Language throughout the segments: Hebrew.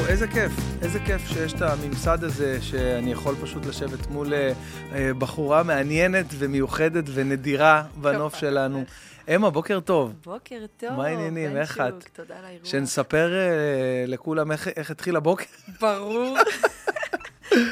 וואו, איזה כיף. איזה כיף שיש את הממסד הזה, שאני יכול פשוט לשבת מול אה, אה, בחורה מעניינת ומיוחדת ונדירה בנוף שלנו. אמה, בוקר טוב. בוקר טוב. מה העניינים? איך את? תודה על האירוע. שנספר אה, לכולם איך, איך התחיל הבוקר. ברור.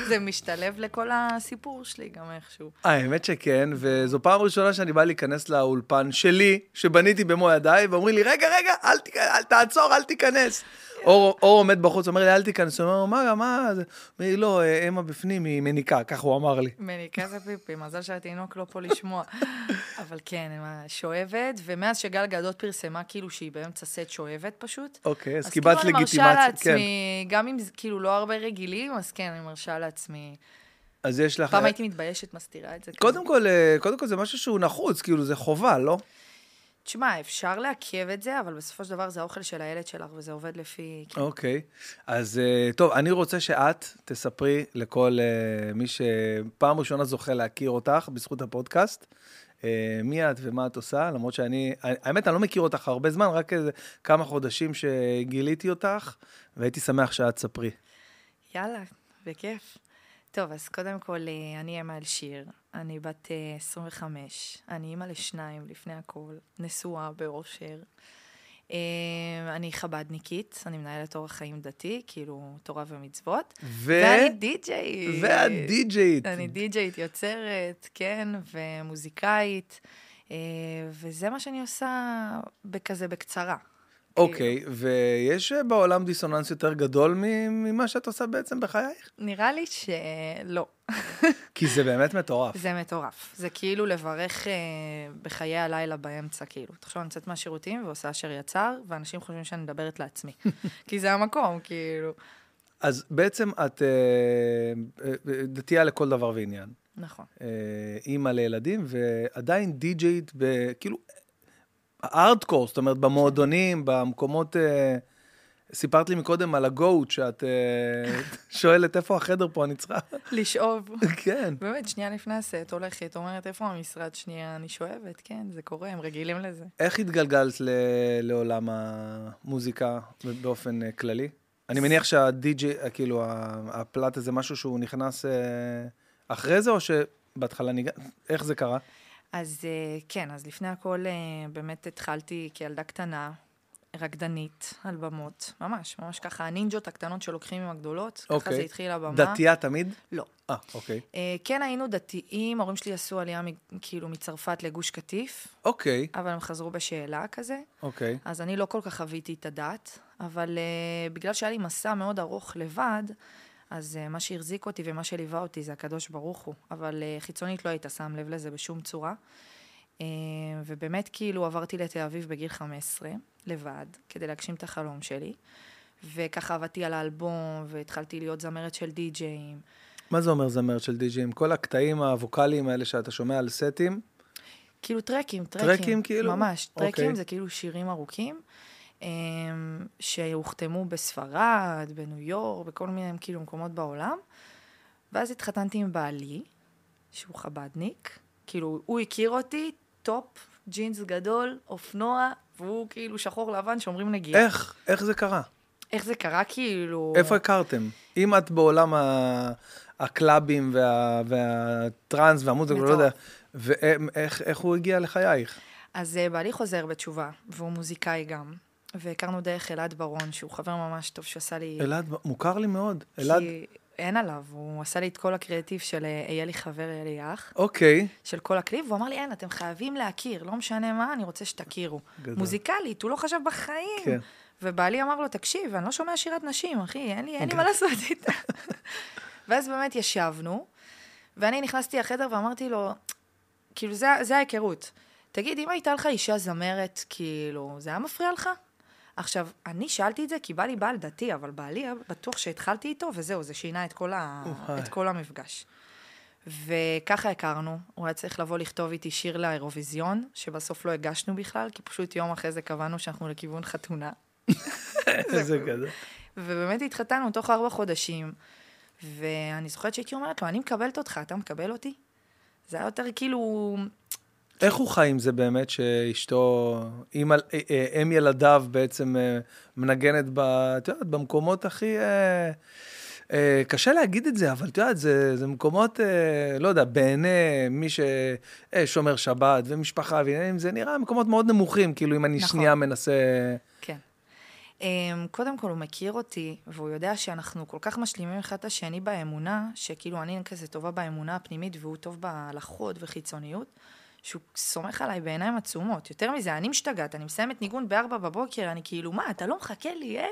זה משתלב לכל הסיפור שלי גם איכשהו. האמת שכן, וזו פעם ראשונה שאני בא להיכנס לאולפן שלי, שבניתי במו ידיי, ואומרים לי, רגע, רגע, אל, תיכ... אל תעצור, אל תיכנס. אור, עומד בחוץ, אומר לי, אל תיכנס. הוא אומר, מה, מה? זה?" אומר לי, לא, אה, אמה בפנים, היא מניקה, כך הוא אמר לי. מניקה זה פיפי, מזל שהתינוק לא פה לשמוע. אבל כן, מה, שואבת, ומאז שגל גדות פרסמה כאילו שהיא באמצע סט שואבת פשוט. אוקיי, אז אז קיבלת כאילו אני מרשה לגיטימציה. כן. לעצמי, גם אם כאילו לא הרבה רגילים, אז כן, אני מרשה לעצמי. אז יש לך... פעם הייתי מתביישת, מסתירה את זה. קודם כל, אה, קודם כל זה משהו שהוא נחוץ, כאילו זה חובה, לא? תשמע, אפשר לעכב את זה, אבל בסופו של דבר זה האוכל של הילד שלך, וזה עובד לפי... כן. אוקיי. אז אה, טוב, אני רוצה שאת תספרי לכל אה, מי שפעם ראשונה זוכה להכיר אותך בזכות הפודקאסט, אה, מי את ומה את עושה, למרות שאני, האמת, אני לא מכיר אותך הרבה זמן, רק איזה כמה חודשים שגיליתי אותך, והייתי שמח שאת תספרי. יאללה, בכיף. טוב, אז קודם כל, אה, אני אמה אלשיר, אני בת אה, 25, אני אימא לשניים לפני הכל, נשואה באושר. אה, אני חבדניקית, אני מנהלת אורח חיים דתי, כאילו תורה ומצוות. ו... ואני די-ג'יית. ואת די-ג'יית. אני די-ג'יית יוצרת, כן, ומוזיקאית, אה, וזה מה שאני עושה בכזה בקצרה. אוקיי, ויש אה, בעולם דיסוננס יותר גדול ממה שאת עושה בעצם בחייך? נראה לי שלא. כי זה באמת מטורף. זה מטורף. זה כאילו לברך אה, בחיי הלילה באמצע, כאילו. תחשוב, אני יוצאת מהשירותים ועושה אשר יצר, ואנשים חושבים שאני מדברת לעצמי. כי זה המקום, כאילו. אז בעצם את אה, אה, דתייה לכל דבר ועניין. נכון. אה, אימא לילדים, ועדיין די-ג'יית, כאילו, הארדקור, זאת אומרת, במועדונים, במקומות... אה, סיפרת לי מקודם על הגוט, שאת אה, שואלת איפה החדר פה, אני צריכה... לשאוב. כן. באמת, שנייה לפני הסט, הולכת, אומרת, איפה המשרד? שנייה, אני שואבת, כן, זה קורה, הם רגילים לזה. איך התגלגלת ל- לעולם המוזיקה באופן אה, כללי? אני מניח שהדי-ג'יי, אה, כאילו, הפלט הזה משהו שהוא נכנס אחרי זה, או שבהתחלה ניגע... איך זה קרה? אז אה, כן, אז לפני הכל אה, באמת התחלתי כילדה קטנה, רקדנית על במות, ממש, ממש ככה, הנינג'ות הקטנות שלוקחים עם הגדולות, ככה אוקיי. זה התחיל הבמה. דתייה תמיד? לא. אה, אוקיי. אה, כן היינו דתיים, ההורים שלי עשו עלייה מ- כאילו מצרפת לגוש קטיף, אוקיי, אבל הם חזרו בשאלה כזה, אוקיי. אז אני לא כל כך חוויתי את הדת, אבל uh, בגלל שהיה לי מסע מאוד ארוך לבד, אז uh, מה שהחזיק אותי ומה שליווה אותי זה הקדוש ברוך הוא, אבל uh, חיצונית לא היית שם לב לזה בשום צורה. Uh, ובאמת כאילו עברתי לתל אביב בגיל 15, לבד, כדי להגשים את החלום שלי. וככה עבדתי על האלבום, והתחלתי להיות זמרת של די-ג'אים. מה זה אומר זמרת של די-ג'ים? כל הקטעים הווקאליים האלה שאתה שומע על סטים? כאילו טרקים, טרקים. טרקים, כאילו? ממש, טרקים אוקיי. זה כאילו שירים ארוכים, שהוחתמו בספרד, בניו יורק, בכל מיני כאילו מקומות בעולם. ואז התחתנתי עם בעלי, שהוא חבדניק. כאילו, הוא הכיר אותי, טופ, ג'ינס גדול, אופנוע, והוא כאילו שחור לבן שאומרים נגיעה. איך? איך זה קרה? איך זה קרה כאילו... איפה הכרתם? אם את בעולם ה- הקלאבים וה- והטראנס והמוזיקה, לא יודע. ואיך איך הוא הגיע לחייך? אז אה, בעלי חוזר בתשובה, והוא מוזיקאי גם. והכרנו דרך אלעד ברון, שהוא חבר ממש טוב שעשה לי... אלעד, מוכר לי מאוד. אלעד, כי אין עליו, הוא עשה לי את כל הקריאטיב של אה, אהיה לי חבר, אהיה לי אח, אוקיי. של כל הקליפ, והוא אמר לי, אין, אתם חייבים להכיר, לא משנה מה, אני רוצה שתכירו. גדול. מוזיקלית, הוא לא חשב בחיים. כן. ובעלי אמר לו, תקשיב, אני לא שומע שירת נשים, אחי, אין לי, אין לי כן. מה לעשות איתה. ואז באמת ישבנו, ואני נכנסתי לחדר ואמרתי לו, כאילו, זה, זה ההיכרות. תגיד, אם הייתה לך אישה זמרת, כאילו, זה היה מפריע לך? עכשיו, אני שאלתי את זה כי בא לי בעל דתי, אבל בעלי בטוח שהתחלתי איתו, וזהו, זה שינה את כל, ה... וואי. את כל המפגש. וככה הכרנו, הוא היה צריך לבוא לכתוב איתי שיר לאירוויזיון, שבסוף לא הגשנו בכלל, כי פשוט יום אחרי זה קבענו שאנחנו לכיוון חתונה. איזה גדול. ובאמת התחתנו תוך ארבע חודשים, ואני זוכרת שהייתי אומרת לו, אני מקבלת אותך, אתה מקבל אותי? זה היה יותר כאילו, איך הוא חי עם זה באמת, שאשתו, אם, אה, אה, אם ילדיו בעצם אה, מנגנת, ב, את יודעת, במקומות הכי... קשה להגיד את זה, אבל את יודעת, זה, זה מקומות, לא יודע, בעיני מי ששומר שבת ומשפחה ועניינים, זה נראה מקומות מאוד נמוכים, כאילו, אם אני נכון. שנייה מנסה... כן. קודם כל, הוא מכיר אותי, והוא יודע שאנחנו כל כך משלימים אחד את השני באמונה, שכאילו אני כזה טובה באמונה הפנימית והוא טוב בהלכות וחיצוניות. שהוא סומך עליי בעיניים עצומות. יותר מזה, אני משתגעת, אני מסיימת ניגון בארבע בבוקר, אני כאילו, מה, אתה לא מחכה לי, אה?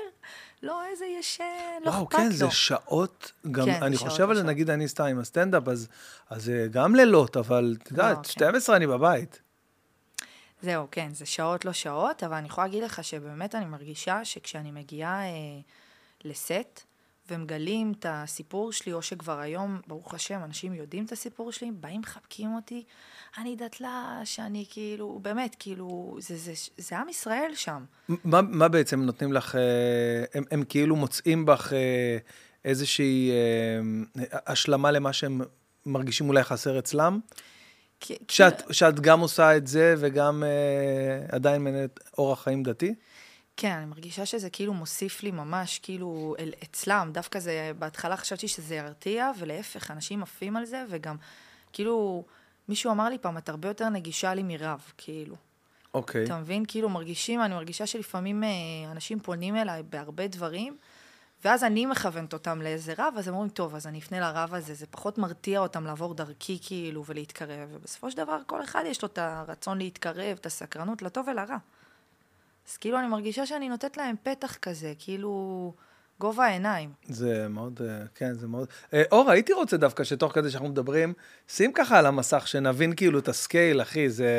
לא, איזה ישן, לא אכפת לו. וואו, כן, זה שעות, גם, כן, אני שעות חושב על זה, נגיד, אני סתם עם הסטנדאפ, אז, אז גם לילות, אבל את יודעת, לא, 12 כן. אני בבית. זהו, כן, זה שעות לא שעות, אבל אני יכולה להגיד לך שבאמת אני מרגישה שכשאני מגיעה אה, לסט, ומגלים את הסיפור שלי, או שכבר היום, ברוך השם, אנשים יודעים את הסיפור שלי, באים, מחבקים אותי, אני דתל"ש, אני כאילו, באמת, כאילו, זה, זה, זה, זה עם ישראל שם. מה, מה בעצם נותנים לך, אה, הם, הם כאילו מוצאים בך אה, איזושהי אה, השלמה למה שהם מרגישים אולי חסר אצלם? שאת, שאת גם עושה את זה וגם עדיין מנהלת אורח חיים דתי? כן, אני מרגישה שזה כאילו מוסיף לי ממש, כאילו, אל, אצלם, דווקא זה, בהתחלה חשבתי שזה ירתיע, ולהפך, אנשים עפים על זה, וגם, כאילו, מישהו אמר לי פעם, את הרבה יותר נגישה לי מרב, כאילו. אוקיי. אתה מבין? כאילו, מרגישים, אני מרגישה שלפעמים אה, אנשים פונים אליי בהרבה דברים, ואז אני מכוונת אותם לאיזה רב, אז הם אומרים, טוב, אז אני אפנה לרב הזה, זה פחות מרתיע אותם לעבור דרכי, כאילו, ולהתקרב, ובסופו של דבר, כל אחד יש לו את הרצון להתקרב, את הסקרנות, לטוב ולרע. אז כאילו אני מרגישה שאני נותנת להם פתח כזה, כאילו גובה העיניים. זה מאוד, אה, כן, זה מאוד... אה, אור, הייתי רוצה דווקא שתוך כדי שאנחנו מדברים, שים ככה על המסך, שנבין כאילו את הסקייל, אחי, זה,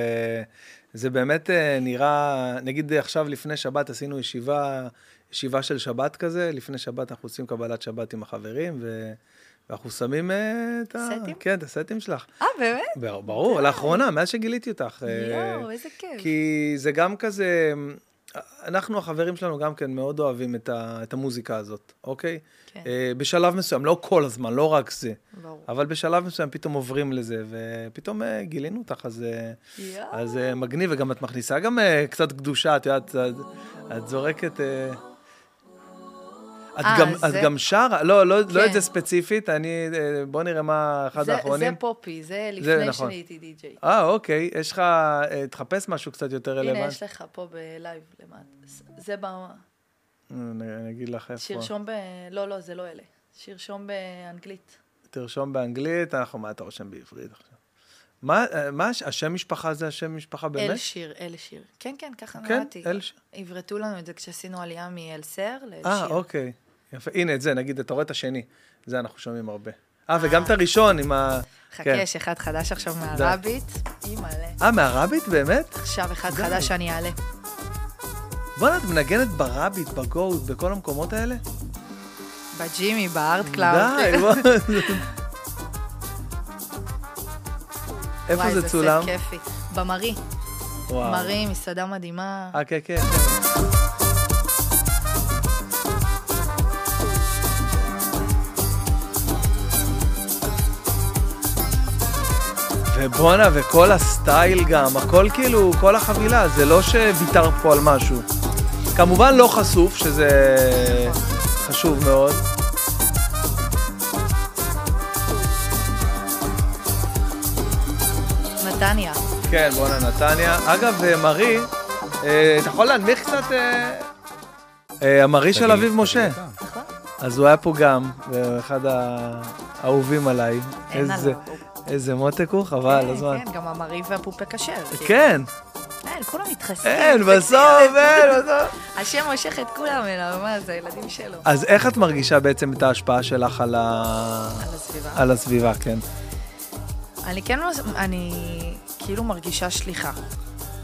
זה באמת אה, נראה, נגיד עכשיו לפני שבת עשינו ישיבה, ישיבה של שבת כזה, לפני שבת אנחנו עושים קבלת שבת עם החברים, ו... ואנחנו שמים את ה... סטים? כן, את הסטים שלך. אה, באמת? ברור, לאחרונה, מאז שגיליתי אותך. יואו, איזה כיף. כי זה גם כזה, אנחנו, החברים שלנו, גם כן מאוד אוהבים את, ה, את המוזיקה הזאת, אוקיי? כן. Uh, בשלב מסוים, לא כל הזמן, לא רק זה. ברור. אבל בשלב מסוים פתאום עוברים לזה, ופתאום uh, גילינו אותך, אז, uh, אז uh, מגניב, וגם את מכניסה גם uh, קצת קדושה, את יודעת, את, את זורקת... Uh, את, 아, גם, זה... את גם שרה, לא, לא, כן. לא את זה ספציפית, אני, בוא נראה מה אחד זה, האחרונים. זה פופי, זה לפני זה, נכון. שהייתי די-ג'יי. אה, אוקיי, יש לך, תחפש משהו קצת יותר רלוונטי. הנה, יש לך פה בלייב למטה. זה ב... אני אגיד לך איפה. שירשום ב... לא, לא, זה לא אלה. שירשום באנגלית. תרשום באנגלית, אנחנו, מה אתה רושם בעברית עכשיו? מה, מה השם משפחה זה השם משפחה באמת? אל שיר, אל שיר. כן, כן, ככה כן, נראיתי. כן, אל שיר. עברתו לנו את זה כשעשינו עלייה מאל סר לאל שיר. אה, אוקיי. יפה. הנה, את זה, נגיד, אתה רואה את השני. זה אנחנו שומעים הרבה. אה, וגם את הראשון עם ה... חכה, כן. יש אחד חדש עכשיו מהרביט. אימא'לה. אה, מהרביט, באמת? עכשיו אחד חדש שאני אעלה. בוא'נה, את מנגנת ברביט, בגוט, בכל המקומות האלה? בג'ימי, בארט קלאוד. די, בוא. איפה זה צולם? וואי, זה סט כיפי. במרי. וואו. מרי, מסעדה מדהימה. אה, כן, כן. ובואנה, וכל הסטייל גם, הכל כאילו, כל החבילה, זה לא שוויתרת פה על משהו. כמובן לא חשוף, שזה חשוב מאוד. נתניה. כן, בואנה, נתניה. אגב, אה, מרי, אה, אתה יכול להנמיך קצת... אה, המרי של אביב משה. נכון. אז הוא היה פה גם, אחד האהובים עליי. אין עליו. איזה מותק הוא, חבל, הזמן. כן, כן, גם המרי והפופה כשר. כאילו. כן. אין, כולם מתחסנים. אין, בסוף, אין, בסוף. השם מושך את כולם אליו, מה זה, הילדים שלו. אז איך את מרגישה בעצם את ההשפעה שלך על ה... על הסביבה. על הסביבה, כן. אני כן, אני כאילו מרגישה שליחה.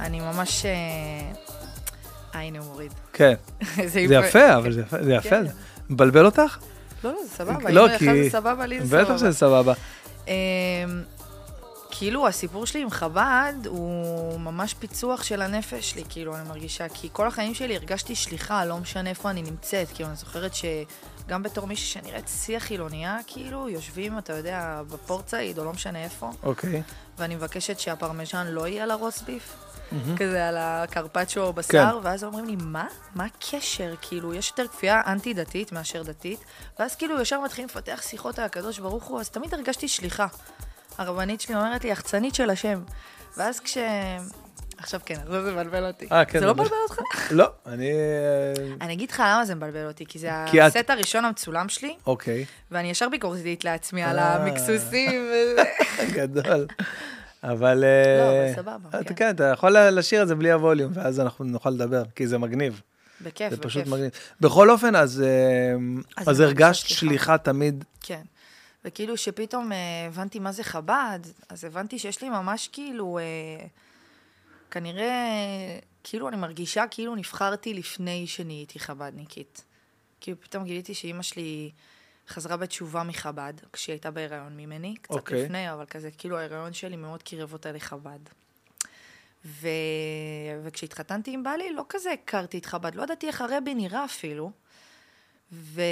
אני ממש... אה, הנה הוא מוריד. כן. זה יפה, אבל זה יפה. כן. מבלבל אותך? לא, לא, זה סבבה. לא, כי... סבבה, לי זה סבבה. בטח שזה סבבה. אמ, כאילו הסיפור שלי עם חב"ד הוא ממש פיצוח של הנפש שלי, כאילו, אני מרגישה, כי כל החיים שלי הרגשתי שליחה, לא משנה איפה אני נמצאת, כאילו, אני זוכרת גם בתור מישהי שנראית שיא החילוניה, כאילו, יושבים, אתה יודע, בפורט סעיד, או לא משנה איפה, אוקיי. ואני מבקשת שהפרמיז'ן לא יהיה על הרוסט ביף, כזה על הקרפצ'ו או בשר, כן. ואז אומרים לי, מה? מה הקשר? כאילו, יש יותר כפייה אנטי-דתית מאשר דתית, ואז כאילו ישר מתחילים לפתח שיחות על הקדוש ברוך הוא, אז תמיד הרגשתי שליחה. הרבנית שלי אומרת לי, יחצנית של השם. ואז כש... עכשיו כן, עכשיו זה מבלבל אותי. אה, כן, זה לא מבלבל. מבלבל אותך? לא, אני... אה, אני אגיד לך למה זה מבלבל אותי, כי זה כי את- הסט הראשון המצולם שלי, אוקיי, ואני ישר ביקורתית לעצמי על אה. המקסוסים. גדול. אבל... לא, אה, אבל סבבה, אתה כן. כן, אתה יכול לשיר את זה בלי הווליום, ואז אנחנו נוכל לדבר, כי זה מגניב. בכיף, זה בכיף. פשוט מגניב. בכל אופן, אז אה, אז אז הרגשת שליחה. תמיד. כן. וכאילו שפתאום אה, הבנתי מה זה חב"ד, אז הבנתי שיש לי ממש כאילו, אה, כנראה, כאילו אני מרגישה כאילו נבחרתי לפני שנהייתי חב"דניקית. כאילו פתאום גיליתי שאימא שלי חזרה בתשובה מחב"ד, כשהיא הייתה בהיריון ממני, קצת אוקיי. לפני, אבל כזה, כאילו ההיריון שלי מאוד קירב אותה לחב"ד. ו... וכשהתחתנתי עם בעלי, לא כזה הכרתי את חב"ד, לא ידעתי איך הרבי נראה אפילו. ו...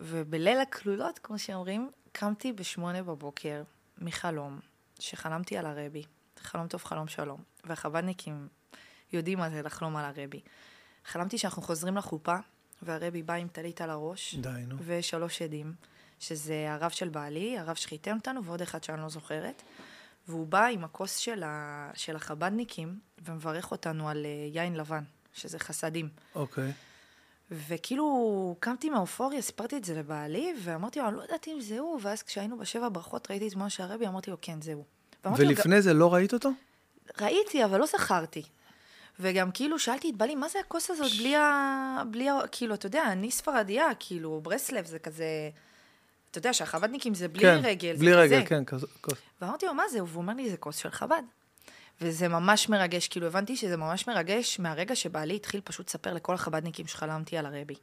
ובליל הכלולות, כמו שאומרים, קמתי בשמונה בבוקר מחלום, שחלמתי על הרבי. חלום טוב, חלום שלום. והחב"דניקים יודעים מה זה לחלום על הרבי. חלמתי שאנחנו חוזרים לחופה, והרבי בא עם טלית על הראש, די, נו. ושלוש עדים, שזה הרב של בעלי, הרב שחיתן אותנו, ועוד אחד שאני לא זוכרת. והוא בא עם הכוס של, ה... של החב"דניקים, ומברך אותנו על אה, יין לבן, שזה חסדים. אוקיי. וכאילו, קמתי מהאופוריה, סיפרתי את זה לבעלי, ואמרתי לו, אני לא יודעת אם זה הוא, ואז כשהיינו בשבע ברכות ראיתי תמונה של הרבי, אמרתי לו, כן, זה הוא. ואמרתי לו, ולפני זה לא ראית אותו? ראיתי, אבל לא זכרתי. וגם כאילו שאלתי את בעלי, מה זה הכוס הזאת בלי ה... בלי ה... כאילו, אתה יודע, אני ספרדיה, כאילו, ברסלב זה כזה... אתה יודע שהחב"דניקים זה בלי כן, רגל, בלי זה רגל, כזה. כן. כזה- כוס. ואמרתי לו, מה זה? והוא אומר לי, זה כוס של חב"ד. וזה ממש מרגש, כאילו, הבנתי שזה ממש מרגש מהרגע שבעלי התחיל פשוט לספר לכל החב"דניקים שחלמתי על הרבי.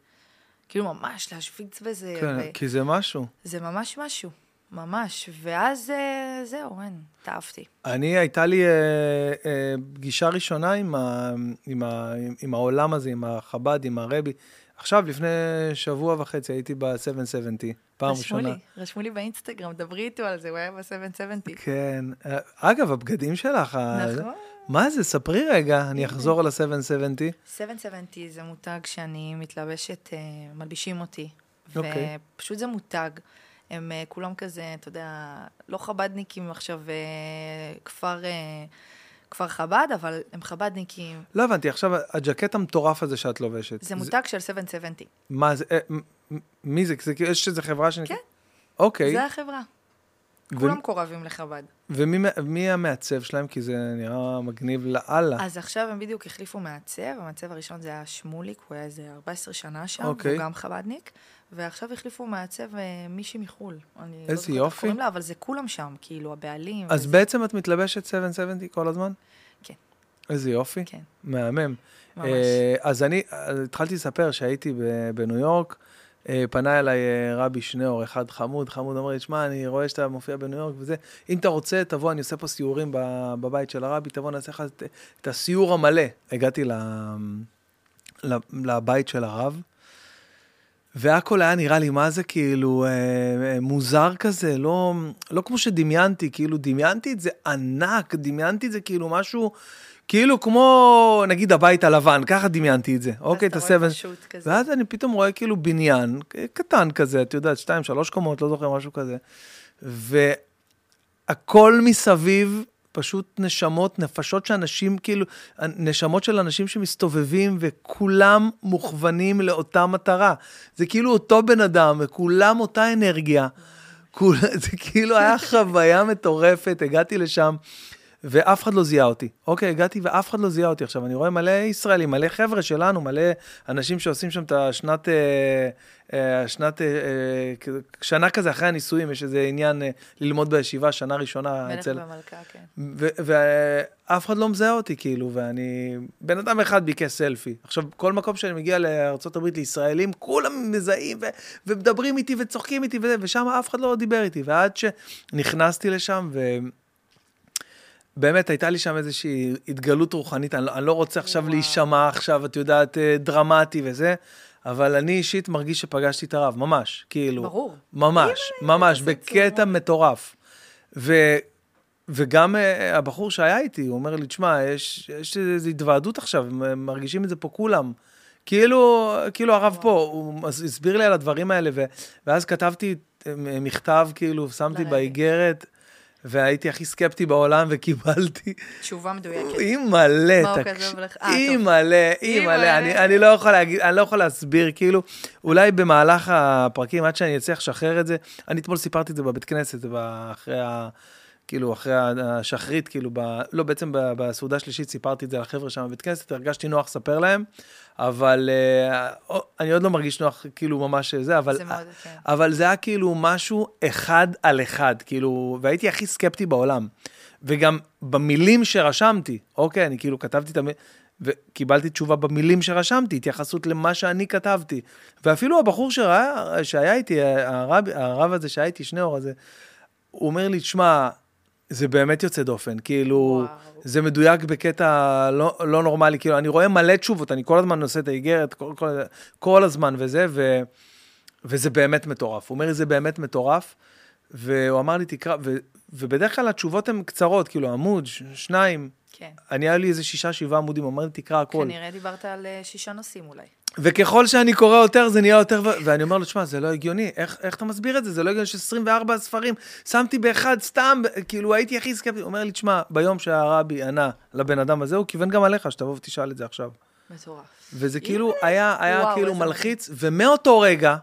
כאילו, ממש להשוויץ בזה, כן, ו... כי זה משהו. זה ממש משהו, ממש. ואז אה, זהו, אין, התאהבתי. אני, הייתה לי אה, אה, פגישה ראשונה עם, ה, עם, ה, עם, עם העולם הזה, עם החב"ד, עם הרבי. עכשיו, לפני שבוע וחצי הייתי ב-770, פעם רשמו ראשונה. לי, רשמו לי באינסטגרם, דברי איתו על זה, הוא היה ב-770. כן. אה, אגב, הבגדים שלך, ה- נכון. מה זה? ספרי רגע, אני אחזור על ה-770. 770 זה מותג שאני מתלבשת, אה, מלבישים אותי. אוקיי. ופשוט זה מותג. הם אה, כולם כזה, אתה יודע, לא חב"דניקים עכשיו, אה, כפר, אה, כפר חב"ד, אבל הם חב"דניקים. לא הבנתי, עכשיו, הג'קט המטורף הזה שאת לובשת. זה מותג של 770. מה זה? מי זה? זה כאילו- יש איזה חברה שנקראת? כן. אוקיי. זה החברה. ו- כולם מקורבים לחב"ד. ומי מי המעצב שלהם? כי זה נראה מגניב לאללה. אז עכשיו הם בדיוק החליפו מעצב, המעצב הראשון זה היה שמוליק, הוא היה איזה 14 שנה שם, אוקיי. הוא גם חב"דניק, ועכשיו החליפו מעצב אה, מישהי מחו"ל. לא איזה איך יופי. קוראים לה, אבל זה כולם שם, כאילו, הבעלים. אז וזה- בעצם את מתלבשת 770 כל הזמן? כן. איזה יופי. כן, מהמם. ממש. אה, אז אני אה, התחלתי לספר שהייתי בניו יורק, פנה אליי רבי שניאור, אחד חמוד, חמוד, אמר לי, שמע, אני רואה שאתה מופיע בניו יורק וזה, אם אתה רוצה, תבוא, אני עושה פה סיורים בבית של הרבי, תבוא, נעשה לך את- הסיור המלא. הגעתי ל- לבית של הרב, והכל היה נראה לי, מה זה כאילו, אה, אה, מוזר כזה, לא, לא כמו שדמיינתי, כאילו, דמיינתי את זה ענק, דמיינתי את זה כאילו משהו, כאילו כמו, נגיד, הבית הלבן, ככה דמיינתי את זה. אוקיי, את אז אתה רואה ה-7... פשוט כזה. ואז אני פתאום רואה כאילו בניין קטן כזה, את יודעת, שתיים, שלוש קומות, לא זוכר, משהו כזה. והכל מסביב, פשוט נשמות, נפשות שאנשים, כאילו, נשמות של אנשים שמסתובבים וכולם מוכוונים לאותה מטרה. זה כאילו אותו בן אדם וכולם אותה אנרגיה. כול, זה כאילו היה חוויה מטורפת, הגעתי לשם. ואף אחד לא זיהה אותי. אוקיי, הגעתי ואף אחד לא זיהה אותי. עכשיו, אני רואה מלא ישראלים, מלא חבר'ה שלנו, מלא אנשים שעושים שם את השנת, אה, אה, שנת, אה, אה, שנה כזה אחרי הנישואים, יש איזה עניין אה, ללמוד בישיבה, שנה ראשונה מלך אצל... ומלכה, כן. ו- ואף אחד לא מזהה אותי, כאילו, ואני... בן אדם אחד ביקש סלפי. עכשיו, כל מקום שאני מגיע לארה"ב, לישראלים, כולם מזהים ו- ומדברים איתי וצוחקים איתי וזה, ושם אף אחד לא דיבר איתי. ועד שנכנסתי לשם, ו... באמת, הייתה לי שם איזושהי התגלות רוחנית, אני לא, אני לא רוצה עכשיו וואו. להישמע עכשיו, את יודעת, אה, דרמטי וזה, אבל אני אישית מרגיש שפגשתי את הרב, ממש, כאילו. ברור. ממש, ממש, בקטע. מטורף. ו, וגם אה, הבחור שהיה איתי, הוא אומר לי, תשמע, יש, יש איזו התוועדות עכשיו, מרגישים את זה פה כולם. כאילו, כאילו הרב פה, הוא הסביר לי על הדברים האלה, ו, ואז כתבתי אה, מכתב, כאילו, שמתי. באיגרת, והייתי הכי סקפטי בעולם, וקיבלתי. תשובה מדויקת. מה הוא תקשיב? אה, טוב. אימא'לה, אימא'לה, אני, אני לא יכול להגיד, אני לא יכול להסביר, כאילו, אולי במהלך הפרקים, עד שאני אצליח לשחרר את זה, אני אתמול סיפרתי את זה בבית כנסת, אחרי ה... כאילו, אחרי השחרית, כאילו, ב, לא, בעצם בסעודה השלישית סיפרתי את זה לחבר'ה שם בבית כנסת, הרגשתי נוח לספר להם, אבל uh, אני עוד לא מרגיש נוח, כאילו, ממש זה, אבל... זה מאוד, כן. אבל זה היה כאילו משהו אחד על אחד, כאילו, והייתי הכי סקפטי בעולם. וגם במילים שרשמתי, אוקיי, אני כאילו כתבתי את המילים, וקיבלתי תשובה במילים שרשמתי, התייחסות למה שאני כתבתי. ואפילו הבחור שראה, שהיה איתי, הרב, הרב הזה שהיה איתי, שניאור הזה, הוא אומר לי, תשמע, זה באמת יוצא דופן, כאילו, וואו. זה מדויק בקטע לא, לא נורמלי, כאילו, אני רואה מלא תשובות, אני כל הזמן עושה את האיגרת, כל, כל, כל הזמן וזה, ו, וזה באמת מטורף. הוא אומר לי, זה באמת מטורף, והוא אמר לי, תקרא, ו, ובדרך כלל התשובות הן קצרות, כאילו, עמוד, ש, שניים, כן. אני, היה לי איזה שישה, שבעה עמודים, הוא אמר לי, תקרא הכל. כנראה דיברת על אה, שישה נושאים אולי. וככל שאני קורא יותר, זה נהיה יותר. ואני אומר לו, תשמע, זה לא הגיוני, איך, איך אתה מסביר את זה? זה לא הגיוני ש-24 ספרים, שמתי באחד סתם, כאילו הייתי הכי סקפטי. הוא אומר לי, תשמע, ביום שהרבי ענה לבן אדם הזה, הוא כיוון גם עליך, שתבוא ותשאל את זה עכשיו. מטורף. וזה כאילו היה, היה וואו, כאילו מלחיץ, ומאותו רגע,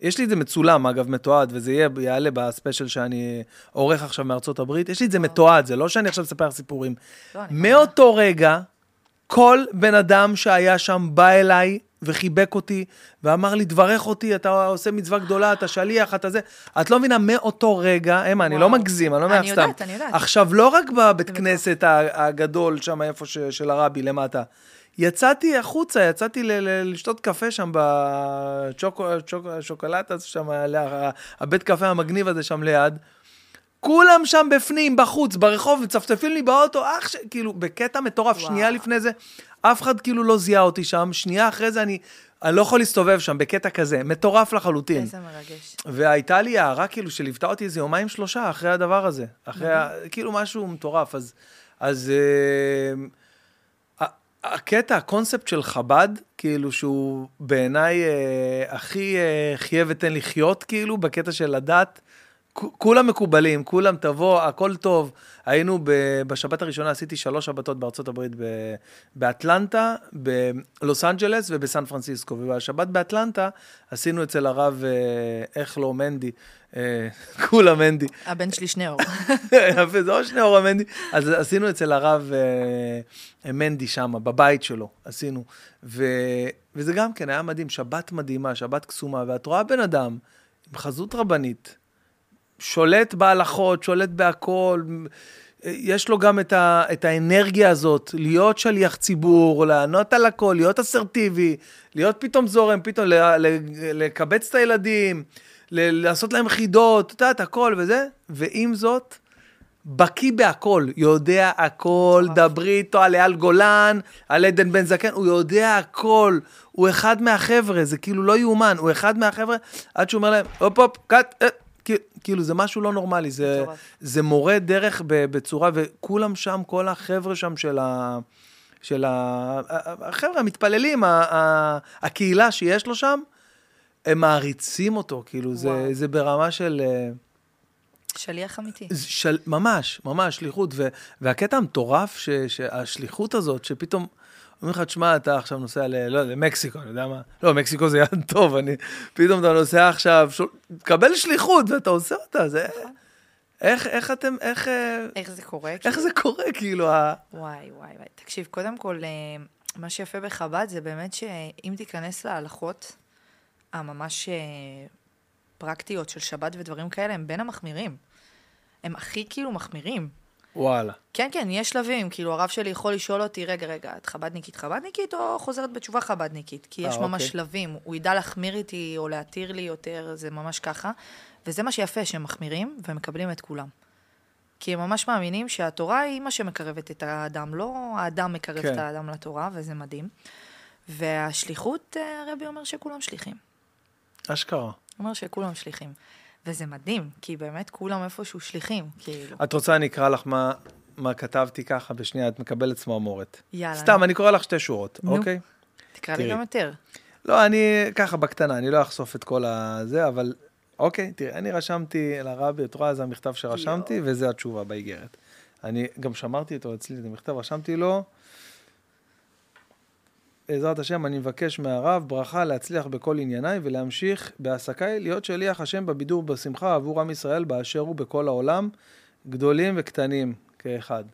יש לי את זה מצולם, אגב, מתועד, וזה יהיה, יעלה בספיישל שאני עורך עכשיו מארצות הברית, יש לי את זה מתועד, זה לא שאני עכשיו אספר סיפורים. לא, מאותו רגע, כל בן אדם שהיה שם בא אליי וחיבק אותי, ואמר לי, תברך אותי, אתה עושה מצווה גדולה, אתה שליח, אתה זה. את לא מבינה, מאותו רגע, אמה, אני לא. מגזים, אני לא אני אומר סתם. יודעת, אני יודעת. עכשיו, לא רק בבית כנסת הגדול, שם איפה ש- של הרבי, למטה. יצאתי החוצה, יצאתי ל- ל- לשתות קפה שם בשוקולטה, שם, ה- הבית קפה המגניב הזה שם ליד. כולם שם בפנים, בחוץ, ברחוב, מצפצפים לי באוטו, אח ש... כאילו, בקטע מטורף. וואו. שנייה לפני זה, אף אחד כאילו לא זיהה אותי שם, שנייה אחרי זה אני, אני לא יכול להסתובב שם, בקטע כזה, מטורף לחלוטין. איזה מרגש. והייתה לי הערה כאילו שליוותה אותי איזה יומיים שלושה אחרי הדבר הזה. אחרי, ה... כאילו משהו מטורף. אז, אז אה, הקטע, הקונספט של חב"ד, כאילו שהוא בעיניי אה, הכי אה, חיה ותן לחיות, כאילו, בקטע של הדת. כולם מקובלים, כולם תבוא, הכל טוב. היינו ב- בשבת הראשונה, עשיתי שלוש שבתות בארצות הברית, ב- באטלנטה, בלוס אנג'לס ובסן פרנסיסקו. ובשבת באטלנטה עשינו אצל הרב, אה, איך לא, מנדי, אה, כולם מנדי. הבן שלי שניאור. יפה, זה או שני אורה מנדי. אז עשינו אצל הרב אה, מנדי שם, בבית שלו, עשינו. ו, וזה גם כן היה מדהים, שבת מדהימה, שבת קסומה, ואת רואה בן אדם עם חזות רבנית, שולט בהלכות, שולט בהכל, יש לו גם את, ה, את האנרגיה הזאת, להיות שליח ציבור, לענות על הכל, להיות אסרטיבי, להיות פתאום זורם, פתאום ל, ל, לקבץ את הילדים, לעשות להם חידות, את יודעת, הכל וזה, ועם זאת, בקיא בהכל, יודע הכל. דברי איתו על אייל גולן, על עדן בן זקן, הוא יודע הכל, הוא אחד מהחבר'ה, זה כאילו לא יאומן, הוא אחד מהחבר'ה, עד שהוא אומר להם, הופ הופ, קאט, אה, כאילו- זה משהו לא נורמלי, זה. זה מורה דרך בצורה, וכולם שם, כל החבר'ה שם של ה... של ה... החבר'ה המתפללים, ה- ה- הקהילה שיש לו שם, הם מעריצים אותו, כאילו, זה, וואו. זה ברמה של... אה, שליח אמיתי. של, ממש, ממש, שליחות. ו, והקטע המטורף, ש, שהשליחות הזאת, שפתאום אומרים לך, תשמע, אתה עכשיו נוסע ל... לא, למקסיקו, אני יודע מה. לא, מקסיקו זה יעד טוב, אני... פתאום אתה נוסע עכשיו, ש... תקבל שליחות, ואתה עושה אותה, זה... איך, איך אתם, איך, אה, איך זה קורה? איך זה קורה, כאילו, ה... וואי, וואי, וואי. תקשיב, קודם כל, אה, מה שיפה בחב"ד זה באמת שאם תיכנס להלכות הממש אה, פרקטיות של שבת ודברים כאלה, הם בין המחמירים. הם הכי כאילו מחמירים. וואלה. כן, כן, יש שלבים. כאילו, הרב שלי יכול לשאול אותי, רגע, רגע, את חב"דניקית חב"דניקית או חוזרת בתשובה חב"דניקית? כי יש אה, ממש אוקיי. שלבים. הוא ידע להחמיר איתי או להתיר לי יותר, זה ממש ככה. וזה מה שיפה, שהם מחמירים ומקבלים את כולם. כי הם ממש מאמינים שהתורה היא מה שמקרבת את האדם, לא האדם מקרב כן. את האדם לתורה, וזה מדהים. והשליחות, אה, הרבי אומר שכולם שליחים. אשכרה. הוא אומר שכולם שליחים. וזה מדהים, כי באמת כולם איפשהו שליחים, כאילו. את רוצה, אני אקרא לך מה, מה כתבתי ככה בשנייה, את מקבלת צמרמורת. יאללה. סתם, אני קורא לך שתי שורות, נו. אוקיי? תקרא לי תראי. גם יותר. לא, אני ככה בקטנה, אני לא אחשוף את כל הזה, אבל אוקיי, תראי, אני רשמתי לרבי, את רואה, זה המכתב שרשמתי, וזה התשובה באיגרת. אני גם שמרתי אותו אצלי, זה מכתב, רשמתי לו, בעזרת השם, אני מבקש מהרב ברכה להצליח בכל ענייניי ולהמשיך בעסקיי, להיות שליח השם בבידור ובשמחה עבור עם ישראל באשר הוא בכל העולם, גדולים וקטנים כאחד.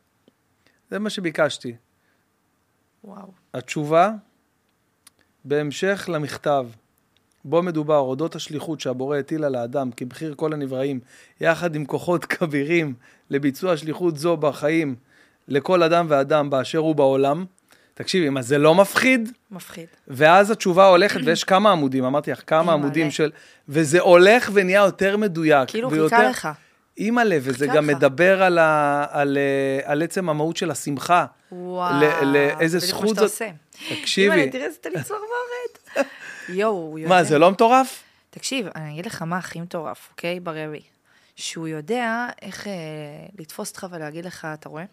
זה מה שביקשתי. וואו. התשובה, בהמשך למכתב, בו מדובר אודות השליחות שהבורא הטיל על האדם כבחיר כל הנבראים, יחד עם כוחות כבירים לביצוע שליחות זו בחיים לכל אדם ואדם באשר הוא בעולם. תקשיבי, מה זה לא מפחיד? מפחיד. ואז התשובה הולכת, ויש כמה עמודים, אמרתי לך, כמה. עמודים של... וזה הולך ונהיה יותר מדויק. כאילו ויותר- חיכה לך. אימא'לה, וזה גם לך. מדבר על, ה, על, אה, על עצם המהות של השמחה. וואו. לאיזה זה בדיוק זכות מה זאת- שאתה עושה. תקשיבי. אימא'לה, תראה איזה לי צמרמורת. יואו, הוא יודע. מה, זה לא מטורף? תקשיב, אני אגיד לך מה הכי מטורף, אוקיי? ברבי. שהוא יודע איך אה, לתפוס אותך ולהגיד לך, אתה רואה?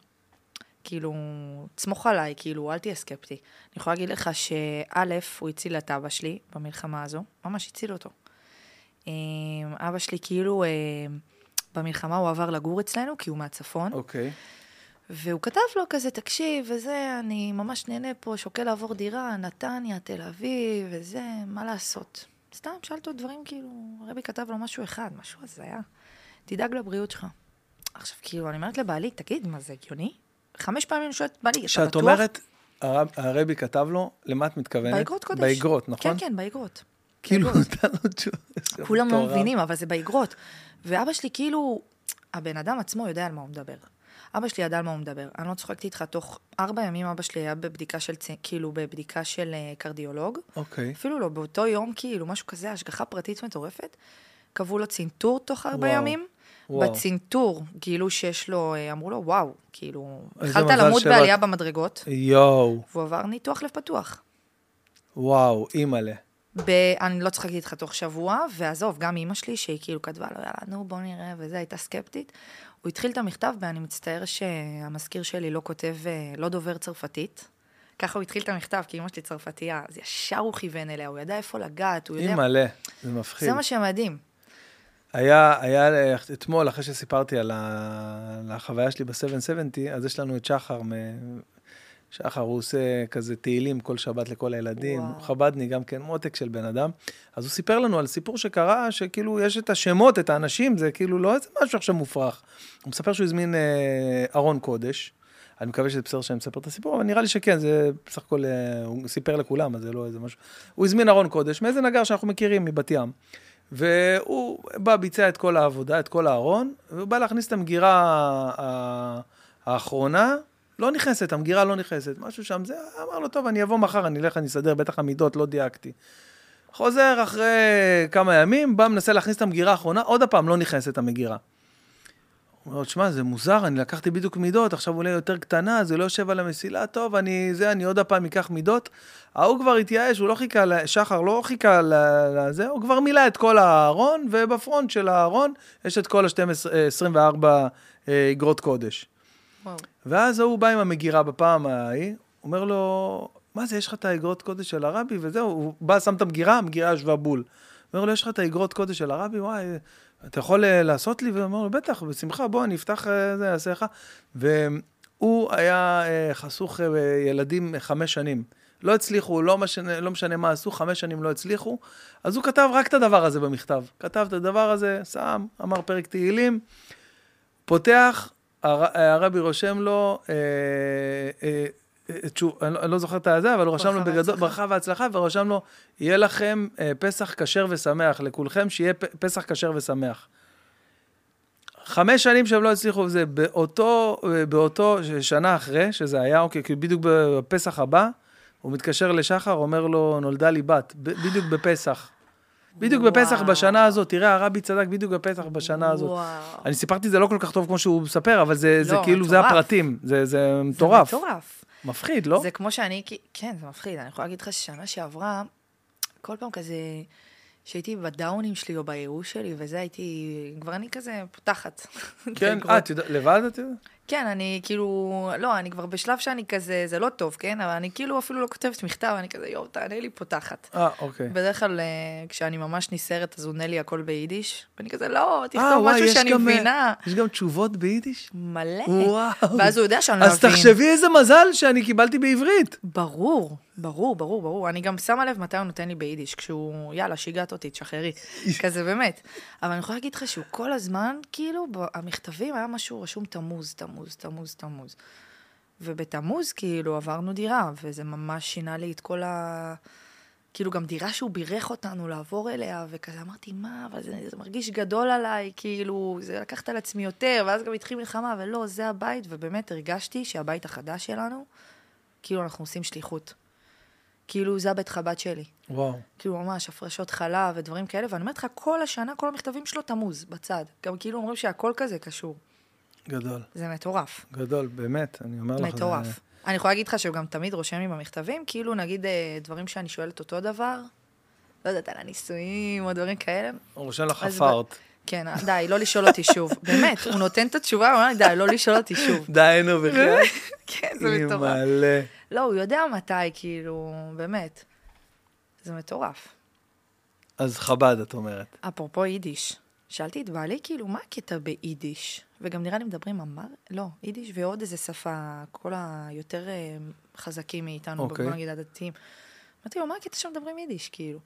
כאילו, תסמוך עליי, כאילו, אל תהיה סקפטי. אני יכולה להגיד לך שא', הוא הציל את אבא שלי במלחמה הזו, ממש הציל אותו. אה, אבא שלי כאילו, אה, במלחמה הוא עבר לגור אצלנו, כי הוא מהצפון. אוקיי. והוא כתב לו כזה, תקשיב, וזה, אני ממש נהנה פה, שוקל לעבור דירה, נתניה, תל אביב, וזה, מה לעשות? סתם, שאלת אותו דברים, כאילו, הרבי כתב לו משהו אחד, משהו הזיה. תדאג לבריאות שלך. עכשיו, כאילו, אני אומרת לבעלי, תגיד, מה זה הגיוני? חמש פעמים אני שואלת, בעלי, אתה בטוח? כשאת אומרת, הרב- הרבי כתב לו, למה את מתכוונת? באגרות קודש. באגרות, נכון? כן, כן, באגרות. כאילו. נתן לו תשובה. כולם לא. מבינים, אבל זה באגרות. ואבא שלי, כאילו, הבן אדם עצמו יודע על מה הוא מדבר. אבא שלי ידע על מה הוא מדבר. אני לא צוחקת איתך, תוך ארבע ימים אבא שלי היה בבדיקה של, כאילו, בבדיקה של אה, קרדיולוג. אוקיי. אפילו לא, באותו יום, כאילו, משהו כזה, השגחה פרטית מטורפת. קבעו לו צנתור תוך ארבע. ימים. וואו. בצנתור גילו שיש לו, אה, אמרו לו, וואו, כאילו, התחלת למות שבאת." בעלייה במדרגות, יואו, והוא עבר ניתוח לב פתוח. וואו, אימא'לה. ב... אני לא צריכה להגיד לך תוך שבוע, ועזוב, גם אימא שלי, שהיא כאילו כתבה לו, יאללה, נו, בוא נראה, וזה, הייתה סקפטית. הוא התחיל את המכתב, ואני מצטער שהמזכיר שלי לא כותב, אה, לא דובר צרפתית. ככה הוא התחיל את המכתב, כי אימא שלי צרפתייה, אז ישר הוא כיוון אליה, הוא ידע איפה לגעת, הוא יודע... אימא'לה, זה מפחיד. זה מה שמדהים. היה, היה אה, אתמול, אחרי שסיפרתי על, ה, על החוויה שלי ב-770, אז יש לנו את שחר, מ... שחר, הוא עושה כזה תהילים כל שבת לכל הילדים, וואו. חבדני גם כן, מותק של בן אדם. אז הוא סיפר לנו על סיפור שקרה, שכאילו יש את השמות, את האנשים, זה כאילו לא איזה משהו עכשיו מופרך. הוא מספר שהוא הזמין אה, ארון קודש. אני מקווה שזה בסדר שאני מספר את הסיפור, אבל נראה לי שכן, זה בסך הכל, אה, הוא סיפר לכולם, אז זה לא איזה משהו. הוא הזמין ארון קודש מאיזה נגר שאנחנו מכירים מבת ים. והוא בא, ביצע את כל העבודה, את כל הארון, והוא בא להכניס את המגירה האחרונה, לא נכנסת, המגירה לא נכנסת, משהו שם, זה, אמר לו, טוב, אני אבוא מחר, אני אלך, אני אסדר, בטח המידות, לא דייקתי. חוזר אחרי כמה ימים, בא, מנסה להכניס את המגירה האחרונה, עוד הפעם לא נכנסת המגירה. הוא אומר, שמע, זה מוזר, אני לקחתי בדיוק מידות, עכשיו אולי יותר קטנה, זה לא יושב על המסילה, טוב, אני זה, אני עוד הפעם אקח מידות. ההוא כבר התייאש, הוא לא חיכה, שחר לא חיכה לזה, הוא כבר מילא את כל הארון, ובפרונט של הארון יש את כל ה-24 אגרות קודש. וואו. ואז ההוא בא עם המגירה בפעם ההיא, אומר לו, מה זה, יש לך את האגרות קודש של הרבי, וזהו, הוא בא, שם את המגירה, המגירה ישבה בול. אומר לו, יש לך את האגרות קודש של הרבי, וואי, אתה יכול אה, לעשות לי? והוא אומר לו, בטח, בשמחה, בוא, אני אפתח, אה, זה, אעשה לך. והוא היה אה, חסוך ילדים חמש שנים. לא הצליחו, לא משנה, לא משנה מה עשו, חמש שנים לא הצליחו. אז הוא כתב רק את הדבר הזה במכתב. כתב את הדבר הזה, שם, אמר פרק תהילים, פותח, הר, הרבי רושם לו, אה, אה, תשוב, אני, לא- אני לא זוכר את הזה, אבל הוא רשם לו בגדול. ברכה והצלחה, ורשם לו, יהיה לכם אה, פסח כשר ושמח, לכולכם שיהיה פ- פסח כשר ושמח. חמש שנים שהם לא הצליחו, זה באותו, אה, באותו שנה אחרי, שזה היה, אוקיי, כאילו בדיוק בפסח הבא, הוא מתקשר לשחר, אומר לו, נולדה לי בת, ב- בדיוק בפסח. בדיוק בפסח וואו. בשנה הזאת, תראה, הרבי צדק בדיוק בפסח בשנה הזאת. וואו. אני סיפרתי את זה לא כל כך טוב כמו שהוא מספר, אבל זה, זה לא, כאילו, זה מטורף. הפרטים, זה, זה מטורף. זה מטורף. מפחיד, לא? זה כמו שאני, כן, זה מפחיד. אני יכולה להגיד לך ששנה שעברה, כל פעם כזה, שהייתי בדאונים שלי או בייאוש שלי, וזה הייתי, כבר אני כזה פותחת. כן, אה, את יודעת, לבד את יודעת? כן, אני כאילו, לא, אני כבר בשלב שאני כזה, זה לא טוב, כן? אבל אני כאילו אפילו לא כותבת מכתב, אני כזה, יואו, תענה לי פותחת. אה, אוקיי. בדרך כלל, אה, כשאני ממש נסערת, אז עונה לי הכל ביידיש, ואני כזה, לא, אה, תכתוב וואי, משהו יש שאני גם, אה, מבינה. יש גם תשובות ביידיש? מלא. וואו. ואז הוא יודע שאני לא אז מבין. תחשבי איזה מזל שאני קיבלתי בעברית. ברור, ברור, ברור, ברור. אני גם שמה לב מתי הוא נותן לי ביידיש, כשהוא, יאללה, שיגעת אותי, תשחררי. כזה באמת. אבל אני יכולה להגיד לך שהוא כל הזמן, כאילו, במכתבים היה משהו רשום תמוז, תמוז, תמוז, תמוז. ובתמוז, כאילו, עברנו דירה, וזה ממש שינה לי את כל ה... כאילו, גם דירה שהוא בירך אותנו לעבור אליה, וכזה אמרתי, מה, אבל זה, זה מרגיש גדול עליי, כאילו, זה לקחת על עצמי יותר, ואז גם התחיל מלחמה, ולא, זה הבית, ובאמת הרגשתי שהבית החדש שלנו, כאילו אנחנו עושים שליחות. כאילו זה הבית חב"ד שלי. וואו. כאילו ממש הפרשות חלב ודברים כאלה, ואני אומרת לך, כל השנה, כל המכתבים שלו תמוז, בצד. גם כאילו אומרים שהכל כזה קשור. גדול. זה מטורף. גדול, באמת, אני אומר לך. זה- מטורף. אני יכולה להגיד לך שהוא גם תמיד רושם לי במכתבים, כאילו נגיד אה, דברים שאני שואלת אותו דבר, לא יודעת, על הנישואים או דברים כאלה. הוא רושם לך חפרת. כן, די, לא לשאול אותי שוב. באמת, הוא נותן את התשובה, הוא אומר די, לא לשאול אותי שוב. די, נו, בכלל. כן, זה מטורף. מלא. לא, הוא יודע מתי, כאילו, באמת. זה מטורף. אז חב"ד, את אומרת. אפרופו יידיש, שאלתי את בעלי, כאילו, מה הקטע ביידיש? וגם נראה לי מדברים אמר, לא, יידיש ועוד איזה שפה, כל היותר אה, חזקים מאיתנו, אוקיי. בוא נגיד הדתיים. אמרתי לו, מה הקטע שמדברים יידיש, כאילו?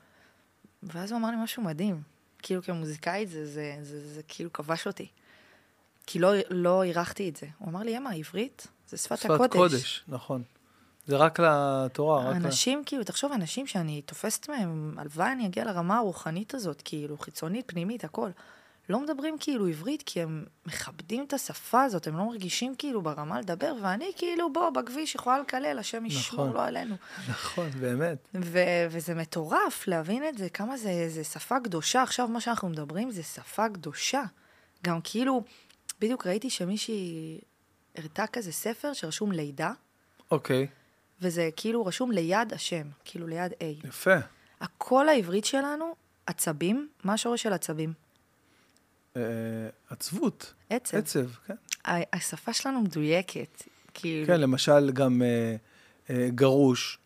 ואז הוא אמר לי משהו מדהים. כאילו, כמוזיקאית, זה, זה, זה, זה, זה כאילו כבש אותי. כי לא, לא הערכתי את זה. הוא אמר לי, אמה, עברית זה שפת, שפת הקודש. קודש, נכון. זה רק לתורה, רק ל... אנשים, כאילו, תחשוב, אנשים שאני תופסת מהם, הלוואי אני אגיע לרמה הרוחנית הזאת, כאילו, חיצונית, פנימית, הכל. לא מדברים כאילו עברית, כי הם מכבדים את השפה הזאת, הם לא מרגישים כאילו ברמה לדבר, ואני כאילו, בוא, בכביש יכולה לקלל, השם ישמור נכון. לא עלינו. נכון, באמת. ו- וזה מטורף להבין את זה, כמה זה, זה שפה קדושה. עכשיו, מה שאנחנו מדברים זה שפה קדושה. גם כאילו, בדיוק ראיתי שמישהי הראתה כזה ספר שרשום לידה, אוקיי, וזה כאילו רשום ליד השם, כאילו ליד A. יפה. הקול העברית שלנו, עצבים, מה השורש של עצבים? אה, עצבות, עצב. עצב, כן. השפה שלנו מדויקת, כאילו. כן, למשל גם אה, אה, גרוש.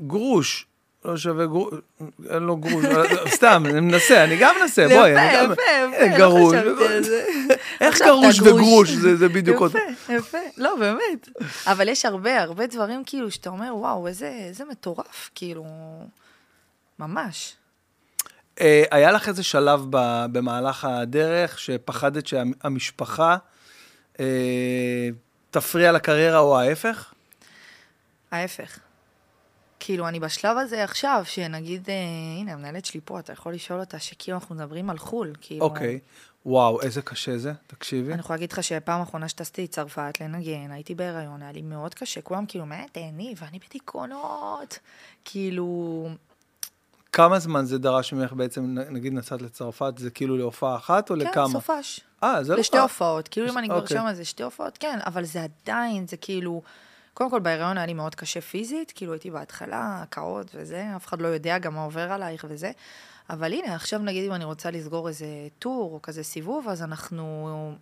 גרוש. לא שווה גרוש, אין לו גרוש, סתם, אני מנסה, אני גם מנסה, בואי. יפה, יפה, יפה. לא חשבתי על זה. איך גרוש. וגרוש, זה בדיוק אותו. יפה, יפה. לא, באמת. אבל יש הרבה, הרבה דברים כאילו שאתה אומר, וואו, איזה מטורף, כאילו, ממש. אה, היה לך איזה שלב במהלך הדרך שפחדת שהמשפחה אה, תפריע לקריירה או ההפך? ההפך. כאילו, אני בשלב הזה עכשיו, שנגיד, אה, הנה, המנהלת שלי פה, אתה יכול לשאול אותה שכאילו אנחנו מדברים על חו"ל, כאילו... אוקיי. וואו, איזה קשה זה, תקשיבי. אני יכולה להגיד לך שפעם אחרונה שטסתי לצרפת לנגן, הייתי בהיריון, היה לי מאוד קשה, כולם כאילו, מה, תהני, ואני בדיכאונות. כאילו, כמה זמן זה דרש ממך בעצם, נגיד נסעת לצרפת, זה כאילו להופעה אחת או כן, לכמה? סופש. אה, זה לא... לשתי הופעות, כאילו אם אני כבר אוקיי. שמה זה שתי הופעות, כן, אבל זה עדיין, זה כאילו... קודם כל, בהיריון היה לי מאוד קשה פיזית, כאילו הייתי בהתחלה, הקאות וזה, אף אחד לא יודע גם מה עובר עלייך וזה. אבל הנה, עכשיו נגיד אם אני רוצה לסגור איזה טור או כזה סיבוב, אז אנחנו...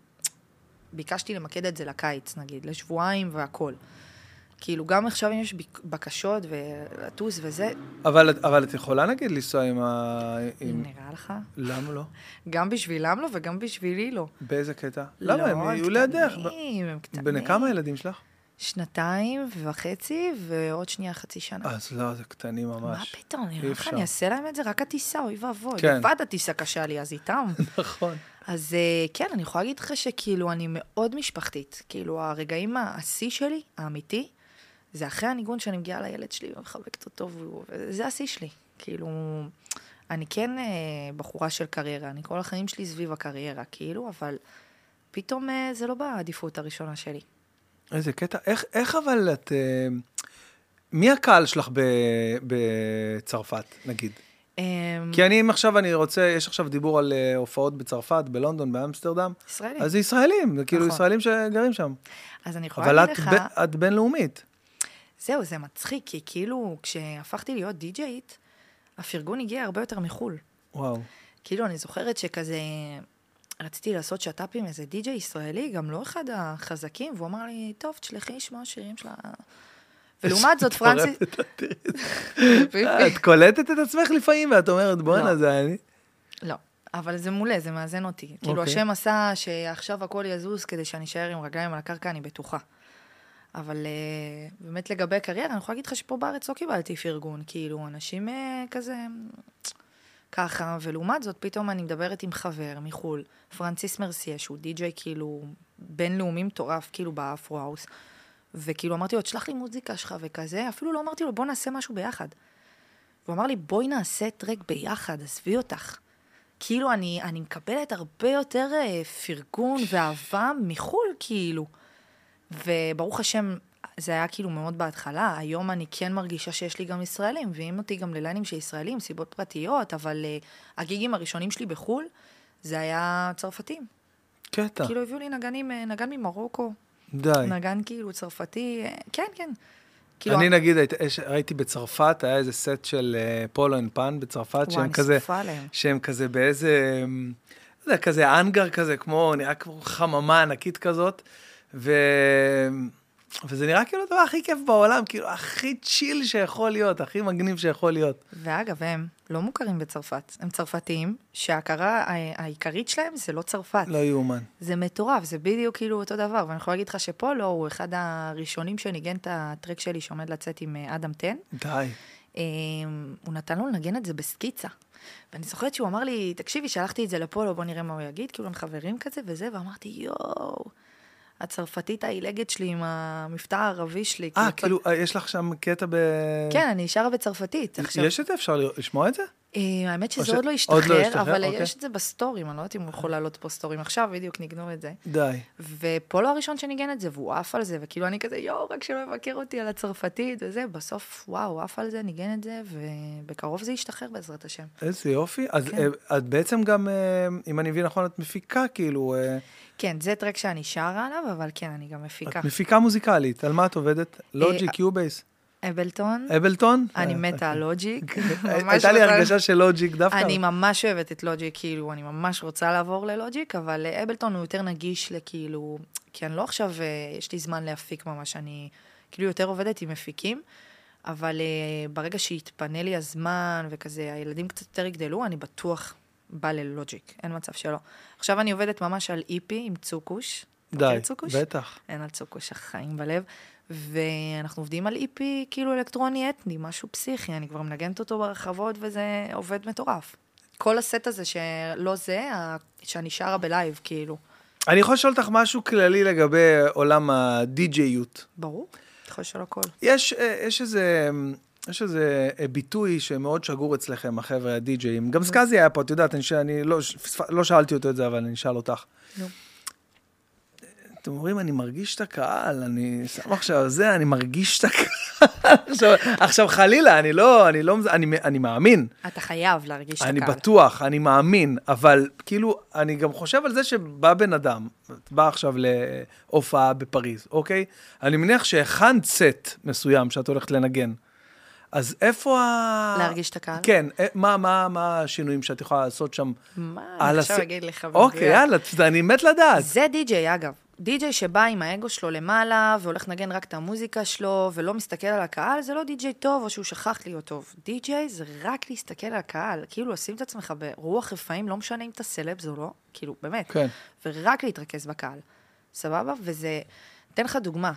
ביקשתי למקד את זה לקיץ, נגיד, לשבועיים והכול. כאילו, גם עכשיו אם יש בקשות ולטוס וזה, אבל, אבל את יכולה נגיד לנסוע עם ה... עם... נראה לך? למה לא? גם בשבילם לא וגם בשבילי לא. באיזה קטע? למה? לא, הם יהיו לידך. קטנים, הם קטנים. בני כמה ילדים שלך? שנתיים וחצי, ועוד שנייה חצי שנה. אז לא, זה קטנים מה ממש. פתאום, נראה לך. אני אעשה להם את זה? רק הטיסה, אוי ואבוי. כן. לבד הטיסה קשה לי, אז איתם. נכון. אז אה, כן, אני יכולה להגיד לך שכאילו, אני מאוד משפחתית. כאילו, הרגעים השיא שלי, האמיתי, זה אחרי הניגון שאני מגיעה לילד שלי ומחבקת אותו, וזה השיא שלי. כאילו, אני כן אה, בחורה של קריירה, אני כל החיים שלי סביב הקריירה, כאילו, אבל פתאום אה, זה לא בעדיפות הראשונה שלי. איזה קטע. איך, איך אבל את... אה, מי הקהל שלך בצרפת, נגיד? אמ, כי אני, אם עכשיו אני רוצה, יש עכשיו דיבור על אה, הופעות בצרפת, בלונדון, באמסטרדם, ישראלים. אז זה ישראלים, זה כאילו נכון. ישראלים שגרים שם. אז אני יכולה אבל להגיד לך... ב, את בינלאומית. זהו, זה מצחיק, כי כאילו, כשהפכתי להיות די-ג'יית, הפרגון הגיע הרבה יותר מחו"ל. וואו. כאילו, אני זוכרת שכזה, רציתי לעשות שת"פ עם איזה די-ג'יי ישראלי, גם לא אחד החזקים, והוא אמר לי, טוב, תשלחי לשמוע שירים שלה. ולעומת זאת, פרנסיס... אה, את קולטת את עצמך לפעמים, ואת אומרת, בואנה, לא. זה אני. לא, אבל זה מעולה, זה מאזן אותי. כאילו, אוקיי. השם עשה שעכשיו הכל יזוז כדי שאני אשאר עם רגליים על הקרקע, אני בטוחה. אבל אה, באמת לגבי קריירה, אני יכולה להגיד לך שפה בארץ לא קיבלתי פרגון. כאילו, אנשים אה, כזה... ככה, ולעומת זאת, פתאום אני מדברת עם חבר מחו"ל, פרנסיס מרסיה, שהוא די-ג'יי כאילו בינלאומי מטורף, כאילו ב Afro house. וכאילו אמרתי לו, תשלח לי מוזיקה שלך וכזה, אפילו לא אמרתי לו, בוא נעשה משהו ביחד. והוא אמר לי, בואי נעשה track ביחד, עזבי אותך. כאילו, אני, אני מקבלת הרבה יותר אה, פרגון ואהבה מחו"ל, כאילו. וברוך השם, זה היה כאילו מאוד בהתחלה. היום אני כן מרגישה שיש לי גם ישראלים, מביאים אותי גם לליינים של ישראלים, סיבות פרטיות, אבל uh, הגיגים הראשונים שלי בחו"ל, זה היה צרפתים. קטע. כאילו הביאו לי נגנים, אה, נגן ממרוקו, די. נגן כאילו צרפתי, אה, כן, כן. כאילו, אני נגיד, ראיתי בצרפת, היה איזה סט של אה, Polo and Pan בצרפת, שהם כזה, שהם כזה באיזה, אמ, לא יודע, כזה האנגר כזה, כמו, נראה כמו חממה ענקית כזאת, ו... וזה נראה כאילו הדבר הכי כיף בעולם, כאילו, הכי chill שיכול להיות, הכי מגניב שיכול להיות. ואגב, הם לא מוכרים בצרפת. הם צרפתים שההכרה העיקרית שלהם זה לא צרפת. לא יאומן. זה מטורף, זה בדיוק כאילו אותו דבר. ואני יכולה להגיד לך שפולו הוא אחד הראשונים שניגן את הטרק שלי שעומד לצאת עם אה, אדם טן. די. אה, הוא נתן לו לנגן את זה בסקיצה. ואני זוכרת שהוא אמר לי, תקשיבי, שלחתי את זה לפולו, בוא נראה מה הוא יגיד, כאילו הם חברים כזה וזה, ואמרתי, יואו, הצרפתית העילגת שלי עם המבטא הערבי שלי. אה, קצת- כאילו, אה, יש לך שם קטע ב... כן, אני שרה בצרפתית. עכשיו, יש את זה? אפשר לשמוע את זה? אה, האמת שזה ש- עוד לא עוד השתחרר, לא השתחרר, אבל אוקיי. יש את זה בסטורים, אני לא יודעת אם הוא יכול לעלות פה סטורים עכשיו, בדיוק ניגנו את זה. די. ו Polo הראשון שניגן את זה, והוא עף על זה, וכאילו אני כזה, יואו, רק שלא יבקר אותי על הצרפתית וזה, בסוף, וואו, הוא עף על זה, ניגן את זה, ובקרוב זה ישתחרר בעזרת השם. איזה יופי. אז כן. אה, את בעצם גם, אה, אם אני מבין נכון, את מפיקה, כאילו, כן, זה track שאני שרה עליו, אבל כן, אני גם מפיקה. את מפיקה מוזיקלית. על מה את עובדת? Logic, Cubase? אבלטון, אבלטון? אני אה, מתה על לוג'יק. ממש הייתה לי הרגשה של לוג'יק דווקא. אני ממש אוהבת את לוג'יק, כאילו, אני ממש רוצה לעבור ללוג'יק, אבל אבלטון הוא יותר נגיש לכאילו, כי אני לא עכשיו, אה, יש לי זמן להפיק ממש, אני כאילו יותר עובדת עם מפיקים, אבל אה, ברגע שיתפנה לי הזמן וכזה, הילדים קצת יותר יגדלו, אני בטוח בא ללוג'יק, אין מצב שלא. עכשיו אני עובדת ממש על איפי עם צוקוש. די? בטח. אין על צוקוש החיים בלב. ואנחנו עובדים על EP כאילו אלקטרוני אתני, משהו פסיכי, אני כבר מנגנת אותו ברחבות וזה עובד מטורף. כל הסט הזה שלא זה, שאני שרה ב live, כאילו. אני יכול לשאול אותך משהו כללי לגבי עולם הדי-ג'יות. ברור, אתה יכול לשאול הכל. יש, אה, יש איזה... יש איזה אה, ביטוי שמאוד שגור אצלכם, החבר'ה הדי-ג'אים. גם סקאזי היה פה, את יודעת, אני, ש- אני לא, לא שאלתי אותו את זה, אבל אני אשאל אותך. נו. אתם אומרים, אני מרגיש את הקהל, אני שם עכשיו זה, אני מרגיש את הקהל. עכשיו, עכשיו חלילה, אני לא, אני לא, אני, אני מאמין, אתה חייב להרגיש את אני הקהל. בטוח, אני מאמין, אבל כאילו, אני גם חושב על זה שבא בן אדם, בא עכשיו להופעה בפריז, אוקיי? אני מניח שהכנת סט מסוים שאת הולכת לנגן. אז איפה ה... להרגיש את הקהל? כן, אה, מה, מה, מה השינויים שאת יכולה לעשות שם? מה, אני עכשיו הס- אגיד לך אוקיי. יאללה, אני מת לדעת. זה די-ג'יי, אגב. די-ג'יי שבא עם האגו שלו למעלה, והולך לנגן רק את המוזיקה שלו, ולא מסתכל על הקהל, זה לא די-ג'יי טוב, או שהוא שכח להיות טוב. די-ג'יי זה רק להסתכל על הקהל. כאילו, לשים את עצמך ברוח רפאים, לא משנה אם אתה סלבס או לא, כאילו, באמת. כן. ורק להתרכז בקהל. סבבה? וזה... אתן לך דוגמה.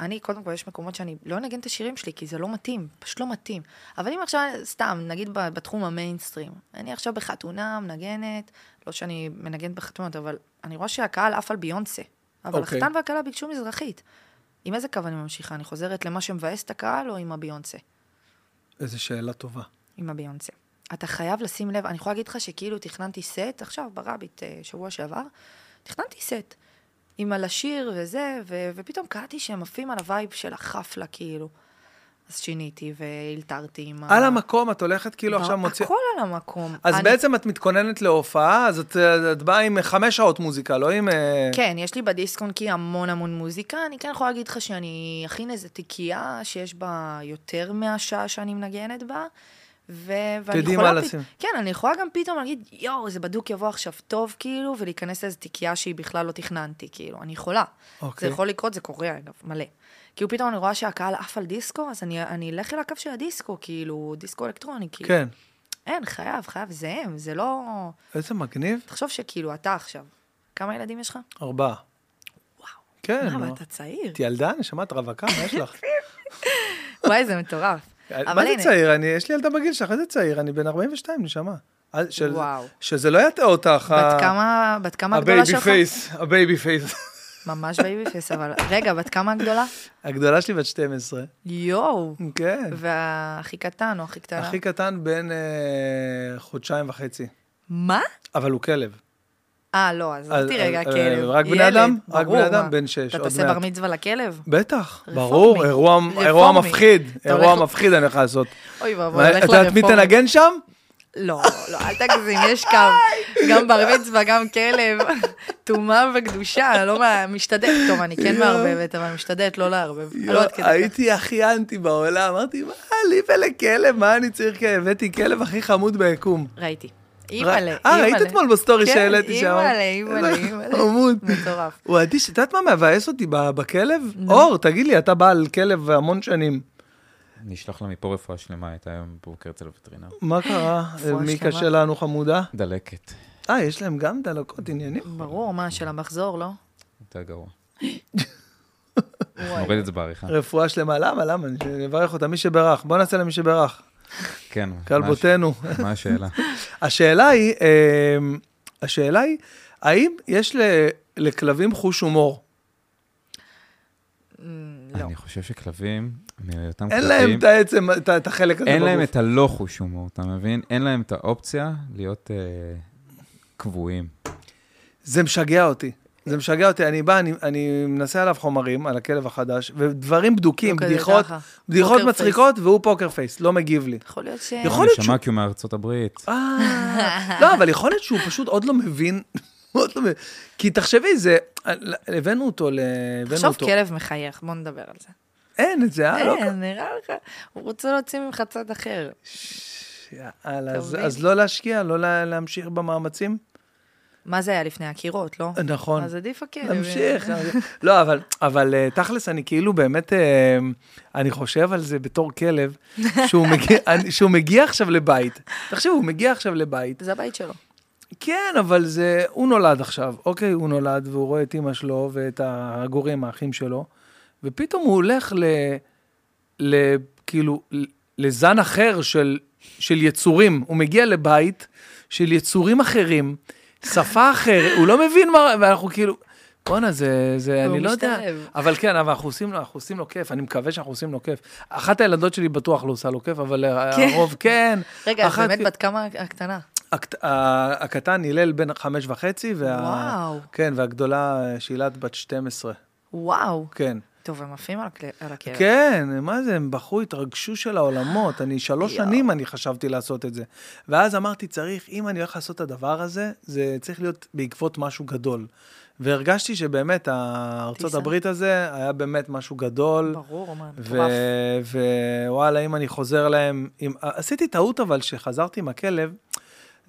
אני, קודם כל, יש מקומות שאני לא אנגן את השירים שלי, כי זה לא מתאים, פשוט לא מתאים. אבל אם עכשיו, סתם, נגיד בתחום המיינסטרים, אני עכשיו בחתונה מנגנת, לא שאני מנגנת בחתונות, אבל אני רואה שהקהל עף על ביונסה. אבל אוקיי. החתן והכלה ביקשו מזרחית. עם איזה קו אני ממשיכה? אני חוזרת למה שמבאס את הקהל או עם הביונסה? איזו שאלה טובה. עם הביונסה. אתה חייב לשים לב, אני יכולה להגיד לך שכאילו תכננתי סט, עכשיו ברביט, אה, שבוע שעבר, תכננתי סט עם על השיר וזה, ו- ופתאום קלטתי שהם עפים על ה vibe של החפלה, כאילו. אז שיניתי ואלתרתי עם על המקום את הולכת כאילו עכשיו מוציאה... הכל על המקום. אז אני- בעצם את מתכוננת להופעה, אז את, את באה עם חמש שעות מוזיקה, לא עם... אה, כן, יש לי בדיסק-און-קי המון המון מוזיקה. אני כן יכולה להגיד לך שאני אכין איזה תיקייה שיש בה יותר מהשעה שאני מנגנת בה. ו- ואני יכולה... מה פ-. כן, אני יכולה גם פתאום להגיד, יואו, איזה בדוק יבוא עכשיו טוב, כאילו, ולהיכנס לאיזה תיקייה שהיא בכלל לא תכננתי, כאילו, אני יכולה. אוקיי. זה יכול לקרות, זה קורה, אגב, מלא. כאילו, פתאום אני רואה שהקהל עף על דיסקו, אז אני, אני אלך אל הקו של הדיסקו, כאילו, דיסקו אלקטרוני, כאילו. כן. אין, חייב, חייב, זה הם, זה לא... איזה מגניב. תחשוב שכאילו, אתה עכשיו, כמה ילדים יש לך? ארבעה. וואו. כן, מה. אבל אתה צעיר. את ילדה, נשמה, את רווקה, מה יש לך? וואי, זה מטורף. מה אבל זה צעיר? אני, יש לי ילדה בגיל שלך, איזה צעיר? אני בן 42, נשמה. אה, של- וואו. שזה לא יטעה אותך. בת כמה, בת כמה הגדולה ה baby שלך? face, ה baby face. ממש baby face, אבל רגע, בת כמה הגדולה? הגדולה שלי בת 12. יואו. כן. והכי קטן או הכי קטנה? הכי קטן בן אה, חודשיים וחצי. מה? אבל הוא כלב. אה, לא, אז אותי רגע, אה, כלב. רק בני אדם? רק בני אדם? בן שש, אתה תעשה. בר מצווה לכלב? בטח. ברור, אירוע. מפחיד, אירוע מפחיד אני הולך לעשות. אוי ואבוי, מה, הולך את יודעת מי לרפורמי. תנגן שם? לא, לא, אל תגזים, יש קו. גם בר מצווה, גם כלב. טומאה וקדושה, לא. משתדלת. טוב, אני כן. מערבבת, אבל משתדלת לא לערבב. לא. הייתי הכי אנטי בעולם, אמרתי, מה לי ולכלב, מה אני צריך כלב? הבאתי כלב הכי חמוד ביקום. ראיתי. אימא'לה, אה, ראית אתמול בסטורי כן, שהעליתי שם? אימא'לה, אימא'לה, אימא'לה. חמוד. מטורף. הוא אדיש, את יודעת מה מבאס אותי בכלב? אור, תגיד לי, אתה בעל כלב המון שנים. אני אשלח לה מפה רפואה שלמה, הייתה היום בבוקר אצל הווטרינר. מה קרה? רפואה מי שלמה. קשה לנו חמודה? דלקת, אה, יש להם גם דלקות עניינים? ברור, מה, של המחזור, לא? יותר גרוע. נוריד את זה בעריכה. רפואה שלמה, למה? למה? אני אברך אותה, מי שברך. בוא נעשה להם מי שברך. כן. כלבותינו. מה השאלה? השאלה היא, אמ, השאלה היא, האם יש לכלבים חוש הומור? לא. אני חושב שכלבים, מהיותם אין להם כלבים, את העצם, את החלק הזה אין להם בגוף. את הלא חוש הומור, אתה מבין? אין להם את האופציה להיות אה, קבועים. זה משגע אותי. זה משגע אותי, אני בא, אני, אני מנסה עליו חומרים, על הכלב החדש, ודברים בדוקים, לא בדיחות. בדיחות מצחיקות, והוא פוקר פייס, לא מגיב לי. יכול להיות ש... יכול להיות נשמה כי הוא מארצות הברית. אה, לא, אבל יכול להיות שהוא פשוט עוד לא מבין. כי תחשבי, זה, הבאנו אותו, ל- תחשוב. כלב מחייך, בוא נדבר על זה. אין את זה, אה? לא אין, נראה לך, הוא רוצה להוציא ממך צד אחר. יאללה, אז? אז לא להשקיע, לא לה, להמשיך במאמצים? מה זה היה לפני הקירות, לא? נכון. אז עדיף הכלב. נמשיך. לא, אבל, אבל אה, תכלס, אני כאילו באמת, אה, אני חושב על זה בתור כלב, שהוא מגיע, שהוא מגיע עכשיו לבית. תחשבו, הוא מגיע עכשיו לבית. זה הבית שלו. כן, אבל זה, הוא נולד עכשיו, אוקיי, הוא נולד, והוא רואה את אימא שלו ואת הגורים, האחים שלו, ופתאום הוא הולך ל... ל כאילו, לזן אחר של, של יצורים. הוא מגיע לבית של יצורים אחרים, שפה אחרת, הוא לא מבין מה, ואנחנו כאילו, בואנה, זה, זה, אני לא יודע. אבל כן, אבל אנחנו עושים לו, אנחנו עושים לו כיף, אני מקווה שאנחנו עושים לו כיף. אחת הילדות שלי בטוח לא עושה לו כיף, אבל כן. הרוב כן. רגע, באמת בת כמה הקטנה? הקט- ה- הקטן הלל בן חמש וחצי, וה... וואו. כן, והגדולה שילת בת 12. וואו. כן. טוב, הם עפים על על הכלב. כן, מה זה, הם בכו, התרגשו של העולמות. אני שלוש. שנים אני חשבתי לעשות את זה. ואז אמרתי, צריך, אם אני הולך לעשות את הדבר הזה, זה צריך להיות בעקבות משהו גדול. והרגשתי שבאמת, ארצות. הברית הזה היה באמת משהו גדול. ברור, מה, מטורף. ווואלה, אם אני חוזר להם, אם, עשיתי טעות אבל, שחזרתי עם הכלב,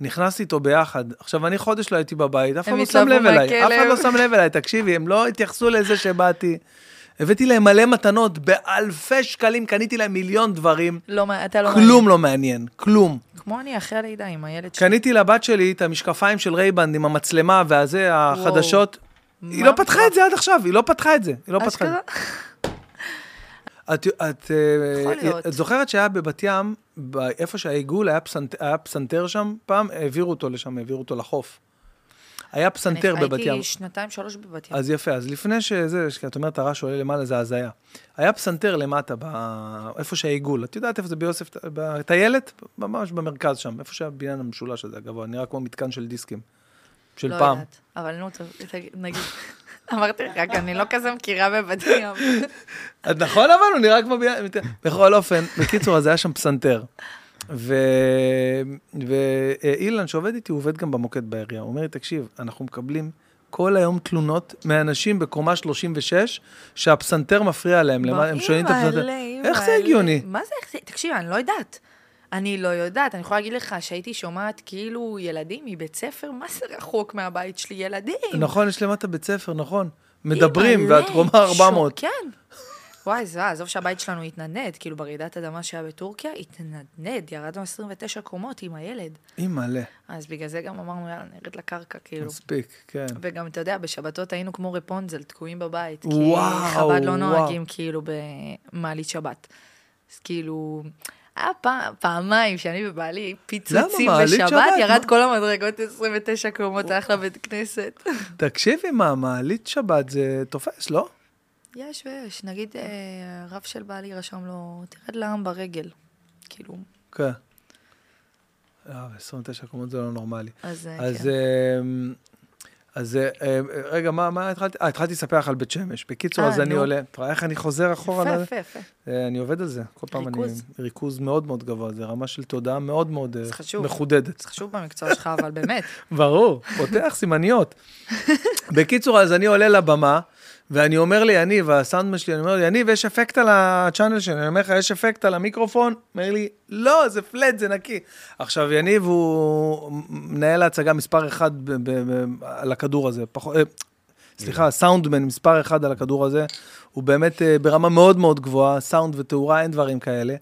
נכנסתי איתו ביחד. עכשיו, אני חודש לא הייתי בבית, אף אחד לא שם לב אליי, אף אחד. לא שם לב אליי, תקשיבי, הם לא התייחסו לזה שבאתי. הבאתי להם מלא מתנות, באלפי שקלים, קניתי להם מיליון דברים, לא, אתה לא כלום לא מעניין, כלום. כמו אני אחרי הלידה עם הילד שלי. קניתי לבת שלי את המשקפיים של Ray-Ban עם המצלמה והזה, החדשות. היא מה? לא פתחה את זה עד עכשיו, היא לא פתחה את זה, היא לא פתחה את זה. את, את, אה, להיות. את זוכרת שהיה בבת ים, איפה שהעיגול, היה, פסנט, היה פסנתר שם, פעם העבירו אותו לשם, העבירו אותו לחוף. היה פסנתר אני בבת ים. הייתי שנתיים, שלוש בבת ים. אז יפה, אז לפני שזה, את אומרת הרעש עולה למעלה, זה הזיה. היה פסנתר למטה, ב... איפה שהעיגול. את יודעת איפה זה ביוסף, בטיילת? ממש במרכז שם, איפה שהבניין המשולש הזה הגבוה, נראה כמו מתקן של דיסקים. של לא פעם. יודעת, אבל נו, נגיד. אמרתי לך, אני לא כזה מכירה בבת ים. נכון אבל, הוא נראה כמו... בכל אופן, בקיצור, אז היה שם פסנתר. ואילן, שעובד איתי, הוא עובד גם במוקד בעירייה. הוא אומר לי, תקשיב, אנחנו מקבלים כל היום תלונות מאנשים בקומה 36, שהפסנתר מפריע להם, הם שומעים את הפסנתר. איך זה. הגיוני? מה זה איך זה? תקשיב, אני לא יודעת. אני לא יודעת, אני יכולה להגיד לך שהייתי שומעת כאילו ילדים מבית ספר, מה זה רחוק מהבית שלי? ילדים. נכון, יש למטה בית ספר, נכון. מדברים, ואת קומה 400. שוק, כן. וואי, זה, עזוב שהבית שלנו התנדנד, כאילו ברעידת אדמה שהיה בטורקיה, התנדנד, ירדנו 29 קומות עם הילד. אימא'לה, אז בגלל זה גם אמרנו, יאללה, נרד לקרקע, כאילו. מספיק, כן. וגם, אתה יודע, בשבתות היינו כמו רפונזל, תקועים בבית. כי וואו, חב"ד לא וואו. נוהגים כאילו במעלית שבת. אז כאילו, היה פעם, פעמיים שאני ובעלי פיצוצים בשבת, שבת? ירד מה? כל המדרגות 29 קומות, הלך לבית כנסת. תקשיבי, מה, מעלית שבת זה תופס, לא? יש ויש, נגיד, אה, הרב של בעלי רשם לו, תרד לעם ברגל. כאילו, כן. אה, 29 קומות זה לא נורמלי. אז אה, אז, כן. אז אה, אה, רגע, מה, מה התחלתי? אה, התחלתי לספר לך על בית שמש. בקיצור, אה, אז אני נו. עולה, אתה רואה איך אני חוזר אחורה? יפה, ל- יפה, יפה. אני עובד על זה. כל פעם אני... ריכוז. ריכוז מאוד מאוד גבוה, זה רמה של תודעה מאוד מאוד. מחודדת. זה חשוב במקצוע שלך, אבל באמת. ברור, פותח סימניות. בקיצור, אז אני עולה לבמה, ואני אומר ליניב, הסאונדמן שלי, אני אומר לי, יניב, יש אפקט על הצ'אנל שלי, אני אומר לך, יש אפקט על המיקרופון? אומר לי, לא, זה פלט, זה נקי. עכשיו, יניב הוא מנהל ההצגה מספר אחד ב- ב- ב- על הכדור הזה, פחות... אה, סליחה, סאונדמן מספר אחד על הכדור הזה, הוא באמת אה, ברמה מאוד מאוד גבוהה, סאונד ותאורה, אין דברים כאלה.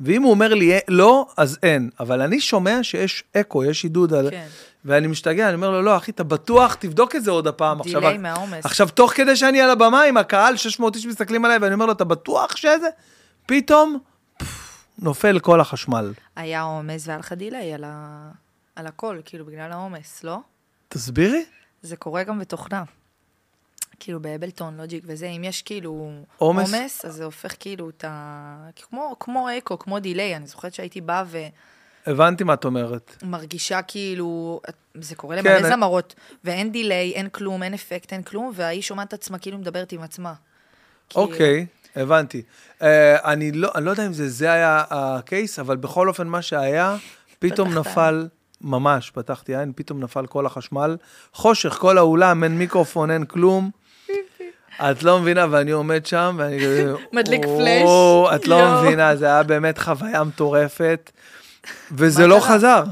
ואם הוא אומר לי לא, אז אין. אבל אני שומע שיש אקו, יש הדהוד על... כן. ואני משתגע, אני אומר לו, לא, אחי, אתה בטוח, תבדוק את זה עוד הפעם. delay מהעומס. עכשיו, תוך כדי שאני על הבמה עם הקהל, 600 איש מסתכלים עליי, ואני אומר לו, אתה בטוח שזה? פתאום, פפפ, נופל כל החשמל. היה עומס והיה לך delay על, ה... על הכל, כאילו, בגלל העומס, לא? תסבירי. זה קורה גם בתוכנה. כאילו ב Ableton, Logic וזה, אם יש כאילו עומס? עומס, אז זה הופך כאילו את ה... כמו, כמו אקו, כמו delay. אני זוכרת שהייתי באה הבנתי מה את אומרת. ומרגישה כאילו, זה קורה כן, למלא אני- זמרות, ואין delay, אין כלום, אין אפקט, אין כלום, והיא שומעת את עצמה כאילו מדברת עם עצמה. כאילו, אוקיי, הבנתי. Uh, אני, לא, אני לא יודע אם זה, זה היה ה case, אבל בכל אופן, מה שהיה, פתאום נפל, ממש, פתחתי עין, פתאום נפל כל החשמל. חושך, כל האולם, אין מיקרופון, אין כלום. את לא מבינה, ואני עומד שם, ואני. מדליק "או, פלאש, את לא יואו." מבינה, זה היה באמת חוויה מטורפת, וזה לא? חזר.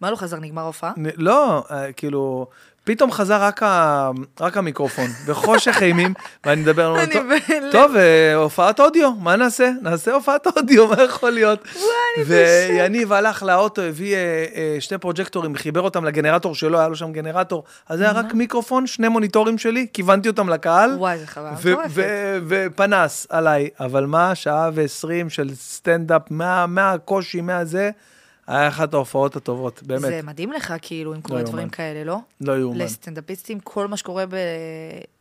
מה לא חזר, נגמר ההופעה? לא, אה, כאילו, פתאום חזר רק, ה, רק המיקרופון, וחושך אימים, ואני מדבר, אומר, אני "טוב, אה, הופעת אודיו, מה נעשה? נעשה הופעת אודיו, מה יכול להיות? ויניב הלך לאוטו, הביא אה, אה, שני פרוג'קטורים, חיבר אותם לגנרטור שלו, היה לו שם גנרטור, אז היה רק מיקרופון, שני מוניטורים שלי, כיוונתי אותם לקהל, וואי, זה. ו- ופנס עליי. אבל מה, שעה ועשרים של סטנדאפ, מה- מהקושי, מהזה, היה אחת ההופעות הטובות, באמת, זה מדהים לך, כאילו, אם קורה יאומן. דברים כאלה, לא? לא יאומן. לסטנדאפיסטים, כל מה שקורה ב...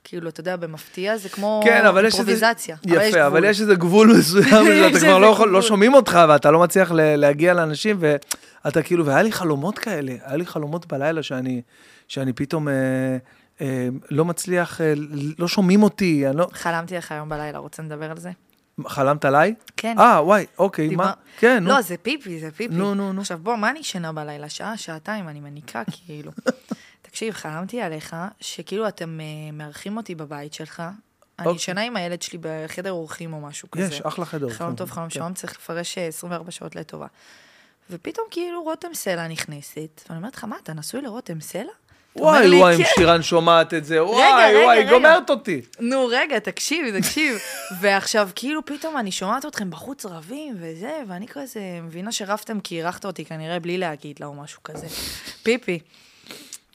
כאילו, אתה יודע, במפתיע, זה כמו כן, אבל יש איזה... אימפרוביזציה. יפה, אבל גבול. יש איזה גבול מסוים, שאתה יש כבר לא יכול, לא. שומעים אותך, ואתה לא מצליח להגיע לאנשים, ואתה כאילו, והיה לי חלומות כאלה, היה לי חלומות בלילה שאני, שאני פתאום אה, אה, לא מצליח, אה, לא שומעים אותי, אני לא... חלמתי לך היום בלילה, רוצה לדבר על זה? חלמת עליי? כן. אה, וואי, אוקיי, דיבר- מה? כן, נו. לא, זה פיפי, זה פיפי. נו, נו, נו. עכשיו, בוא, מה אני ישנה בלילה? שעה, שעתיים, אני מניקה, כאילו. תקשיב, חלמתי עליך, שכאילו אתם אה, מארחים אותי בבית שלך. אני אוקיי. ישנה עם הילד שלי בחדר אורחים או משהו כזה. יש, אחלה חדר. חלום טוב, חלום כן. שעון, צריך לפרש אה, 24 שעות לטובה. ופתאום כאילו רותם סלע נכנסת, ואני אומרת לך, מה, אתה נשוי לרותם סלע? וואי, לי, וואי, אם "כן." שירן שומעת את זה, וואי, רגע, וואי, רגע. גומרת אותי. נו, רגע, תקשיב, תקשיב. ועכשיו, כאילו, פתאום אני שומעת אתכם בחוץ רבים וזה, ואני כזה מבינה שרבתם כי אירחת אותי כנראה בלי להגיד לה או משהו כזה. פיפי.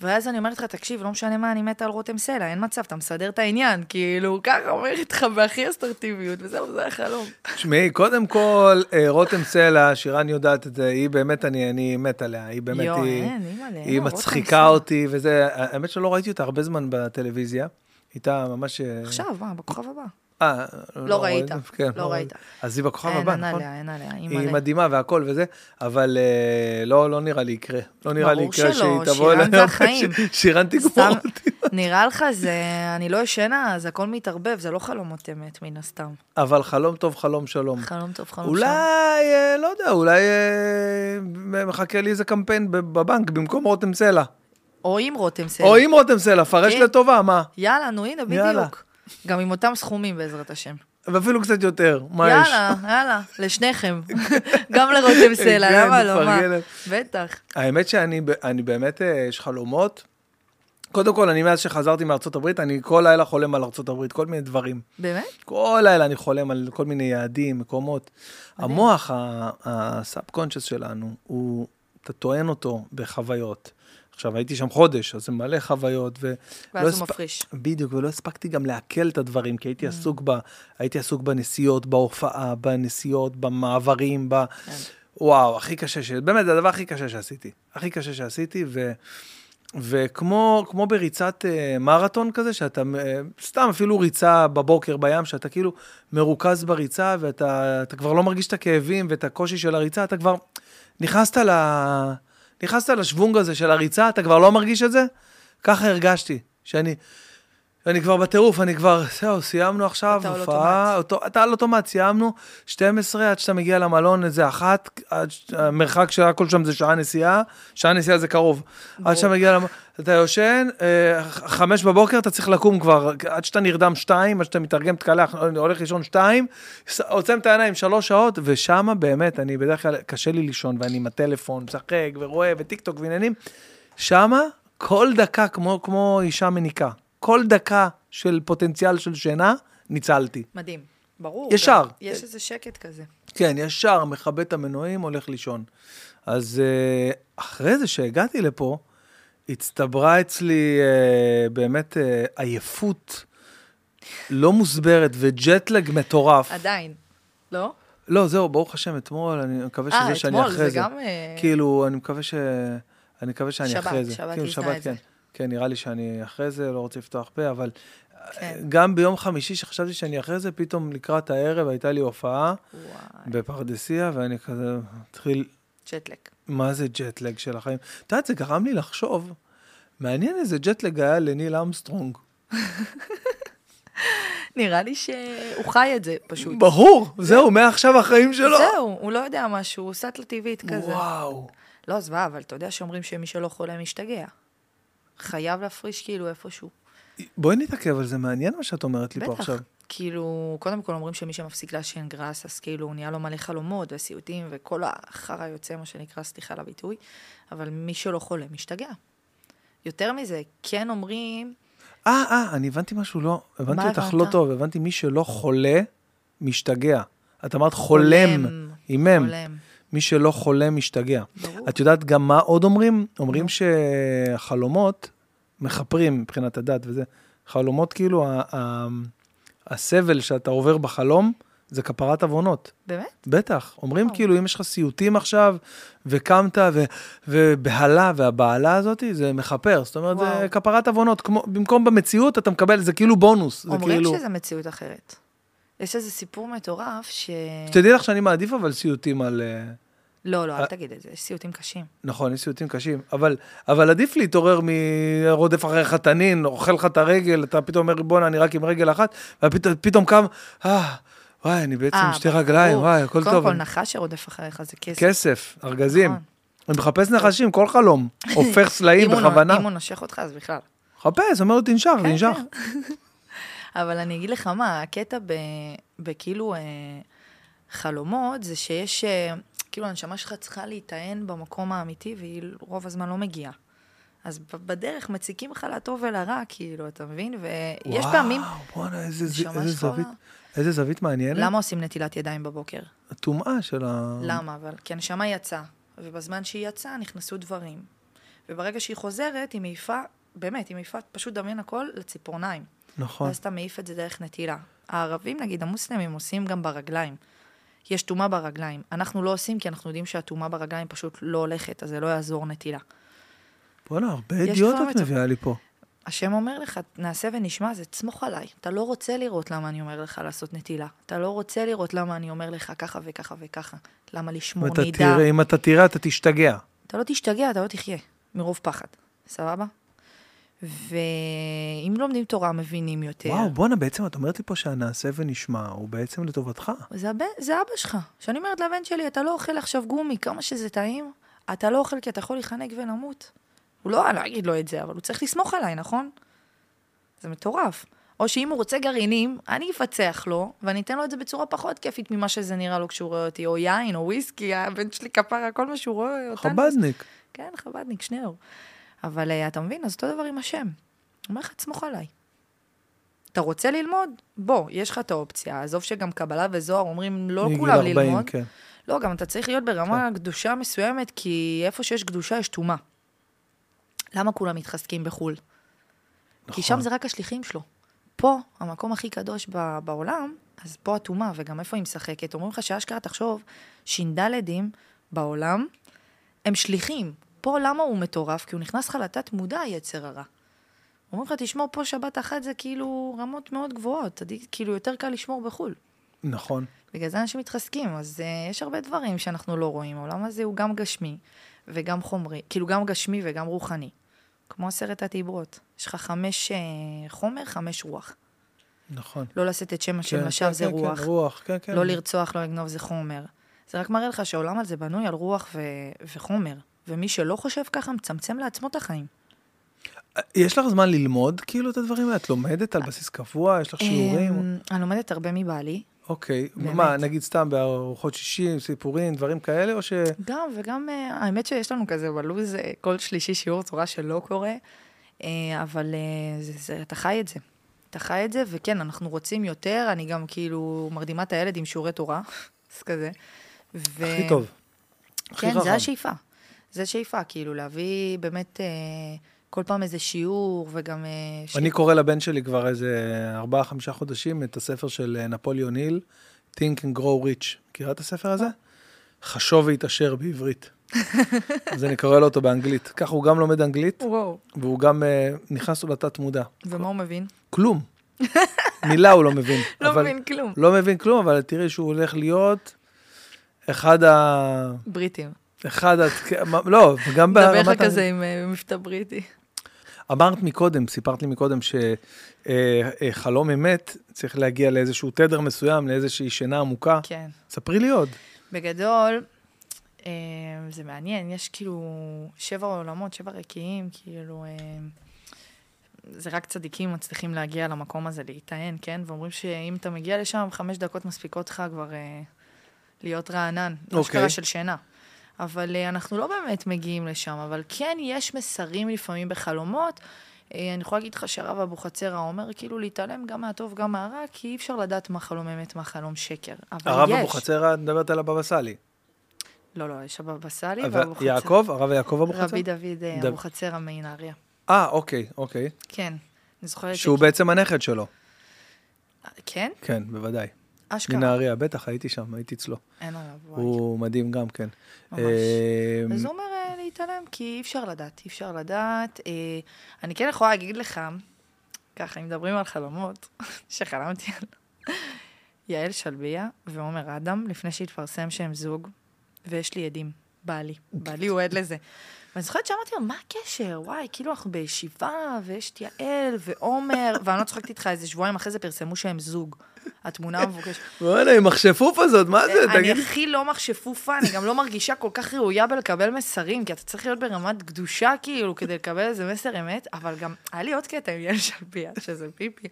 ואז אני אומרת לך, תקשיב, לא משנה מה, אני מתה על רותם סלע, אין מצב, אתה מסדר את העניין. כאילו, ככה אומרת לך בהכי אסטרטיביות, וזהו, זה החלום. תשמעי, קודם כל, אה, רותם סלע, שירן יודעת את זה, היא באמת, אני, אני מת עליה, היא באמת, יואו, היא, אין, היא רותם מצחיקה. אותי, וזה, האמת שלא ראיתי אותה הרבה זמן בטלוויזיה, הייתה ממש... אה, עכשיו, מה, בכוכב הבא. אה, לא ראית, כן, לא ראית. אז היא בכוכב אין, הבא, אין נכון? עליה, אין עליה, היא אימא'לה. מדהימה והכל וזה, אבל אה, לא, לא נראה לי יקרה. לא נראה לי ברור יקרה שלא, שהיא תבוא שירן זה החיים. שירן תגמור אותי. נראה לך זה, אני לא ישנה, אז הכל מתערבב, זה לא חלומות אמת, מן הסתם. אבל חלום טוב, חלום שלום. חלום טוב, חלום אולי, שם. אה, לא יודע, אולי אה, מחכה לי איזה קמפיין בב- בבנק במקום רותם סלע. או עם רותם סלע. או עם רותם סלע, פרש כן. לטובה, מה? יאללה, נו הנה. בדיוק. גם עם אותם סכומים, בעזרת השם. ואפילו קצת יותר, מה יש? יאללה, יאללה, לשניכם. גם לרותם סלע, כן, למה לא? מה? בטח. האמת שאני אני באמת, אה, יש חלומות. קודם כל, אני מאז שחזרתי מארצות הברית, אני כל לילה חולם על ארצות הברית, כל מיני דברים. באמת? כל לילה אני חולם על כל מיני יעדים, מקומות. המוח, ה subconscious שלנו, הוא, אתה טוען אותו בחוויות. עכשיו, הייתי שם חודש, אז זה מלא חוויות, ו... לא ואז הוא הספ- מפריש. בדיוק, ולא הספקתי גם לעכל את הדברים, כי הייתי עסוק, ב, הייתי עסוק בנסיעות, בהופעה, בנסיעות, במעברים, ב... כן. וואו, הכי קשה, ש... באמת, זה הדבר הכי קשה שעשיתי. הכי קשה שעשיתי, ו... וכמו כמו בריצת uh, מרתון כזה, שאתה, uh, סתם אפילו ריצה בבוקר בים, שאתה כאילו מרוכז בריצה, ואתה אתה כבר לא מרגיש את הכאבים ואת הקושי של הריצה, אתה כבר נכנסת, ל... נכנסת לשוונג הזה של הריצה, אתה כבר לא מרגיש את זה? ככה הרגשתי, שאני... אני כבר בטירוף, אני כבר, זהו, סיימנו עכשיו, אתה על הופעה, אותו, אתה על אוטומט, סיימנו, 12 עד שאתה מגיע למלון, איזה אחת, המרחק של הכל שם זה שעה נסיעה, שעה נסיעה זה קרוב. ברור. עד שאתה מגיע למלון, אתה יושן, אה, חמש בבוקר, אתה צריך לקום כבר, עד שאתה נרדם שתיים, עד שאתה מתרגם, מתקלח, הולך לישון שתיים, עוצם את העיניים שלוש שעות, ושמה באמת, אני בדרך כלל, קשה לי לישון, ואני עם הטלפון, משחק ורואה, וטיק טוק ועניינים, שמה, כל דקה כמו, כמו אישה מניקה. כל דקה של פוטנציאל של שינה, ניצלתי. מדהים. ברור. ישר. גם יש איזה שקט כזה. כן, ישר מכבה את המנועים, הולך לישון. אז אה, אחרי זה שהגעתי לפה, הצטברה אצלי אה, באמת אה, עייפות לא מוסברת וג'טלג מטורף. עדיין. לא? לא, זהו, ברוך השם, אתמול, אני מקווה שזה אה, שאני אתמול, אחרי זה זה. גם... אה, כאילו, אני מקווה ש... אני מקווה שאני שבת, אחרי זה. שבת כאילו, שבת, את זה. כן. נראה לי שאני אחרי זה, לא רוצה לפתוח פה, אבל כן. גם ביום חמישי שחשבתי שאני אחרי זה, פתאום לקראת הערב הייתה לי הופעה וואי, בפרדסיה, ואני כזה מתחיל, ג'ט לג. מה זה ג'ט לג של החיים? את יודעת, זה גרם לי לחשוב, מעניין איזה ג'ט לג היה לניל ארמסטרונג. נראה לי שהוא חי את זה, פשוט. ברור, זהו, מעכשיו החיים שלו. זהו, הוא לא יודע משהו, הוא סאטלה טבעית כזה. וואו. לא, זוועה, אבל אתה יודע שאומרים שמי שלא חולה משתגע. חייב להפריש כאילו איפשהו. בואי נתעכב על זה, מעניין מה שאת אומרת לי פה בטח. עכשיו. כאילו, קודם כל אומרים שמי שמפסיק לעשן גראס, אז כאילו נהיה לו מלא חלומות וסיוטים וכל החרא יוצא, מה שנקרא, סליחה על הביטוי, אבל מי שלא חולה משתגע. יותר מזה, כן אומרים, אה, אה, אני הבנתי משהו לא, הבנתי אותך הבנת? לא טוב, הבנתי מי שלא חולה, משתגע. את אמרת חולם, חולם, עם מם. חולם. מי שלא חולם, משתגע. ברור. את יודעת גם מה עוד אומרים? אומרים. שחלומות מכפרים מבחינת הדת וזה. חלומות כאילו, ה- ה- הסבל שאתה עובר בחלום, זה כפרת עוונות. באמת? בטח. אומרים וואו. כאילו, אם יש לך סיוטים עכשיו, וקמת, ו- ובהלה, והבהלה הזאת, זה מכפר. זאת אומרת, זה וואו. כפרת עוונות. כמו, במקום במציאות, אתה מקבל, זה כאילו בונוס. זה אומרים כאילו... שזה מציאות אחרת. יש איזה סיפור מטורף ש... שתדעי לך שאני מעדיף אבל סיוטים על... אה, לא, לא, אל אה. תגיד את זה, יש סיוטים קשים. נכון, יש סיוטים קשים, אבל, אבל עדיף להתעורר מרודף אחריך תנין, אוכל לך את הרגל, אתה פתאום אומר, בואנה, אני רק עם רגל אחת, ופתאום קם, אה, וואי, אני בעצם עם אה, שתי ברור. רגליים, וואי, הכל טוב. קודם כל, נחש שרודף אחריך זה כסף. כסף, ארגזים. נכון. אני מחפש נחשים, כל חלום. הופך סלעים בכוונה. אם הוא נושך אותך, אז בכלל. מחפש, אומר לו, תנשך, כן, תנשך. אבל אני אגיד לך מה, הקטע ב- בכאילו אה, חלומות, זה שיש, אה, כאילו הנשמה שלך צריכה להיטען במקום האמיתי, והיא רוב הזמן לא מגיעה. אז בדרך מציקים לך לטוב ולרע, כאילו, אתה מבין? ויש פעמים... וואו, בואנה, איזה איזה. זווית, איזה זווית מעניינת. למה עושים נטילת ידיים בבוקר? הטומאה של ה... למה? אבל כי הנשמה יצאה, ובזמן שהיא יצאה נכנסו דברים. וברגע שהיא חוזרת, היא מעיפה, באמת, היא מעיפה, פשוט דמיין הכל לציפורניים. נכון. ואז אתה מעיף את זה דרך נטילה. הערבים, נגיד, המוסלמים, עושים גם ברגליים. יש טומאה ברגליים. אנחנו לא עושים כי אנחנו יודעים שהטומאה ברגליים פשוט לא הולכת, אז זה לא יעזור נטילה. בואנה, הרבה ידיעות את מביאה לי פה. השם אומר לך, נעשה ונשמע, זה תסמוך עליי. אתה לא רוצה לראות למה אני אומר לך לעשות נטילה. אתה לא רוצה לראות למה אני אומר לך ככה וככה וככה. למה לשמור מידע. תראה- אם אתה תראה, אתה תשתגע. אתה לא תשתגע, אתה לא תחיה, מרוב פחד, סבבה? ואם לומדים תורה, מבינים יותר. וואו, בואנה, בעצם את אומרת לי פה שהנעשה ונשמע הוא בעצם לטובתך. זה, הבן, זה אבא שלך. שאני אומרת לבן שלי, אתה לא אוכל עכשיו גומי, כמה שזה טעים, אתה לא אוכל כי אתה יכול להיחנק ולמות. הוא לא, אני לא אגיד לו את זה, אבל הוא צריך לסמוך עליי, נכון? זה מטורף. או שאם הוא רוצה גרעינים, אני אפצח לו, ואני אתן לו את זה בצורה פחות כיפית ממה שזה נראה לו כשהוא רואה אותי, או יין, או וויסקי, הבן שלי כפרה, כל מה שהוא רואה אותנו. חבדניק. כן, חבדניק, שניאור. אבל uh, אתה מבין, אז אותו דבר עם השם. אומר לך, תסמוך עליי. אתה רוצה ללמוד? בוא, יש לך את האופציה. עזוב שגם קבלה וזוהר אומרים לא כולם 40, ללמוד. כן. לא, גם אתה צריך להיות ברמה כן. קדושה מסוימת, כי איפה שיש קדושה יש טומאה. למה כולם מתחזקים בחו"ל? כי נכון. שם זה רק השליחים שלו. פה, המקום הכי קדוש ב- בעולם, אז פה הטומאה, וגם איפה היא משחקת. אומרים לך שאשכרה, תחשוב, ש"דים בעולם, הם שליחים. פה למה הוא מטורף? כי הוא נכנס לך לתת מודע, היצר הרע. אומרים לך, תשמור פה שבת אחת זה כאילו רמות מאוד גבוהות, כאילו יותר קל לשמור בחו"ל. נכון. בגלל זה אנשים מתחזקים, אז uh, יש הרבה דברים שאנחנו לא רואים. העולם הזה הוא גם גשמי וגם חומרי, כאילו גם גשמי וגם רוחני. כמו עשרת הדיברות. יש לך חמש uh, חומר, חמש רוח. נכון. לא לשאת את שם השם כן, לשווא כן, זה כן, רוח. כן, רוח, כן, כן. לא לרצוח, לא לגנוב זה חומר. זה רק מראה לך שהעולם הזה בנוי על רוח ו- וחומר. ומי שלא חושב ככה, מצמצם לעצמו את החיים. יש לך זמן ללמוד כאילו את הדברים האלה? את לומדת על בסיס קבוע? יש לך שיעורים? אמ, אני לומדת הרבה מבעלי. אוקיי. מה, נגיד סתם בארוחות שישי, סיפורים, דברים כאלה, או ש... גם, וגם, אה, האמת שיש לנו כזה בלו"ז כל שלישי שיעור תורה שלא קורה, אה, אבל אה, זה, זה, אתה חי את זה. אתה חי את זה, וכן, אנחנו רוצים יותר, אני גם כאילו מרדימה את הילד עם שיעורי תורה, אז כזה. ו... הכי טוב. כן. זה השאיפה. זה השאיפה, כאילו, להביא באמת אה, כל פעם איזה שיעור, וגם... אה, ש- אני קורא לבן שלי כבר איזה ארבעה, חמישה חודשים את הספר של אה, נפוליאון היל, Think and Grow Rich. מכירה את הספר הזה? חשוב והתעשר בעברית. אז אני קורא לו אותו באנגלית. ככה הוא גם לומד אנגלית, וואו. והוא גם אה, נכנס לו לתת מודע. ומה הוא מבין? כלום. מילה הוא לא מבין. לא אבל- מבין כלום. לא מבין כלום, אבל תראי שהוא הולך להיות אחד ה... בריטים. אחד ה... לא, וגם מדבר ברמת... לך כזה עם אה, מבטא בריטי. אמרת מקודם, סיפרת לי מקודם שחלום אמת צריך להגיע לאיזשהו תדר מסוים, לאיזושהי שינה עמוקה. כן. ספרי לי עוד. בגדול, אה, זה מעניין, יש כאילו שבע עולמות, שבע רקיעים, כאילו, אה, זה רק צדיקים מצליחים להגיע למקום הזה, להיטען, כן? ואומרים שאם אתה מגיע לשם, חמש דקות מספיקות לך כבר אה, להיות רענן, אוקיי. אשכרה של שינה. אבל אה, אנחנו לא באמת מגיעים לשם, אבל כן יש מסרים לפעמים בחלומות. אה, אני יכולה להגיד לך שהרב אבוחצירא אומר כאילו להתעלם גם מהטוב, גם מהרע, כי אי אפשר לדעת מה חלום אמת, מה חלום שקר. אבל הרב יש. אבוחצירא, את מדברת על הבבא סאלי. לא, לא, יש הבבא סאלי ואבוחצירא. יעקב? הרב יעקב אבוחצירא? רבי דוד אה, דוד. אבוחצירא מנהריה. אה, אוקיי, אוקיי. כן, אני זוכרת שהוא. בעצם הנכד שלו. כן? כן, בוודאי. אשכרה. מנהריה, בטח, הייתי שם, הייתי אצלו. אין עליו, וואי. הוא מדהים גם כן. ממש. אה, אז הוא אומר אה, להתעלם, כי אי אפשר לדעת, אי אפשר לדעת. אה, אני כן יכולה להגיד לך, ככה, אם מדברים על חלומות, שחלמתי על יעל שלביה ועומר אדם, לפני שהתפרסם שהם זוג, ויש לי עדים, בעלי. בעלי הוא עד לזה. ואני זוכרת שאמרתי לו, מה הקשר? וואי, כאילו אנחנו בישיבה, ויש את יעל ועומר, ואני לא צוחקת איתך, איזה שבועיים אחרי זה פרסמו שהם זוג. התמונה המבוקשת. וואלה, עם מכשפוף הזאת, מה זה? אני. הכי לא מכשפופה, אני גם לא מרגישה כל כך ראויה בלקבל מסרים, כי אתה צריך להיות ברמת קדושה, כאילו, כדי לקבל איזה מסר אמת, אבל גם היה לי עוד קטע עם יעל שלביה, שזה פיפי,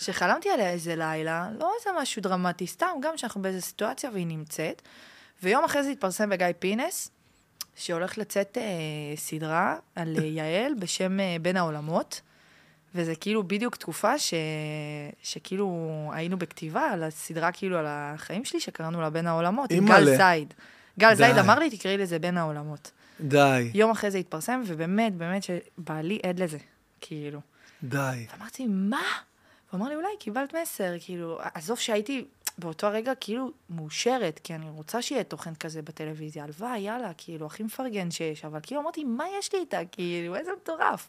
שחלמתי עליה איזה לילה, לא איזה משהו דרמטי, סתם, גם שאנחנו באיזה סיטואציה והיא נמצאת, ויום אחרי זה התפרסם בגיא פינס, שהולך לצאת אה, סדרה על יעל בשם אה, בין העולמות, וזה כאילו בדיוק תקופה ש... שכאילו היינו בכתיבה על הסדרה כאילו על החיים שלי, שקראנו לה בין העולמות, עם. גל זייד. גל. זייד אמר לי, תקראי לזה בין העולמות. די, יום אחרי זה התפרסם, ובאמת, באמת שבעלי עד לזה, כאילו. די. ואמרתי, מה? הוא אמר לי, אולי קיבלת מסר, כאילו, עזוב שהייתי באותו הרגע כאילו מאושרת, כי אני רוצה שיהיה תוכן כזה בטלוויזיה, הלוואי, יאללה, כאילו, הכי מפרגן שיש, אבל כאילו אמרתי, מה יש לי איתה, כאילו, איזה מטורף.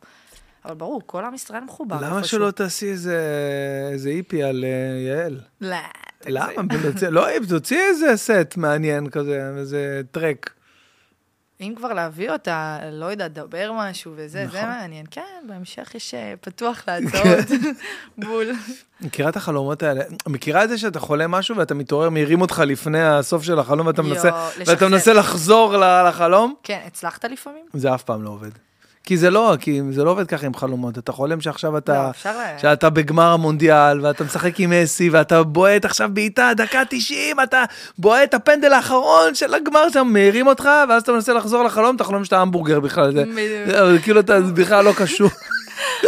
אבל ברור, כל עם ישראל מחובר. למה. שלא תעשי איזה איפי על אה, יעל? לא. למה? תוציא- לא, תוציאי איזה סט מעניין כזה, איזה טרק. אם כבר להביא אותה, לא יודעת, דבר משהו וזה, זה נכון. מעניין. כן, בהמשך יש אה, פתוח להצעות. בול. מכירה את החלומות האלה? מכירה את זה שאתה חולם משהו ואתה מתעורר, מעירים אותך לפני הסוף של החלום ואתה מנסה, ואתה. מנסה לחזור לחלום? כן, הצלחת לפעמים? זה אף פעם לא עובד. כי זה לא, כי זה לא עובד ככה עם חלומות. אתה חולם שעכשיו לא, אתה, אפשר... ל- שאתה בגמר המונדיאל, ואתה משחק עם מסי, ואתה בועט עכשיו בעיטה, דקה 90, אתה בועט הפנדל האחרון של הגמר שם, מעירים אותך, ואז אתה מנסה לחזור לחלום, אתה חולם שאתה המבורגר בכלל. זה, בדיוק. כאילו אתה בכלל לא קשור.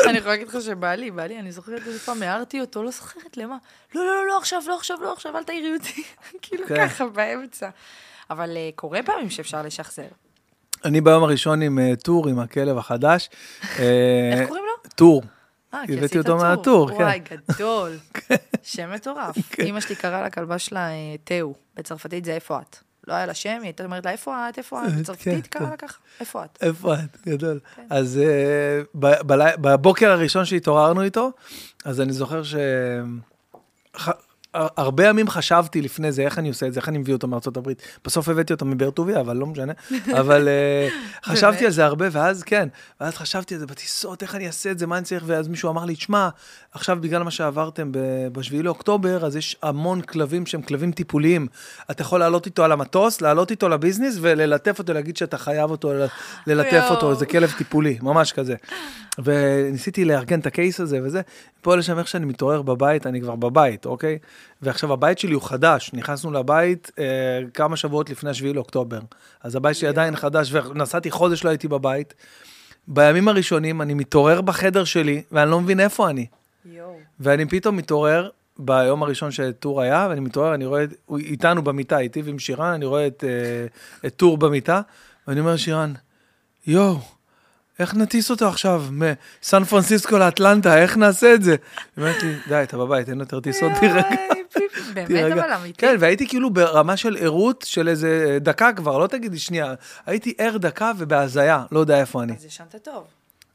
אני יכולה להגיד לך שבעלי, בעלי, אני זוכרת איזה פעם הערתי אותו, לא זוכרת למה. לא, לא, לא, לא עכשיו, לא עכשיו, לא עכשיו, אל תעירי אותי. כאילו כן. ככה, באמצע. אבל אה, קורה פעמים שאפשר לשחזר. אני ביום הראשון עם אה, טור, עם הכלב החדש. אה, איך קוראים לו? טור. אה, כי הבאתי אותו טור. מהטור, כן. וואי, גדול. שם מטורף. אימא שלי קראה לכלבה שלה אה, תאו. בצרפתית זה איפה את. לא היה לה שם, היא הייתה אומרת לה איפה את, איפה את. כן, בצרפתית כן. קראה לה ככה, איפה את. איפה את? גדול. כן. אז בבוקר הראשון שהתעוררנו איתו, אז אני זוכר ש... הרבה ימים חשבתי לפני זה, איך אני עושה את זה, איך אני מביא אותו מארצות הברית. בסוף הבאתי אותו מבאר טוביה, אבל לא משנה. אבל אה, חשבתי? על זה הרבה, ואז כן, ואז חשבתי על זה בטיסות, איך אני אעשה את זה, מה אני צריך, ואז מישהו אמר לי, תשמע, עכשיו בגלל מה שעברתם ב-7 לאוקטובר, אז יש המון כלבים שהם כלבים טיפוליים. אתה יכול לעלות איתו על המטוס, לעלות איתו לביזנס וללטף אותו, להגיד שאתה חייב אותו, ללטף. אותו, זה כלב טיפולי, ממש כזה. וניסיתי לארגן את הקייס הזה וזה, פה לשם איך שאני מתעורר בבית, אני כבר בבית, אוקיי? ועכשיו הבית שלי הוא חדש, נכנסנו לבית אה, כמה שבועות לפני השביעי לאוקטובר. אז הבית שלי עדיין חדש, ונסעתי חודש לא הייתי בבית. בימים הראשונים אני מתעורר בחדר שלי, ואני לא מבין איפה אני. יואו. ואני פתאום מתעורר ביום הראשון שטור היה, ואני מתעורר, אני רואה, הוא איתנו במיטה, איתי ועם שירן, אני רואה את, אה, את טור במיטה, ואני אומר לשירן, יואו, איך נטיס אותו עכשיו מסן פרנסיסקו לאטלנטה, איך נעשה את זה? היא אומרת לי, די, אתה בבית, אין יותר טיסות, תירגע. באמת תירגע." אבל אמיתי. כן, והייתי כאילו ברמה של ערות של איזה דקה כבר, לא תגידי שנייה. הייתי ער דקה ובהזיה, לא יודע איפה אני. אז ישנת טוב.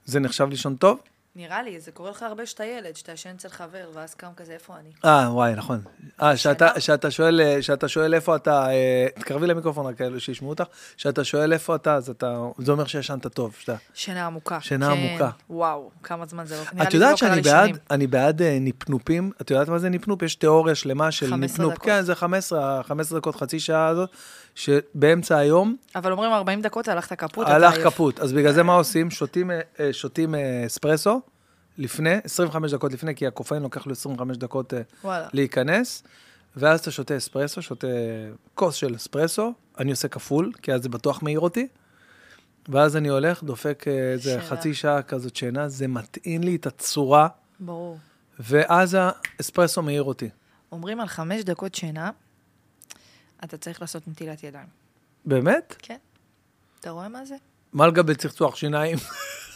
זה נחשב לישון טוב? נראה לי, זה קורה לך הרבה שאתה ילד, שאתה ישן אצל חבר, ואז קם כזה, איפה אני? אה, וואי, נכון. אה, שאתה? שאתה שואל, אה, שאתה שואל איפה אתה, אה, תקרבי למיקרופון רק כאלה שישמעו אותך, שאתה שואל איפה אתה, אז אתה, זה אומר שישנת טוב, שאתה. שינה עמוקה. שינה כן. עמוקה. וואו, כמה זמן זה לא... נראה את יודעת שאני בעד. אני בעד אה, נפנופים, את יודעת מה זה נפנופ? יש תיאוריה שלמה של 15 נפנופ. דקות. כן, זה 15, 15 דקות, חצי שעה הזאת, שבאמצע היום אבל אומרים 40 דקות, הלכת כפות, אתה הלך עייף. כפות. אז בגלל זה מה עושים? שותים, אה, אה, שותים אה, אספרסו לפני, 25 דקות לפני, כי הקופאין לוקח לו 25 דקות אה, וואלה. להיכנס, ואז אתה שותה אספרסו, שותה כוס של אספרסו, אני עושה כפול, כי אז זה בטוח מעיר אותי, ואז אני הולך, דופק אה, איזה. חצי שעה כזאת שינה, זה מטעין לי את הצורה, ברור. ואז האספרסו מעיר אותי. אומרים על חמש דקות שינה, אתה צריך לעשות נטילת ידיים. באמת? כן. אתה רואה מה זה? מה לגבי צחצוח שיניים?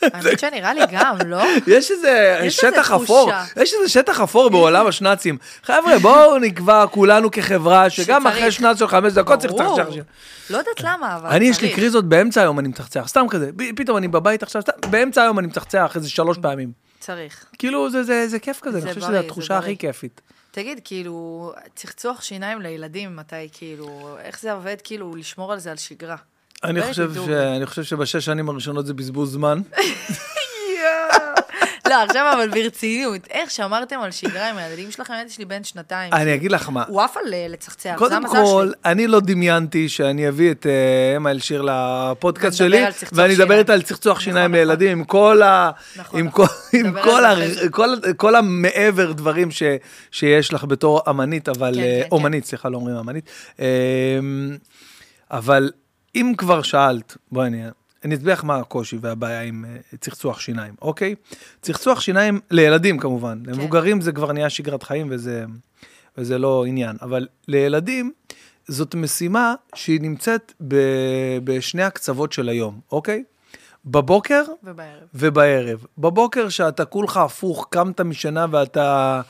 האמת שנראה לי גם, לא? יש איזה שטח אפור. יש איזה שטח אפור בעולם השנאצים. חבר'ה, בואו נקבע כולנו כחברה, שגם. אחרי שנץ של חמש דקות צריך. לצחצח. שיניים. לא יודעת למה, אבל אני, יש לי. קריזות באמצע היום, אני מצחצח, סתם כזה. פתאום אני בבית עכשיו, באמצע היום אני מצחצח איזה שלוש פעמים. צריך. כאילו, זה- כיף כזה, זה אני חושב שזו התחושה הכי. כיפית. תגיד, כאילו, צחצוח שיניים לילדים, מתי, כאילו, איך זה עובד, כאילו, לשמור על זה על שגרה? אני ש- חושב שבשש שנים הראשונות זה בזבוז זמן. לא, עכשיו אבל ברצינות, איך שמרתם על שגרה עם הילדים שלכם? הילד שלי בן שנתיים. אני אגיד לך מה, הוא עף על אה, לצחצח, זה קודם המזל כל, שלי. אני לא דמיינתי שאני אביא את אה, אמה אלשיר לפודקאסט שלי, ואני אדבר. איתה על צחצוח נכון, שיניים נכון. לילדים, עם כל. כל- כל. כל- כל המעבר דברים שיש לך בתור אמנית, אבל... כן, אה, כן, אומנית, סליחה, לא אומרים אמנית. אה, אבל אם כבר שאלת, בואי אני... אני אסביר לך מה הקושי והבעיה עם אה, צחצוח שיניים, אוקיי? צחצוח שיניים לילדים כמובן, כן. למבוגרים זה כבר נהיה שגרת חיים וזה, וזה לא עניין, אבל לילדים זאת משימה שהיא נמצאת ב, בשני הקצוות של היום, אוקיי? בבוקר ובערב. ובערב. בבוקר שאתה כולך הפוך, קמת משנה ואתה...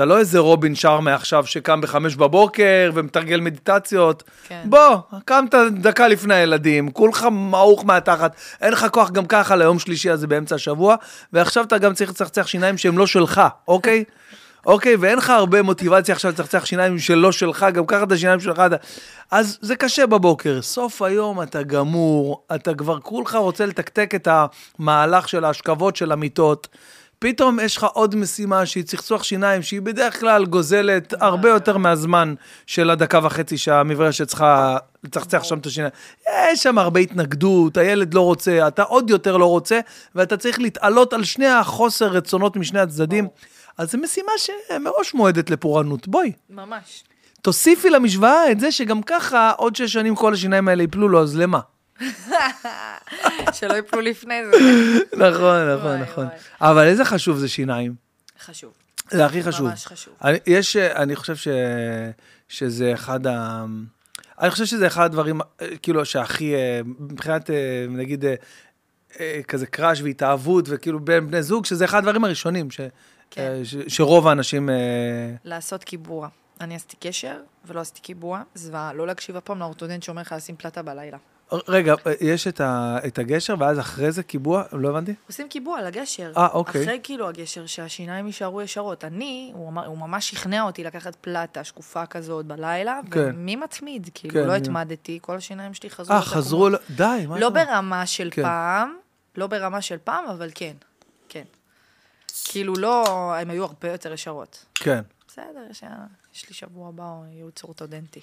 אתה לא איזה רובין שרמה עכשיו שקם בחמש בבוקר ומתרגל מדיטציות. כן. בוא, קמת דקה לפני הילדים, כולך מעוך מהתחת, אין לך כוח גם ככה ליום שלישי הזה באמצע השבוע, ועכשיו אתה גם צריך לצחצח שיניים שהם לא שלך, אוקיי? אוקיי? ואין לך הרבה מוטיבציה עכשיו לצחצח שיניים שלא שלך, גם ככה את השיניים שלך. אתה- אז זה קשה בבוקר. סוף היום אתה גמור, אתה כבר כולך רוצה לתקתק את המהלך של ההשכבות של המיטות. פתאום יש לך עוד משימה שהיא צחצוח שיניים, שהיא בדרך כלל גוזלת הרבה יותר מהזמן של הדקה וחצי שהמברשת צריכה לצחצח שם את השיניים. יש שם הרבה התנגדות, הילד לא רוצה, אתה עוד יותר לא רוצה, ואתה צריך להתעלות על שני החוסר רצונות משני הצדדים. אז זו משימה שמראש מועדת לפורענות. בואי, ממש. תוסיפי למשוואה את זה שגם ככה עוד שש שנים כל השיניים האלה יפלו לו, אז למה? שלא יפלו לפני זה. נכון, נכון, נכון. אבל איזה חשוב זה שיניים. חשוב. זה הכי חשוב. ממש חשוב. יש, אני חושב ש, שזה אחד ה... אני חושב שזה אחד הדברים, אה, כאילו, שהכי, אה, מבחינת, אה, נגיד, כזה קראש והתאהבות, וכאילו בין בני זוג, שזה אחד הדברים הראשונים, ש, כן. ש, שרוב האנשים... לעשות קיבוע. אני עשיתי קשר ולא עשיתי קיבוע. זוועה, לא להקשיב אף פעם לאורתודנט שאומר לך לשים פלטה בלילה. רגע, יש את, ה, את הגשר, ואז אחרי זה קיבוע? לא הבנתי. עושים קיבוע על הגשר. אה, אוקיי. אחרי כאילו הגשר, שהשיניים יישארו ישרות. אני, הוא, אמר, הוא ממש שכנע אותי לקחת פלטה שקופה כזאת בלילה, כן. ומי מתמיד? כאילו, כן, לא התמדתי, כל השיניים שלי חזרו. אה, חזרו... ל- די, מה לא? ברמה של כן. פעם, לא ברמה של פעם, אבל כן, כן. כאילו לא, הם היו הרבה יותר ישרות. כן. בסדר, יש, יש לי שבוע הבא ייעוץ אורתודנטי.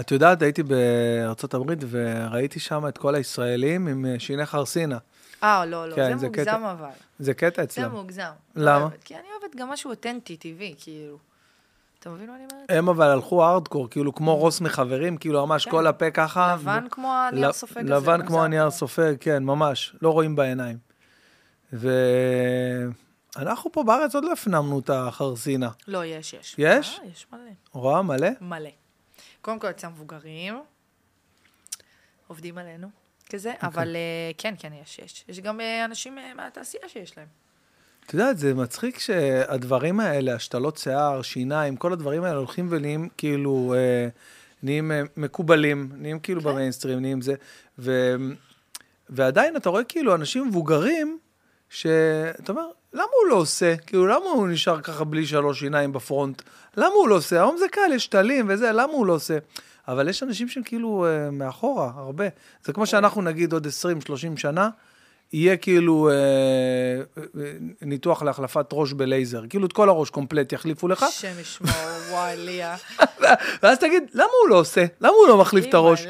את יודעת, הייתי בארצות הברית וראיתי שם את כל הישראלים עם אה, שיני חרסינה. אה, לא, לא, כן, זה זה מוגזם קטע. אבל. זה קטע זה אצלם. מוגזם. למה? לא אוהבת, כי אני אוהבת גם משהו אותנטי, טבעי, כאילו. אתה מבין מה אני אומרת? הם אבל הלכו הארדקור, כאילו כמו רוס מחברים, כאילו ממש כן. כל הפה ככה. לבן ו- כמו הנייר סופג הזה. לבן מוגזם. כמו הנייר סופג, כן, ממש, לא רואים בעיניים. ואנחנו פה בארץ עוד לא הפנמנו את החרסינה. לא, יש, יש. יש? אה, יש מלא. רואה מלא? מלא. קודם כל, אצל המבוגרים, עובדים עלינו, כזה, אוקיי. אבל אה, כן, כן, יש, יש. יש גם אה, אנשים אה, מהתעשייה שיש להם. את יודעת, זה מצחיק שהדברים האלה, השתלות שיער, שיניים, כל הדברים האלה הולכים ונהיים כאילו, אה, נהיים אה, מקובלים, נהיים כאילו כן. במיינסטרים, נהיים זה. ו, ועדיין אתה רואה כאילו אנשים מבוגרים, שאתה אומר, למה הוא לא עושה? כאילו, למה הוא נשאר ככה בלי שלוש שיניים בפרונט? למה הוא לא עושה? היום זה קל, יש טלים וזה, למה הוא לא עושה? אבל יש אנשים שהם כאילו אה, מאחורה, הרבה. זה כמו שאנחנו נגיד עוד 20-30 שנה, יהיה כאילו אה, אה, ניתוח להחלפת ראש בלייזר. כאילו את כל הראש קומפלט יחליפו לך, השם ישמור, וואי, ליה. ואז תגיד, למה הוא לא עושה? למה הוא לא מחליף את הראש?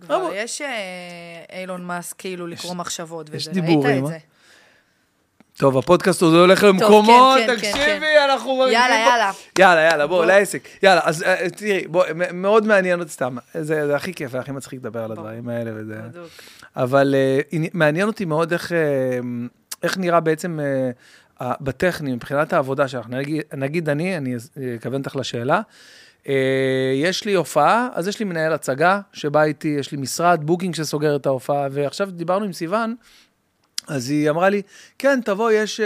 כבר? יש אה, אילון מאסק כאילו לקרוא מחשבות וזה, ראית את אה? זה? טוב, הפודקאסט הזה הולך למקומות, כן, כן, כן, תקשיבי, אנחנו... יאללה, יאללה. יאללה, יאללה, בואו, בוא. לעסק. יאללה, אז אה, תראי, בואי, מ- מאוד מעניין אותי סתם. זה זה הכי כיף והכי מצחיק לדבר על. הדברים האלה וזה... בדוק. אבל אה, עני- מעניין אותי מאוד איך, אה, איך נראה בעצם אה, בטכני, מבחינת העבודה שלך. נגיד, נגיד אני, אני אה, אכוון אותך לשאלה. אה, יש לי הופעה, אז יש לי מנהל הצגה שבא איתי, יש לי משרד, booking שסוגר את ההופעה, ועכשיו דיברנו עם סיוון, אז היא אמרה לי, כן, תבוא, יש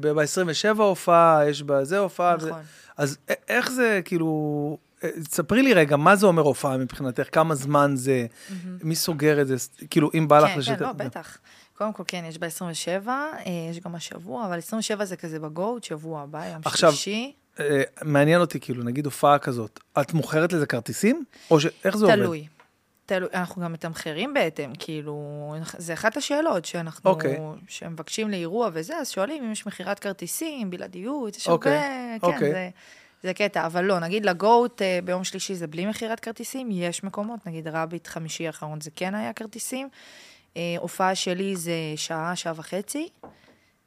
ב-27 הופעה, יש בזה הופעה. וזה." נכון. אז איך זה, כאילו, אה, ספרי לי רגע, מה זה אומר הופעה מבחינתך? כמה זמן זה? מי סוגר את זה? כאילו, אם בא לך כן. כן, לא, בטח. קודם כל, כן, יש ב-27, יש גם השבוע, אבל 27 זה כזה בגוט, שבוע הבא, יום עכשיו, שלישי. אה, מעניין אותי, כאילו, נגיד הופעה כזאת, את מוכרת לזה כרטיסים? או ש... איך זה עובד? תלוי. תלוי, אנחנו גם מתמחרים בהתאם, כאילו, זה אחת השאלות שאנחנו, אוקיי. שמבקשים לאירוע וזה, אז שואלים אם יש מכירת כרטיסים, בלעדיות, יש אוקיי, הרבה, כן, אוקיי. זה, זה קטע, אבל לא, נגיד לגוט אה, ביום שלישי זה בלי מכירת כרטיסים, יש מקומות, נגיד רביט חמישי האחרון זה כן היה כרטיסים, אה, הופעה שלי זה שעה, שעה וחצי,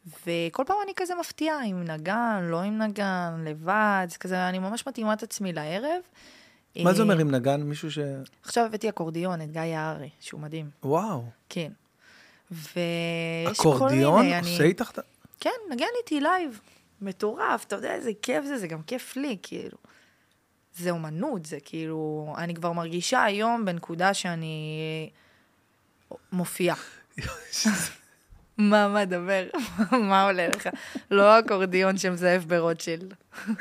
וכל פעם אני כזה מפתיעה, עם נגן, לא עם נגן, לבד, זה כזה, אני ממש מתאימה את עצמי לערב. מה זה אה, אומר עם נגן? מישהו ש... עכשיו הבאתי אקורדיון, את גיא יערי, שהוא מדהים. וואו. כן. ויש כל אקורדיון? מיני, אני... עושה איתך את ה... כן, נגן איתי live. מטורף, אתה יודע איזה כיף זה, זה גם כיף לי, כאילו. זה אומנות, זה כאילו... אני כבר מרגישה היום בנקודה שאני מופיעה. מה, מה, דבר? מה עולה לך? לא אקורדיון שמזייף ברוטשילד.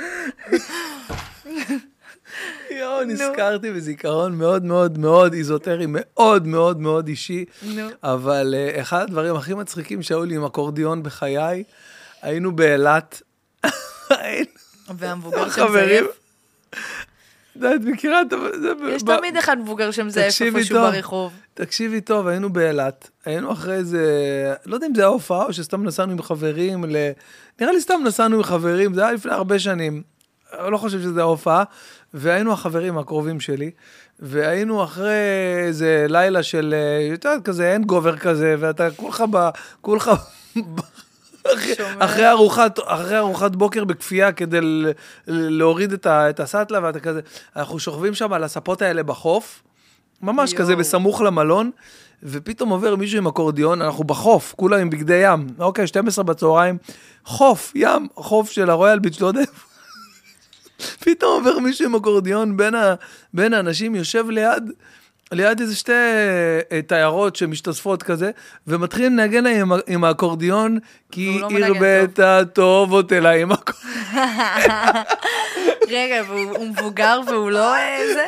יואו, נזכרתי בזיכרון מאוד מאוד מאוד איזוטרי, מאוד מאוד מאוד אישי. נו. אבל uh, אחד הדברים הכי מצחיקים שהיו לי עם אקורדיון בחיי, היינו באילת, והמבוגר חברים. שמזייף. את מכירה את זה? יש תמיד אחד מבוגר שמזייף תקשיבי איפשהו. ברחוב. תקשיבי טוב, היינו באילת, היינו אחרי איזה, לא יודע אם זה היה הופעה או שסתם נסענו עם חברים, ל... נראה לי סתם נסענו עם חברים, זה היה לפני הרבה שנים, אני לא חושב שזה היה הופעה, והיינו החברים הקרובים שלי, והיינו אחרי איזה לילה של, אה, את יודעת, כזה אין גובר כזה, ואתה כולך ב... כולך... אחרי-. אחרי ארוחת, אחרי ארוחת בוקר בכפייה כדי להוריד את, ה, את הסאטלה ואתה כזה, אנחנו שוכבים שם על הספות האלה בחוף, ממש יואו. כזה בסמוך למלון, ופתאום עובר מישהו עם אקורדיון, אנחנו בחוף, כולם עם בגדי ים, אוקיי, 12 בצהריים, חוף, ים, חוף של הרויאל ביץ', לא יודע איפה. פתאום עובר מישהו עם אקורדיון בין, ה, בין האנשים, יושב ליד, ליד איזה שתי אה, תיירות שמשתזפות כזה, ומתחיל לנגן להם עם, עם האקורדיון, כי לא הרבית טוב אותלה עם אקורדיון. רגע, והוא הוא מבוגר והוא לא איזה?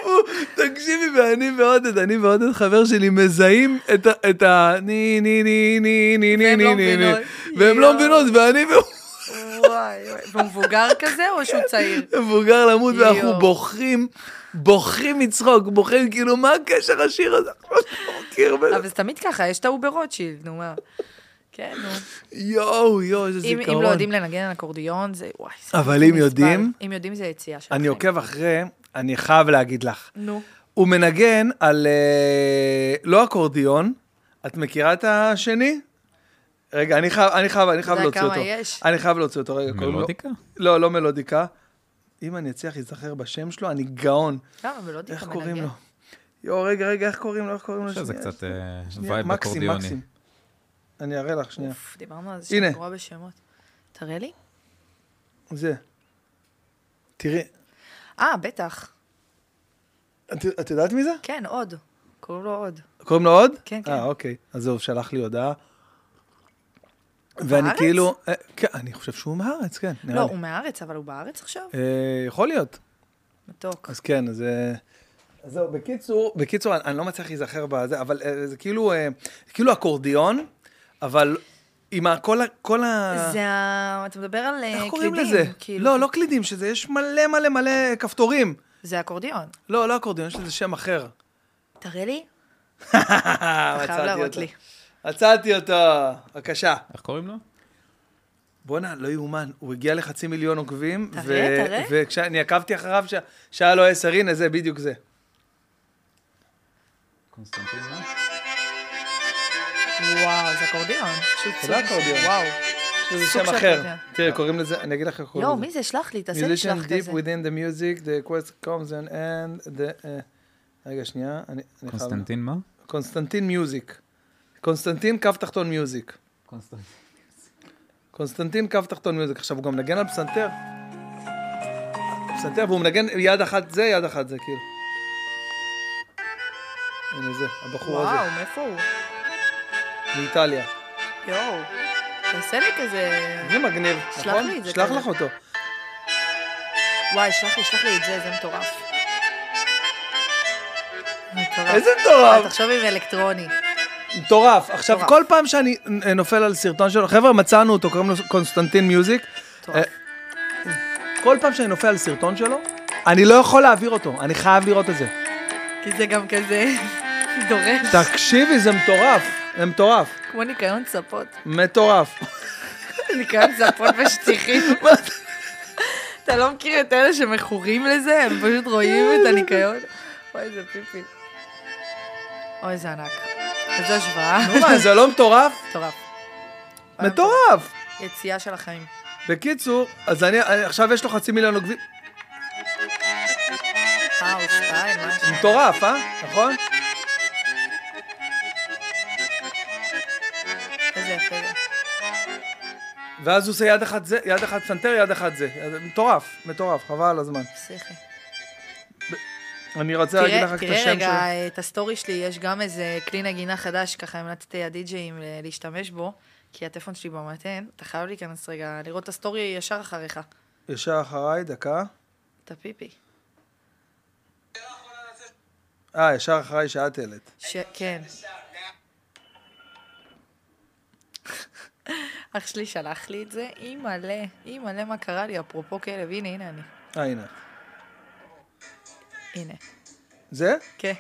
תקשיבי, ואני ועודד, אני ועודד חבר שלי מזהים את ה... ני, ני, ני, ני, ני, ני, ני, לא ני. והם לא יואו. מבינות, ואני והוא וואי. והוא מבוגר כזה או שהוא צעיר? מבוגר למות. ואנחנו בוכים, בוכים מצחוק, בוכים, כאילו, מה הקשר השיר הזה? לא. אבל זה תמיד ככה, יש את ההוא ברוטשילד, נו מה. כן, נו. יואו, יואו, איזה זיכרון. אם לא יודעים לנגן על אקורדיון, זה וואי. אבל אם. יודעים- אם יודעים זה יציאה שלכם. אני עוקב אחרי, אני חייב להגיד לך. נו. הוא מנגן על אה, לא אקורדיון, את מכירה את השני? רגע, אני חייב, אני חייב, אני חייב יודע להוציא כמה אותו. יש? אני חייב להוציא אותו, רגע. מלודיקה? לא, לא מלודיקה. אם אני אצליח להיזכר בשם שלו, אני גאון. כמה, מלודיקה איך. קוראים לו? יואו, רגע, רגע, איך קוראים לו? איך קוראים לו? שזה שנייה, קצת אה. vibe מקסים, אקורדיוני. אני אראה לך, שנייה. אוף, דיברנו על זה. שאני גרועה בשמות. תראה לי. זה. תראי, אה, בטח. את את יודעת מי זה? כן, עוד. קוראים לו עוד. קוראים לו עוד? כן, כן. אה, אוקיי. אז זהו, שלח לי הודעה. ואני בארץ? כאילו, אה, כן, אני חושב שהוא מהארץ, כן. נראה לא, לי. הוא מהארץ, אבל הוא בארץ עכשיו? אה, יכול להיות. מתוק. אז כן, אז... אה, אז זהו, בקיצור, בקיצור, אני, אני לא מצליח להיזכר בזה, אבל אה, זה כאילו, אה, כאילו אקורדיון, אבל עם ה- כל ה... כל ה... זה ה... אתה מדבר על אה, איך קלידים. קוראים לזה? כאילו. לא, לא קלידים, שזה יש מלא מלא מלא כפתורים. זה אקורדיון. לא, לא אקורדיון, יש לזה שם אחר. תראה לי. אתה אתה חייב להראות לי. מצאתי אותו, בבקשה. איך קוראים לו? בואנה, לא יאומן, הוא הגיע לחצי מיליון עוקבים. תראה, תראה. וכשאני עקבתי אחריו, ש- שהיה לו עשר, הנה זה, בדיוק זה. קונסטנטין, מה? וואו, זה אקורדיון. זה לא אקורדיון. וואו. סוג שם אחר. תראה, קוראים לזה, אני אגיד לך איך קוראים לזה. מי זה? שלח לי, תעשה לי שלח Musician deep כזה. within the music, the quest comes and end the... אה, רגע, שנייה. קונסטנטין מה? קונסטנטין מיוזיק. קונסטנטין קו תחתון מיוזיק. קונסטנטין. קונסטנטין קו תחתון מיוזיק. עכשיו, הוא גם מנגן על פסנתר. פסנתר, והוא מנגן יד אחת זה, יד אחת זה, כאילו. הנה זה, הבחור הזה, וואו, מאיפה הוא? מאיטליה. יואו. תעשה לי כזה... זה מגניב, שלח נכון? לי את זה שלח כזה. לך אותו. וואי, שלח לי, שלח לי את זה, זה מטורף. מטורף. איזה מטורף, תחשוב עם אלקטרוני. מטורף. עכשיו. כל פעם שאני אה, נופל על סרטון שלו, חבר'ה, מצאנו אותו, קוראים לו קונסטנטין מיוזיק. מטורף. כל פעם שאני נופל על סרטון שלו, אני לא יכול להעביר אותו, אני חייב לראות את זה. כי זה גם כזה דורש. תקשיבי, זה מטורף, זה מטורף, כמו ניקיון ספות. מטורף. ניקיון ספות ושטיחים. אתה לא מכיר את אלה שמכורים לזה? הם פשוט רואים את הניקיון. אוי, איזה פיפי. אוי, זה ענק. איזו השוואה. נו מה, זה לא מטורף? מטורף. מטורף. יציאה של החיים. בקיצור, אז אני, אני- עכשיו יש לו חצי מיליון עוקבים, אה? מטורף, אה? נכון? איזה יפה זה. ואז הוא עושה יד אחת זה, יד אחת פסנתר, יד אחת זה. מטורף, מטורף, חבל על הזמן. פסיכי. אני רוצה להגיד לך תראה, רק את תראה השם רגע שלו. את ה story שלי, יש גם איזה כלי נגינה חדש, ככה המלצתי הדי-ג'אים ל- להשתמש בו, כי הטלפון שלי במתן, אתה חייב להיכנס רגע, לראות את ה story ישר אחריך. ישר אחריי, דקה. את הפיפי. אה, ישר אחריי שאת העלית. ש... כן. אח שלי שלח לי את זה, אימא'לה, אימא'לה, מה קרה לי? אפרופו כלב, הנה, הנה אני. אה, הנה. הנה. זה? כן.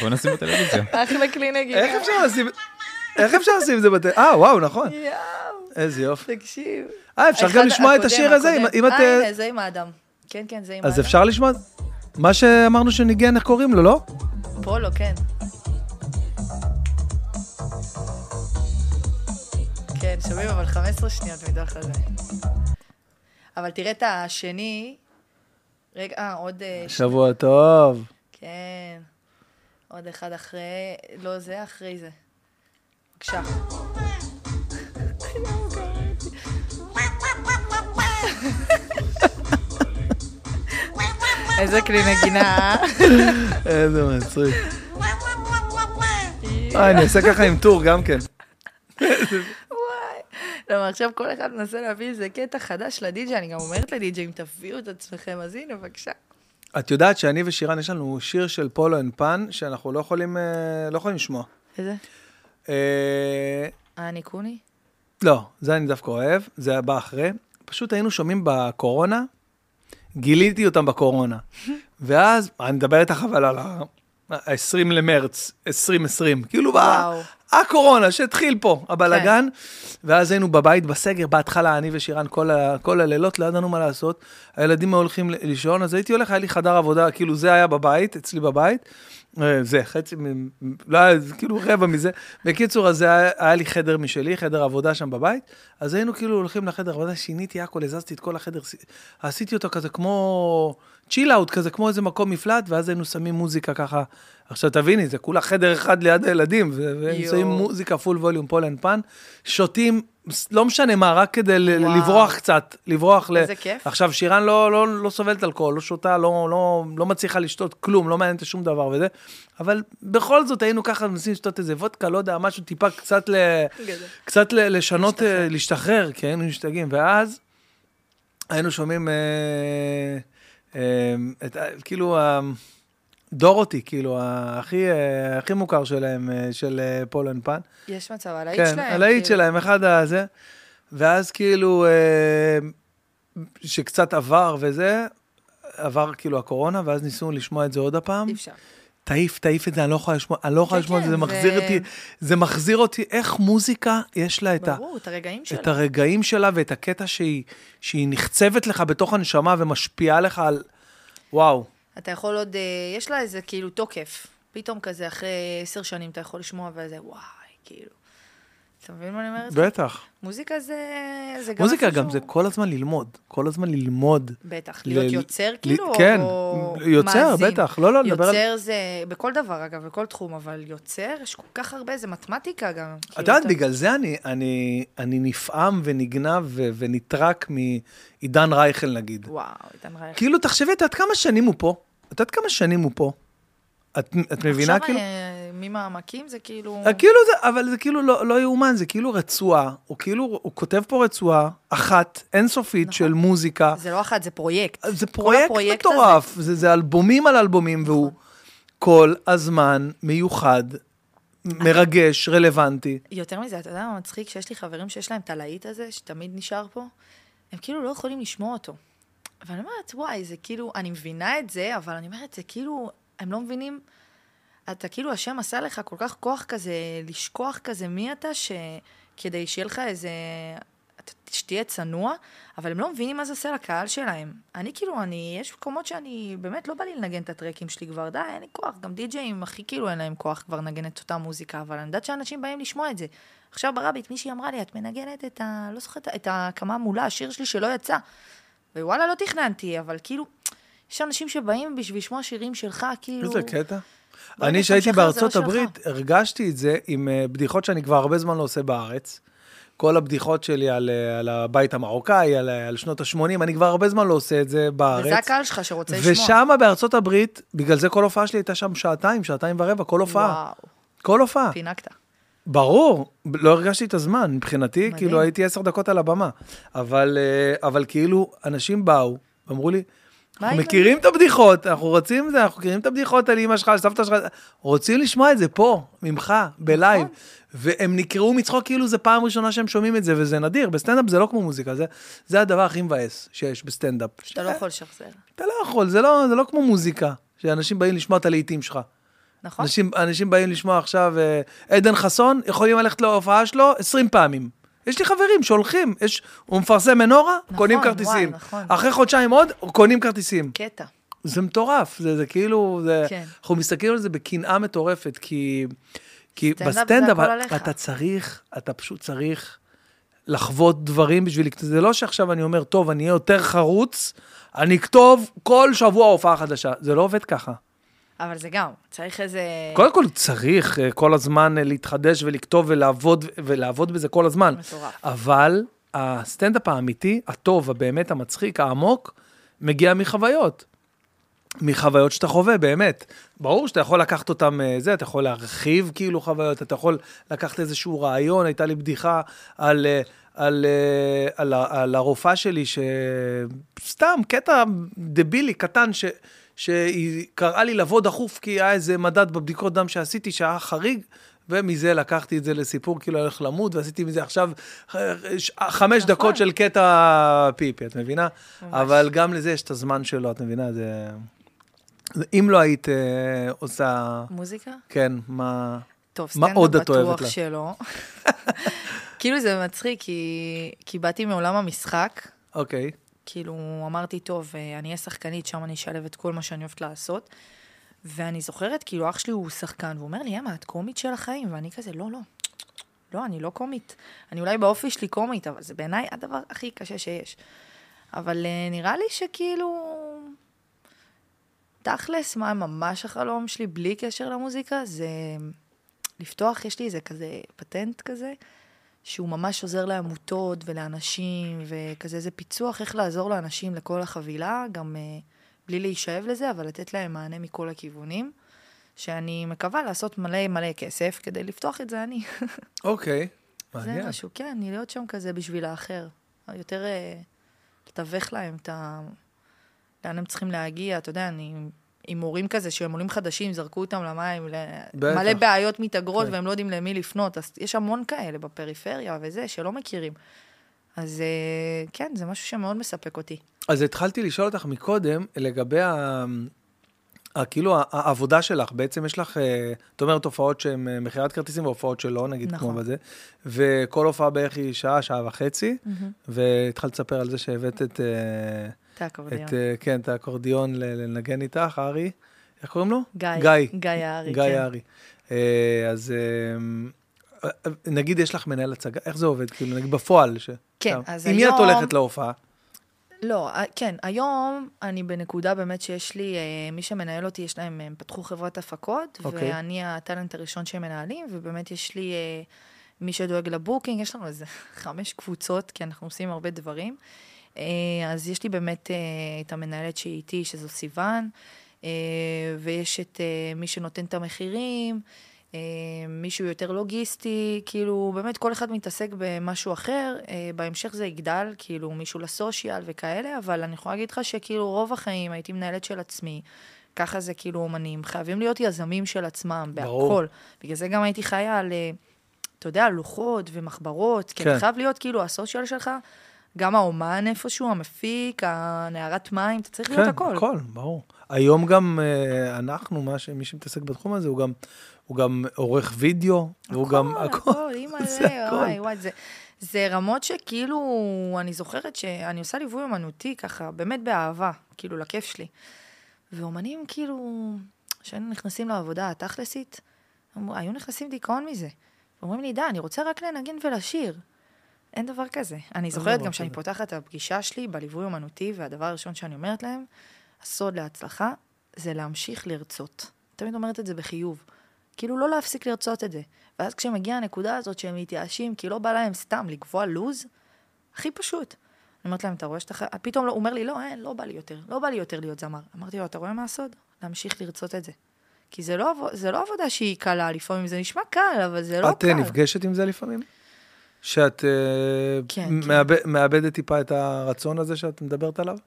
בוא נשים בטלוויזיה. אחלה כלי נגינה. איך אפשר לשים... איך אפשר לשים את זה בטל... אה, וואו, נכון. יואו, איזה יופי. תקשיב. אה, אפשר גם לשמוע את השיר הזה, אם- את... אה, הנה, זה עם האדם. כן, כן, זה עם האדם. אז אפשר לשמוע? מה שאמרנו שניגן, איך קוראים לו, לא? פולו, כן. כן, שומעים אבל 15 שניות מתוך הזה. אבל תראה את השני. רגע, אה, עוד... ש- שבוע טוב. כן. עוד אחד אחרי... לא, זה אחרי זה. בבקשה. איזה כלי נגינה, אה? איזה מצחיק. אה, אני אעשה ככה עם טור גם כן. למה עכשיו כל אחד מנסה להביא איזה קטע חדש לדי-ג'יי, אני גם אומרת לדי-ג'יי, אם תביאו את עצמכם, אז הנה, בבקשה. את יודעת שאני ושירן, יש לנו שיר של פולו אנד פן, שאנחנו לא יכולים, אה, לא יכולים לשמוע. איזה? אה, אה, ניקוני? לא, זה אני דווקא אוהב, זה בא אחרי. פשוט היינו שומעים בקורונה, גיליתי אותם בקורונה. ואז, אני מדבר איתך אבל על ה-20 למרץ 2020, כאילו וואו. הקורונה שהתחיל פה, הבלגן. ואז היינו בבית בסגר, בהתחלה, אני ושירן כל, ה, כל הלילות, לא ידענו מה לעשות. הילדים היו הולכים לישון, אז הייתי הולך, היה לי חדר עבודה, כאילו זה היה בבית, אצלי בבית. אה, זה, חצי, לא זה כאילו רבע מזה. בקיצור, אז היה, היה לי חדר משלי, חדר עבודה שם בבית. אז היינו כאילו הולכים לחדר עבודה, שיניתי הכל, הזזתי את כל החדר, עשי- עשיתי אותו כזה כמו chill out, כזה כמו איזה מקום מפלט, ואז היינו שמים מוזיקה ככה. עכשיו תביני, זה כולה חדר אחד ליד הילדים, והם. שמים מוזיקה full volume, פולו אנד פן, שותים, לא משנה מה, רק כדי וואו. לברוח קצת, לברוח ל... איזה כיף. עכשיו, שירן לא, לא, לא סובלת אלכוהול, לא שותה, לא, לא, לא מצליחה לשתות כלום, לא מעניין אותה שום דבר וזה, אבל בכל זאת היינו ככה מנסים לשתות איזה וודקה, לא יודע, משהו טיפה קצת, ל. קצת ל, לשנות, להשתחרר. להשתחרר. להשתחרר, כי היינו משתגעים, ואז היינו שומעים, אה, אה, את, ה- כאילו, ה- דורותי, כאילו, הכי, אה, הכי מוכר שלהם, אה, של אה, פולו אנד פן. יש מצב, הלהיט כן, שלהם. הלהיט כאילו. שלהם, אחד הזה. ואז כאילו, שקצת עבר וזה, עבר כאילו הקורונה, ואז ניסינו לשמוע את זה עוד הפעם. אי אפשר. תעיף, תעיף את זה, אני לא יכולה לשמוע, אני לא יכולה כן, לשמוע את זה, זה כן, מחזיר אותי, זה מחזיר אותי, איך מוזיקה יש לה את ה... ברור, את הרגעים שלה. את הרגעים שלה ואת הקטע שהיא נחצבת לך בתוך הנשמה ומשפיעה לך על... וואו. אתה יכול עוד, אה, יש לה איזה כאילו תוקף. פתאום כזה, אחרי עשר שנים אתה יכול לשמוע וזה, וואי, כאילו. אתה מבין מה אני אומרת? בטח. מוזיקה זה, זה גם מוזיקה גם זה כל הזמן ללמוד, כל הזמן ללמוד. בטח, ל- להיות ל- יוצר ל- כאילו, כן, או יוצר, מאזין? בטח. לא, לא, נדבר על... יוצר זה, בכל דבר אגב, בכל תחום, אבל יוצר, יש כל כך הרבה, זה מתמטיקה גם. את כאילו, יודעת, אתה- בגלל זה אני, אני, אני נפעם ונגנב ו- ונטרק מעידן רייכל נגיד. וואו, איתן רייך. כאילו, תחשבי, את יודעת כמה שנים הוא פה? את יודעת כמה שנים הוא פה? את, את מבינה עכשיו כאילו? אה, ממעמקים זה כאילו... אה, כאילו זה, אבל זה כאילו לא, לא יאומן, זה כאילו רצועה, הוא כאילו, הוא כותב פה רצועה אחת, אינסופית נכון. של מוזיקה. זה לא אחת, זה פרויקט. זה כל פרויקט מטורף, זה, זה אלבומים על אלבומים, והוא כל הזמן מיוחד, מרגש, רלוונטי. יותר מזה, אתה יודע מה מצחיק? שיש לי חברים שיש להם את הלהיט הזה, שתמיד נשאר פה, הם כאילו לא יכולים לשמוע אותו. ואני אומרת, וואי, זה כאילו, אני מבינה את זה, אבל אני אומרת, זה כאילו, הם לא מבינים, אתה כאילו, השם עשה לך כל כך כוח כזה, לשכוח כזה מי אתה, שכדי שיהיה לך איזה, שתהיה צנוע, אבל הם לא מבינים מה זה עושה לקהל שלהם. אני כאילו, אני, יש מקומות שאני, באמת לא בא לי לנגן את הטרקים שלי כבר, די, אין לי כוח. גם די-ג'אים הכי כאילו אין להם כוח כבר לנגן את אותה מוזיקה, אבל אני יודעת שאנשים באים לשמוע את זה. עכשיו ברביט, מישהי אמרה לי, את מנגנת את ה... לא זוכרת, את הקמה מולה, השיר שלי שלא יצא. ווואלה, לא תכננתי, אבל כאילו, יש אנשים שבאים בשביל לשמוע שירים שלך, כאילו... איזה קטע. אני, שאתה שהייתי משחרר, זה לא בארצות שלך. הברית, הרגשתי את זה עם אה, בדיחות שאני כבר הרבה זמן לא עושה בארץ. כל הבדיחות שלי על, אה, על הבית המרוקאי, על, אה, על שנות ה-80, אני כבר הרבה זמן לא עושה את זה בארץ. וזה הקהל שלך שרוצה לשמוע. ושם בארצות הברית, בגלל זה כל הופעה שלי הייתה שם שעתיים, שעתיים ורבע, כל הופעה. וואו, כל הופעה. פינקת. ברור, לא הרגשתי את הזמן, מבחינתי, מדהים. כאילו הייתי עשר דקות על הבמה. אבל, אבל כאילו, אנשים באו, אמרו לי, אנחנו מכירים את הבדיחות, אנחנו רוצים את זה, אנחנו מכירים את הבדיחות על אמא שלך, על סבתא שלך, רוצים לשמוע את זה פה, ממך, ב live. נכון. והם נקרעו מצחוק כאילו זה פעם ראשונה שהם שומעים את זה, וזה נדיר. בסטנדאפ זה לא כמו מוזיקה, זה, זה הדבר הכי מבאס שיש בסטנדאפ. שאתה לא יכול לשחזר. אתה לא יכול, זה לא, זה לא כמו מוזיקה, שאנשים באים לשמוע את הלהיטים שלך. נכון? אנשים, אנשים באים לשמוע עכשיו, אה, עדן חסון, יכולים ללכת להופעה שלו 20 פעמים. יש לי חברים שהולכים, יש, הוא מפרסם מנורה, נכון, קונים וואי, כרטיסים. נכון. אחרי חודשיים עוד, קונים כרטיסים. קטע. זה מטורף, זה, זה כאילו, זה, כן. אנחנו מסתכלים על זה בקנאה מטורפת, כי, כי בסטנדאפ עליך. אתה צריך, אתה פשוט צריך לחוות דברים בשביל, זה לא שעכשיו אני אומר, טוב, אני אהיה יותר חרוץ, אני אכתוב כל שבוע הופעה חדשה, זה לא עובד ככה. אבל זה גם, צריך איזה... קודם כל צריך אה, כל הזמן אה, להתחדש ולכתוב ולעבוד, ולעבוד בזה כל הזמן. מטורף. אבל הסטנדאפ האמיתי, הטוב, הבאמת המצחיק, העמוק, מגיע מחוויות. מחוויות שאתה חווה, באמת. ברור שאתה יכול לקחת אותם, אה, זה, אתה יכול להרחיב כאילו חוויות, אתה יכול לקחת איזשהו רעיון, הייתה לי בדיחה על, על, על, ה- על הרופאה שלי, שסתם, קטע דבילי, קטן, ש... שהיא קראה לי לבוא דחוף, כי היה איזה מדד בבדיקות דם שעשיתי, שהיה חריג, ומזה לקחתי את זה לסיפור, כאילו הולך למות, ועשיתי מזה עכשיו אה, חמש נכון. דקות של קטע פיפי, את מבינה? ממש. אבל גם לזה יש את הזמן שלו, את מבינה? זה... אם לא היית אה, עושה, מוזיקה? כן, מה... טוב, מה סטנדאפ עוד את אוהבת בטוח? שלא. כאילו זה מצחיק, כי, כי באתי מעולם המשחק, אוקיי. כאילו אמרתי, טוב, אה, אני אהיה שחקנית, שם אני אשלב את כל מה שאני אוהבת לעשות. ואני זוכרת, כאילו, אח שלי הוא שחקן, והוא אומר לי, אמה, את קומית של החיים? ואני כזה, לא, לא. לא, אני לא קומית. אני אולי באופי שלי קומית, אבל זה בעיניי הדבר הכי קשה שיש. אבל אה, נראה לי שכאילו... תכלס, מה ממש החלום שלי, בלי קשר למוזיקה, זה לפתוח, יש לי איזה כזה פטנט כזה, שהוא ממש עוזר לעמותות ולאנשים, וכזה איזה פיצוח איך לעזור לאנשים לכל החבילה, גם uh, בלי להישאב לזה, אבל לתת להם מענה מכל הכיוונים, שאני מקווה לעשות מלא מלא כסף כדי לפתוח את זה אני. אוקיי. זה מעניין. משהו, כן, להיות שם כזה בשביל האחר. יותר uh, לתווך להם את ה... לאן הם צריכים להגיע, אתה יודע, אני... עם הורים כזה שהם עולים חדשים, זרקו אותם למים, בטח. מלא בעיות מתאגרות כן. והם לא יודעים למי לפנות, אז יש המון כאלה בפריפריה וזה, שלא מכירים. אז אה, כן, זה משהו שמאוד מספק אותי. אז התחלתי לשאול אותך מקודם, לגבי ה... ה- כאילו העבודה שלך, בעצם יש לך, אה, את אומרת הופעות שהן אה, מכירת כרטיסים והופעות שלא, נגיד נכון. כמו בזה, וכל הופעה בערך היא שעה, שעה וחצי, והתחלת לספר על זה שהבאת את, את האקורדיון. את, אה, כן, את האקורדיון לנגן איתך, ארי, איך קוראים לו? גיא. גיא. גיא הארי, גיא כן. הארי. אה, אז אה, נגיד יש לך מנהל הצגה, איך זה עובד? כאילו, נגיד בפועל. ש- כן. אז עם מי את היום- הולכת להופעה? לא, כן, היום אני בנקודה באמת שיש לי, מי שמנהל אותי, יש להם, הם פתחו חברת הפקות, אוקיי. ואני הטאלנט הראשון שהם מנהלים, ובאמת יש לי מי שדואג לבוקינג, יש לנו איזה חמש קבוצות, כי אנחנו עושים הרבה דברים. אה, אז יש לי באמת אה, את המנהלת שהיא איתי, שזו סיוון, אה, ויש את מי שנותן את המחירים, מישהו יותר לוגיסטי, כאילו, באמת כל אחד מתעסק במשהו אחר, בהמשך זה יגדל, כאילו, מישהו לסושיאל וכאלה, אבל אני יכולה להגיד לך שכאילו רוב החיים הייתי מנהלת של עצמי. ככה זה כאילו אומנים, חייבים להיות יזמים של עצמם, ברור. בהכל. בגלל זה גם הייתי חיה על, אתה יודע, לוחות ומחברות, כי כן. אתה חייב להיות כאילו הסושיאל שלך, גם האומן איפשהו, המפיק, הנערת מים, אתה צריך להיות הכל. כן, הכל, ברור. היום גם אה, אנחנו, מה ש- מי שמתעסק בתחום הזה, הוא גם, הוא גם עורך וידאו, והוא גם הכל, הכל, אימא'לה, זה הכל. וואי, וואי, זה, זה רמות שכאילו, אני זוכרת שאני עושה ליווי אומנותי ככה, באמת באהבה, כאילו, לכיף שלי. ואומנים כאילו, כשהיינו נכנסים לעבודה התכלסית, היו נכנסים דיכאון מזה. אומרים לי, די, אני רוצה רק לנגן ולשיר. אין דבר כזה. אני זוכרת דבר גם שאני. פותחת את הפגישה שלי בליווי אומנותי, והדבר הראשון שאני אומרת להם, הסוד להצלחה זה להמשיך לרצות. תמיד אומרת את זה בחיוב. כאילו לא להפסיק לרצות את זה. ואז כשמגיעה הנקודה הזאת שהם מתייאשים, כי לא בא להם סתם לקבוע לוז, הכי פשוט. אני אומרת להם, אתה רואה שאתה... חי-" פתאום לא- הוא אומר לי, לא, אין, לא בא לי יותר, לא בא לי יותר להיות זמר. אמרתי לו, אתה רואה מה הסוד? להמשיך לרצות את זה. כי זה לא, זה לא עבודה שהיא קלה, לפעמים זה נשמע קל, אבל זה לא את קל. אה, נפגשת עם זה לפעמים? שאת אה, כן, מאבד- מאבדת טיפה את הרצון הזה שאת מדברת עליו?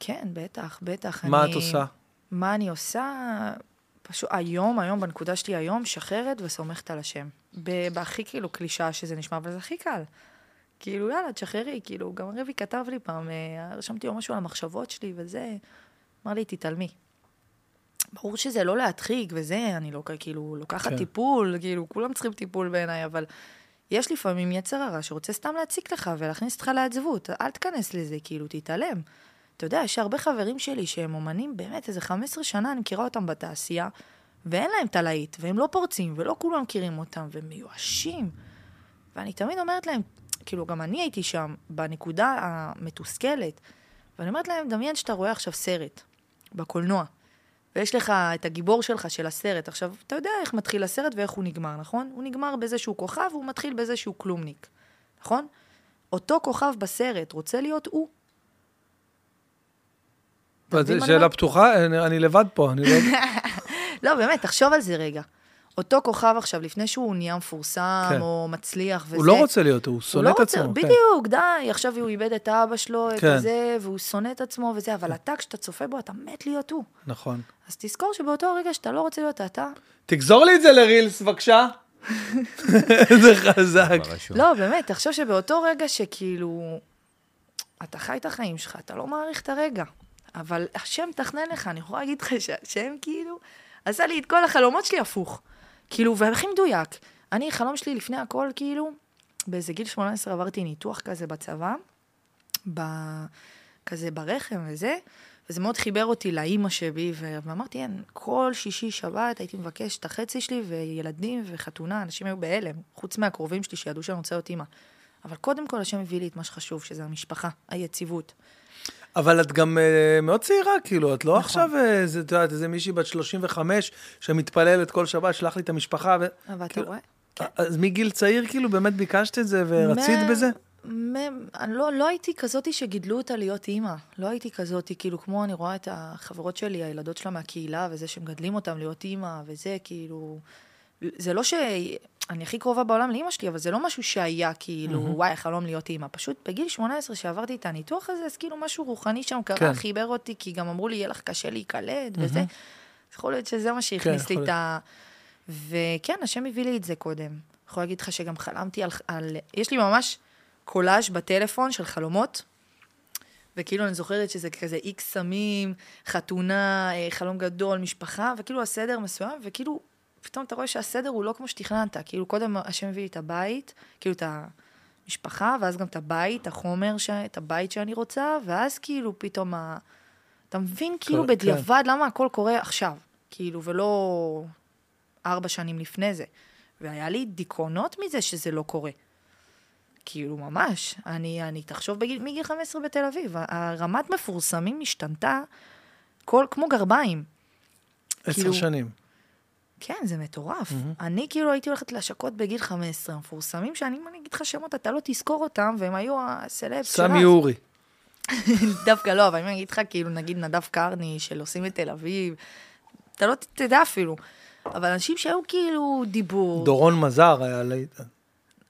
כן, בטח, בטח. מה אני- את עושה? מה אני עושה? פשוט היום, היום, בנקודה שלי היום, שחררת וסומכת על השם. בהכי כאילו קלישאה שזה נשמע, אבל זה הכי קל. כאילו, יאללה, תשחררי, כאילו, גם רבי כתב לי פעם, אה, רשמתי לו משהו על המחשבות שלי וזה, אמר לי, תתעלמי. ברור שזה לא להדחיק וזה, אני לא כאילו לוקחת כן. טיפול, כאילו, כולם צריכים טיפול בעיניי, אבל יש לפעמים יצר הרע שרוצה סתם להציק לך ולהכניס אותך לעצבות, אל תיכנס לזה, כאילו, תתעלם. אתה יודע, יש הרבה חברים שלי שהם אומנים, באמת, איזה 15 שנה, אני מכירה אותם בתעשייה, ואין להם את הלהיט, והם לא פורצים, ולא כולם מכירים אותם, והם מיואשים. ואני תמיד אומרת להם, כאילו, גם אני הייתי שם, בנקודה המתוסכלת, ואני אומרת להם, דמיין שאתה רואה עכשיו סרט, בקולנוע, ויש לך את הגיבור שלך של הסרט. עכשיו, אתה יודע איך מתחיל הסרט ואיך הוא נגמר, נכון? הוא נגמר באיזה שהוא כוכב, והוא מתחיל באיזה שהוא כלומניק, נכון? אותו כוכב בסרט רוצה להיות הוא. זו שאלה? פתוחה? אני אני לבד פה, אני לא... לא, באמת, תחשוב על זה רגע. אותו כוכב עכשיו, לפני שהוא נהיה מפורסם, כן. או מצליח וזה... הוא לא רוצה להיות, הוא הוא שונא לא את רוצה, עצמו. כן. בדיוק, די, עכשיו הוא איבד את אבא שלו, את כן. זה, והוא שונא את עצמו וזה, אבל אתה, כשאתה צופה בו, אתה מת להיות הוא. נכון. אז תזכור שבאותו רגע שאתה לא רוצה להיות אתה, תגזור לי את זה לרילס, בבקשה. זה חזק. לא, באמת, תחשוב שבאותו רגע שכאילו, אתה חי את החיים שלך, אתה לא מעריך את הרגע. אבל השם תכנן לך, אני יכולה להגיד לך שהשם כאילו עשה לי את כל החלומות שלי הפוך. כאילו, והכי מדויק. אני, חלום שלי לפני הכל, כאילו, באיזה גיל 18 עברתי ניתוח כזה בצבא, ב... כזה ברחם וזה, וזה מאוד חיבר אותי לאימא שבי, ו- ואמרתי, אין, כל שישי שבת הייתי מבקש את החצי שלי, וילדים וחתונה, אנשים היו בהלם, חוץ מהקרובים שלי שידעו שאני רוצה להיות אימא. אבל קודם כל השם הביא לי את מה שחשוב, שזה המשפחה, היציבות. אבל את גם uh, מאוד צעירה, כאילו, את לא נכון. עכשיו, uh, זה, את יודעת, איזה מישהי בת 35 שמתפללת כל שבת, שלח לי את המשפחה. ו... אבל אתה כאילו, רואה? כן. אז מגיל צעיר, כאילו, באמת ביקשת את זה ורצית מה- בזה? מה- אני לא, לא הייתי כזאתי שגידלו אותה להיות אימא. לא הייתי כזאתי, כאילו, כמו אני רואה את החברות שלי, הילדות שלה מהקהילה, וזה שמגדלים אותם להיות אימא, וזה, כאילו... זה לא ש... אני הכי קרובה בעולם לאימא שלי, אבל זה לא משהו שהיה, כאילו, וואי, החלום להיות אימא. פשוט בגיל 18, שעברתי את הניתוח הזה, אז כאילו משהו רוחני שם קרה, כן. חיבר אותי, כי גם אמרו לי, יהיה לך קשה להיקלט, וזה. אז יכול להיות שזה מה שהכניס יכול לי את. ה... וכן, השם הביא לי את זה קודם. יכולה להגיד לך שגם חלמתי על, על... יש לי ממש קולאז' בטלפון של חלומות, וכאילו אני זוכרת שזה כזה איקס סמים, חתונה, אה, חלום גדול, משפחה, וכאילו הסדר מסוים, וכאילו פתאום אתה רואה שהסדר הוא לא כמו שתכננת. כאילו קודם השם הביא לי את הבית, כאילו את המשפחה, ואז גם את הבית, החומר, ש... את הבית שאני רוצה, ואז כאילו פתאום ה... אתה מבין כאילו כן. בדיעבד למה הכל קורה עכשיו, כאילו, ולא ארבע שנים לפני זה. והיה לי דיכאונות מזה שזה לא קורה. כאילו, ממש. אני, אני תחשוב בגיל, מגיל 15 בתל אביב, הרמת מפורסמים השתנתה כל, כמו גרביים. עשר כאילו- שנים. כן, זה מטורף. Mm-hmm. אני כאילו הייתי הולכת להשקות בגיל 15, המפורסמים שאני, אם אני אגיד לך שמות, אתה לא תזכור אותם, והם היו הסלבס של סמי. אורי. דווקא לא, אבל אם אני אגיד לך, כאילו, נגיד נדב קרני, של עושים את תל אביב, אתה לא תדע אפילו. אבל אנשים שהיו כאילו דיבור. דורון מזר היה להיט.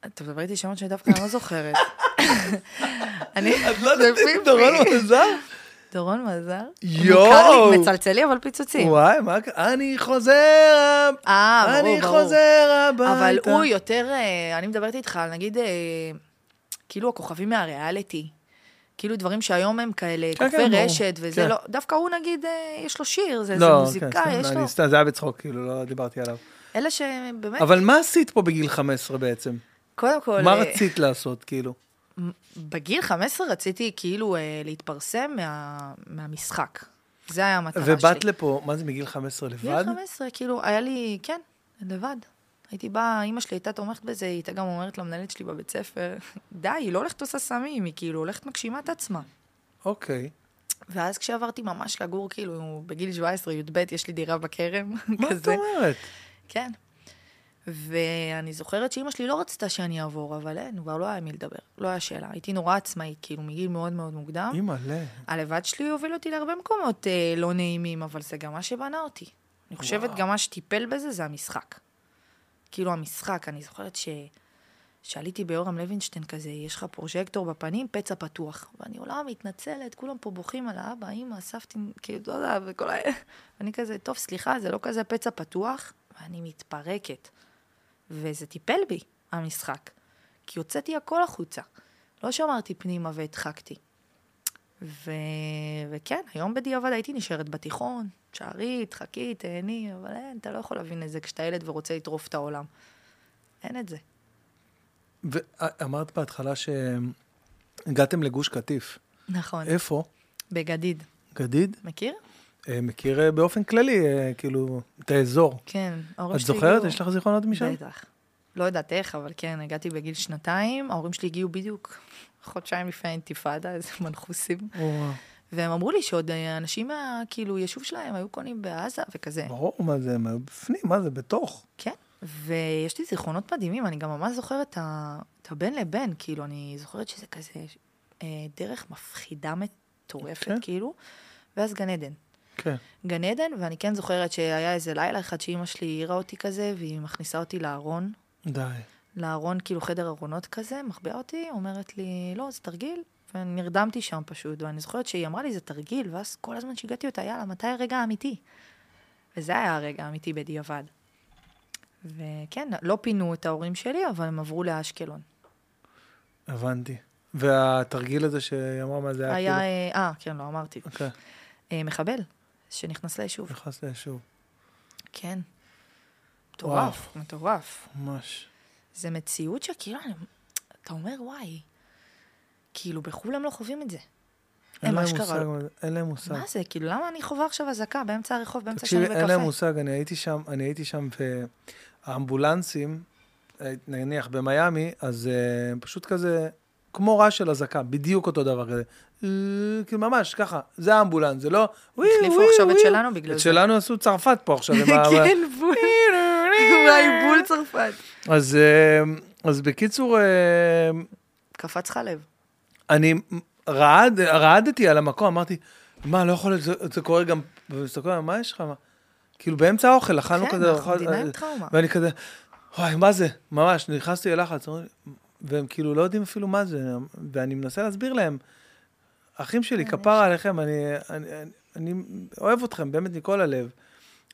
אתה מדבר איתי שמות שאני דווקא לא זוכרת. אני... את לא יודעת פיפי. דורון מזר? דורון מזר? יואו. מוכר לי, מצלצלי, אבל פיצוצים. וואי, מה קרה? אני חוזר, אה, ברור, אני ברור. חוזר הביתה. אבל הוא יותר, אה, אני מדברת איתך על נגיד, אה, כאילו הכוכבים מהריאליטי. כאילו דברים שהיום הם כאלה, כן, כוכבי כן. רשת, וזה כן. לא, דווקא הוא נגיד, אה, יש לו שיר, זה, זה לא, מוזיקאי, כן, יש סתם, לו. אני סתם, זה היה בצחוק, כאילו, לא דיברתי עליו. אלה שבאמת, אבל מה עשית פה בגיל 15 בעצם? קודם כל, מה רצית לעשות, כאילו? בגיל 15 רציתי כאילו אה, להתפרסם מה, מהמשחק. זה היה המטרה שלי. ובאת לפה, מה זה, מגיל 15 לבד? בגיל 15, כאילו, היה לי, כן, לבד. הייתי באה, אימא שלי הייתה תומכת בזה, היא הייתה גם אומרת למנהלת שלי בבית ספר, די, היא לא הולכת עושה סמים, היא כאילו הולכת מגשימה את עצמה. אוקיי. ואז כשעברתי ממש לגור, כאילו, בגיל 17, י"ב, יש לי דירה בכרם, מה את כזה. אומרת? כן. ואני זוכרת שאימא שלי לא רצתה שאני אעבור, אבל אין, כבר לא היה מי לדבר, לא היה שאלה. הייתי נורא עצמאית, כאילו, מגיל מאוד מאוד מוקדם. אימא'לה. הלבד שלי הוביל אותי להרבה מקומות אה, לא נעימים, אבל זה גם מה שבנה אותי. אני חושבת גם מה שטיפל בזה זה המשחק. כאילו המשחק, אני זוכרת ש... שעליתי ביורם לוינשטיין כזה, יש לך פרוז'קטור בפנים, פצע פתוח. ואני עולה, מתנצלת, כולם פה בוכים על האבא, אמא, סבתא, כאילו, לא יודע, וכל ה... ואני כזה, טוב, סליחה, זה לא כזה פצע פתוח, ואני מתפרקת. וזה טיפל בי, המשחק. כי הוצאתי הכל החוצה. לא שמרתי פנימה והדחקתי. ו... וכן, היום בדיעבד הייתי נשארת בתיכון, תשארי, תחכי, תהני, אבל אין, אתה לא יכול להבין את זה כשאתה ילד ורוצה לטרוף את העולם. אין את זה. ואמרת בהתחלה שהגעתם לגוש קטיף. נכון. איפה? בגדיד. גדיד? מכיר? אה, מכיר אה, באופן כללי, אה, כאילו, את האזור. כן, ההורים את שלי זוכרת? הגיעו- יש לך זיכרונות משם? בטח. לא יודעת איך, אבל כן, הגעתי בגיל שנתיים, ההורים שלי הגיעו בדיוק חודשיים לפני האינתיפאדה, איזה מנחוסים. והם אמרו לי שעוד אנשים מה, כאילו, יישוב שלהם היו קונים בעזה וכזה. ברור, מה זה, הם היו בפנים, מה זה, בתוך. כן, ויש לי זיכרונות מדהימים, אני גם ממש זוכרת את את הבן לבן, כאילו, אני זוכרת שזה כזה דרך מפחידה מטורפת, כן. כאילו, ואז גן עדן. כן. גן עדן, ואני כן זוכרת שהיה איזה לילה אחד שאימא שלי העירה אותי כזה, והיא מכניסה אותי לארון, די. לארון, כאילו חדר ארונות כזה, מחביאה אותי, אומרת לי, לא, זה תרגיל, ונרדמתי שם פשוט, ואני זוכרת שהיא אמרה לי, זה תרגיל, ואז כל הזמן שיגעתי אותה, יאללה, מתי הרגע האמיתי? וזה היה הרגע האמיתי בדיעבד. וכן, לא פינו את ההורים שלי, אבל הם עברו לאשקלון. הבנתי. והתרגיל הזה שהיא אמרה מה זה היה היה, כאילו... אה, כן, לא אמרתי. אוקיי, אה, מחבל שנכנס ליישוב. נכנס ליישוב. כן. מטורף, מטורף. ממש. זה מציאות שכאילו, אתה אומר, וואי, כאילו, בחו"ל הם לא חווים את זה. אין הם להם מושג, לא- אין להם מושג. מה זה? כאילו, למה אני חווה עכשיו אזעקה באמצע הרחוב, באמצע שאני בקפה? אין להם מושג, אני הייתי שם, אני הייתי שם, והאמבולנסים, אה, נניח במיאמי, אז אה, פשוט כזה, כמו רעש של אזעקה, בדיוק אותו דבר כזה. אה, כאילו ממש, ככה, זה האמבולנס, זה לא... החליפו עכשיו את. שלנו בגלל את זה. שלנו עשו צרפת פה עכשיו. כן, בול. וואי, בול צרפת. אז, אה, בקיצור, אה, קפץ לך לב. אני רעד, רעדתי על המקום, אמרתי, מה, לא יכול להיות, זה, קורה גם, ומסתכל, מה יש לך? כאילו באמצע האוכל, אכלנו כן, כזה, אנחנו אכל- מדינה עם טראומה. ואני כזה, וואי, מה זה? ממש, נכנסתי ללחץ, אומרים לי, והם כאילו לא יודעים אפילו מה זה, ואני מנסה להסביר להם, אחים שלי, כן, כפרה עליכם, אני, אני, אני, אני אוהב אתכם, באמת מכל הלב.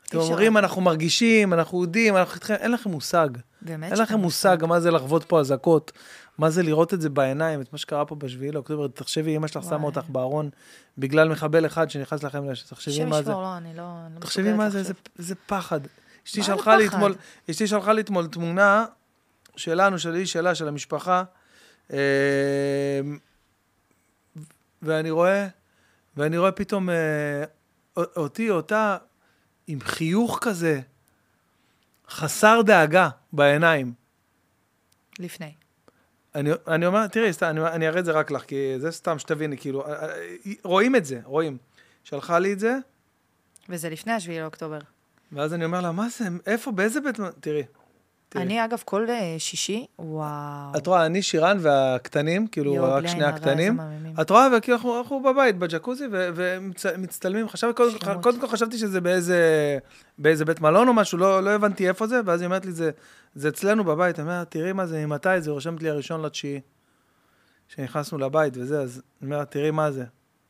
אתם. אומרים, אנחנו מרגישים, אנחנו יודעים, אנחנו איתכם, אין לכם מושג. באמת אין לכם מושג מה זה לחוות פה אזעקות, מה זה לראות את זה בעיניים, את מה שקרה פה בשביעי לאוקטובר. תחשבי, אמא שלך. שמה אותך בארון בגלל מחבל אחד שנכנס לכם. תחשבי מה זה. לא, אני לא לא תחשבי מה זה. איזה- פחד. אשתי שלחה לי אתמול תמונה שלנו, שלי, שלה, של המשפחה, אה, ואני רואה, ואני רואה פתאום אה, אותי, אותה, עם חיוך כזה, חסר דאגה בעיניים. לפני. אני, אני אומר, תראי, סתם, אני, אני אראה את זה רק לך, כי זה סתם שתביני, כאילו, אה, אה, רואים את זה, רואים. שלחה לי את זה, וזה לפני השביעי לאוקטובר. ואז אני אומר לה, מה זה, איפה, באיזה בית, מ-" תראי. תראי. אני, אגב, כל אה, שישי, וואו. את רואה, אני, שירן והקטנים, כאילו, רק שני הקטנים. את רואה, וכאילו, אנחנו, אנחנו בבית, בג'קוזי, ומצטלמים. חשבתי, קודם. קודם כל חשבתי שזה באיזה, באיזה בית מלון או משהו, לא, לא הבנתי איפה זה, ואז היא אומרת לי, זה, זה אצלנו בבית. אני אומר, תראי מה זה, ממתי זה, רושמת לי הראשון לתשיעי, שנכנסנו לבית וזה, אז אני אומר, תראי מה זה.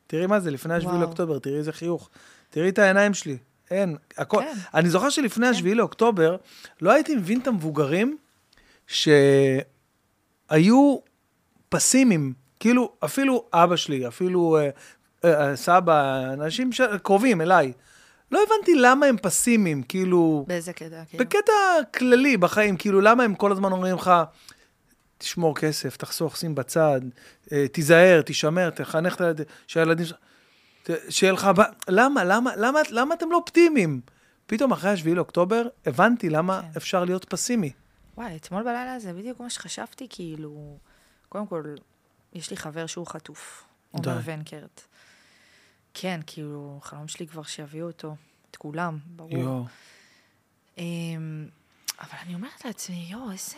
תראי מה זה, לפני השביעי וואו. לאוקטובר, תראי איזה חיוך. תראי את העיניים שלי. אין, הכל. כן. אני זוכר שלפני השביעי לאוקטובר, לא הייתי מבין את המבוגרים שהיו פסימיים. כאילו, אפילו אבא שלי, אפילו אה, אה, סבא, אנשים ש... קרובים אליי. לא הבנתי למה הם פסימיים, כאילו, באיזה קטע, כאילו. בקטע כללי בחיים, כאילו, למה הם כל הזמן אומרים לך, תשמור כסף, תחסוך, שים בצד, אה, תיזהר, תישמר, תחנך את הילדים, שלך, שיהיה לך, ב- למה, למה, למה, למה אתם לא אופטימיים? פתאום אחרי השביעי לאוקטובר, הבנתי למה כן. אפשר להיות פסימי. וואי, אתמול בלילה זה בדיוק מה שחשבתי, כאילו... קודם כל, יש לי חבר שהוא חטוף. עומר. ונקרט. כן, כאילו, חלום שלי כבר שיביאו אותו. את כולם, ברור. יואו. אמ, אבל אני אומרת לעצמי, יואו, איזה...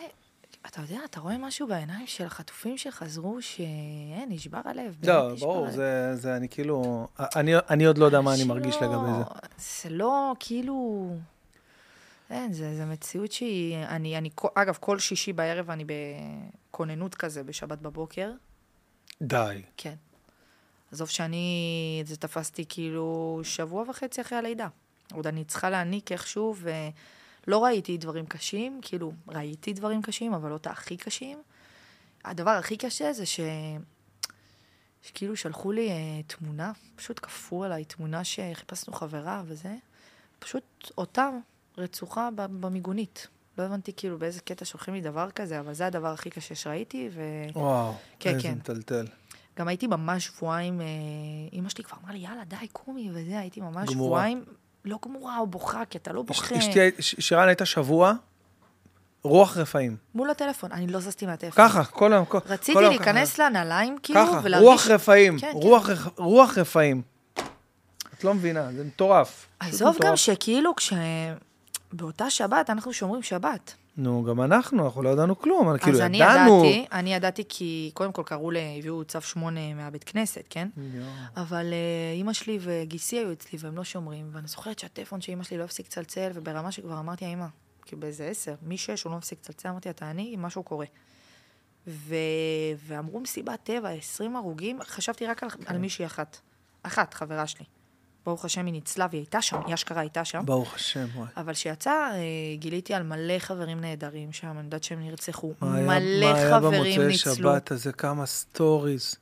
אתה יודע, אתה רואה משהו בעיניים של החטופים שחזרו, שאין, נשבר הלב. לא, ברור, הלב. זה, זה, אני כאילו, אני, אני עוד לא יודע מה אני מרגיש שלא, לגבי זה. זה לא, כאילו... אין, זה, זה מציאות שהיא... אני, אני, אגב, כל שישי בערב אני בכוננות כזה, בשבת בבוקר. די. כן. עזוב שאני, את זה תפסתי כאילו שבוע וחצי אחרי הלידה. עוד אני צריכה להניק איכשהו, ולא ראיתי דברים קשים, כאילו, ראיתי דברים קשים, אבל לא את הכי קשים. הדבר הכי קשה זה ש... שכאילו שלחו לי אה, תמונה, פשוט כפו עליי תמונה שחיפשנו חברה וזה, פשוט אותה רצוחה במיגונית. לא הבנתי כאילו באיזה קטע שולחים לי דבר כזה, אבל זה הדבר הכי קשה שראיתי, ו... וואו, כן, איזה כן. מטלטל. גם הייתי ממש שבועיים, אה, אימא שלי כבר אמרה לי, יאללה, די, קומי וזה, הייתי ממש גמורה. שבועיים, לא גמורה או בוכה, כי אתה לא בוכה. אשתי, שירן הייתה שבוע, רוח רפאים. מול הטלפון, אני לא זזתי מהטלפון. ככה, כל היום. כל- כל רציתי היום להיכנס לנעליים, כאילו, ככה, ולהרגיש... רוח רפאים, כן, כן. רוח רח- רוח רפאים. את לא מבינה, זה מטורף. עזוב גם. שכאילו, כש... באותה שבת, אנחנו שומרים שבת. נו, גם אנחנו, אנחנו לא ידענו כלום, אבל כאילו אז אני ידענו. ידעתי, אני ידעתי כי קודם כל קראו ל... הביאו צו שמונה מהבית כנסת, כן? אבל אה, אימא שלי וגיסי היו אצלי והם לא שומרים, ואני זוכרת שהטלפון של אימא שלי לא הפסיק לצלצל, וברמה שכבר אמרתי, האמא, כאילו באיזה עשר, משש הוא לא מפסיק לצלצל, אמרתי לה, תעני, משהו קורה. ו... ואמרו מסיבת טבע, 20 הרוגים, חשבתי רק על, כן. על מישהי אחת. אחת, חברה שלי. ברוך השם, היא ניצלה והיא הייתה שם, היא אשכרה הייתה שם. ברוך השם, וואי. אבל כשיצא, אה, גיליתי על מלא חברים נהדרים שם, אני יודעת שהם נרצחו. מה היה- מלא מה היה חברים במוצאי ניצלו. שבת הזה, כמה stories.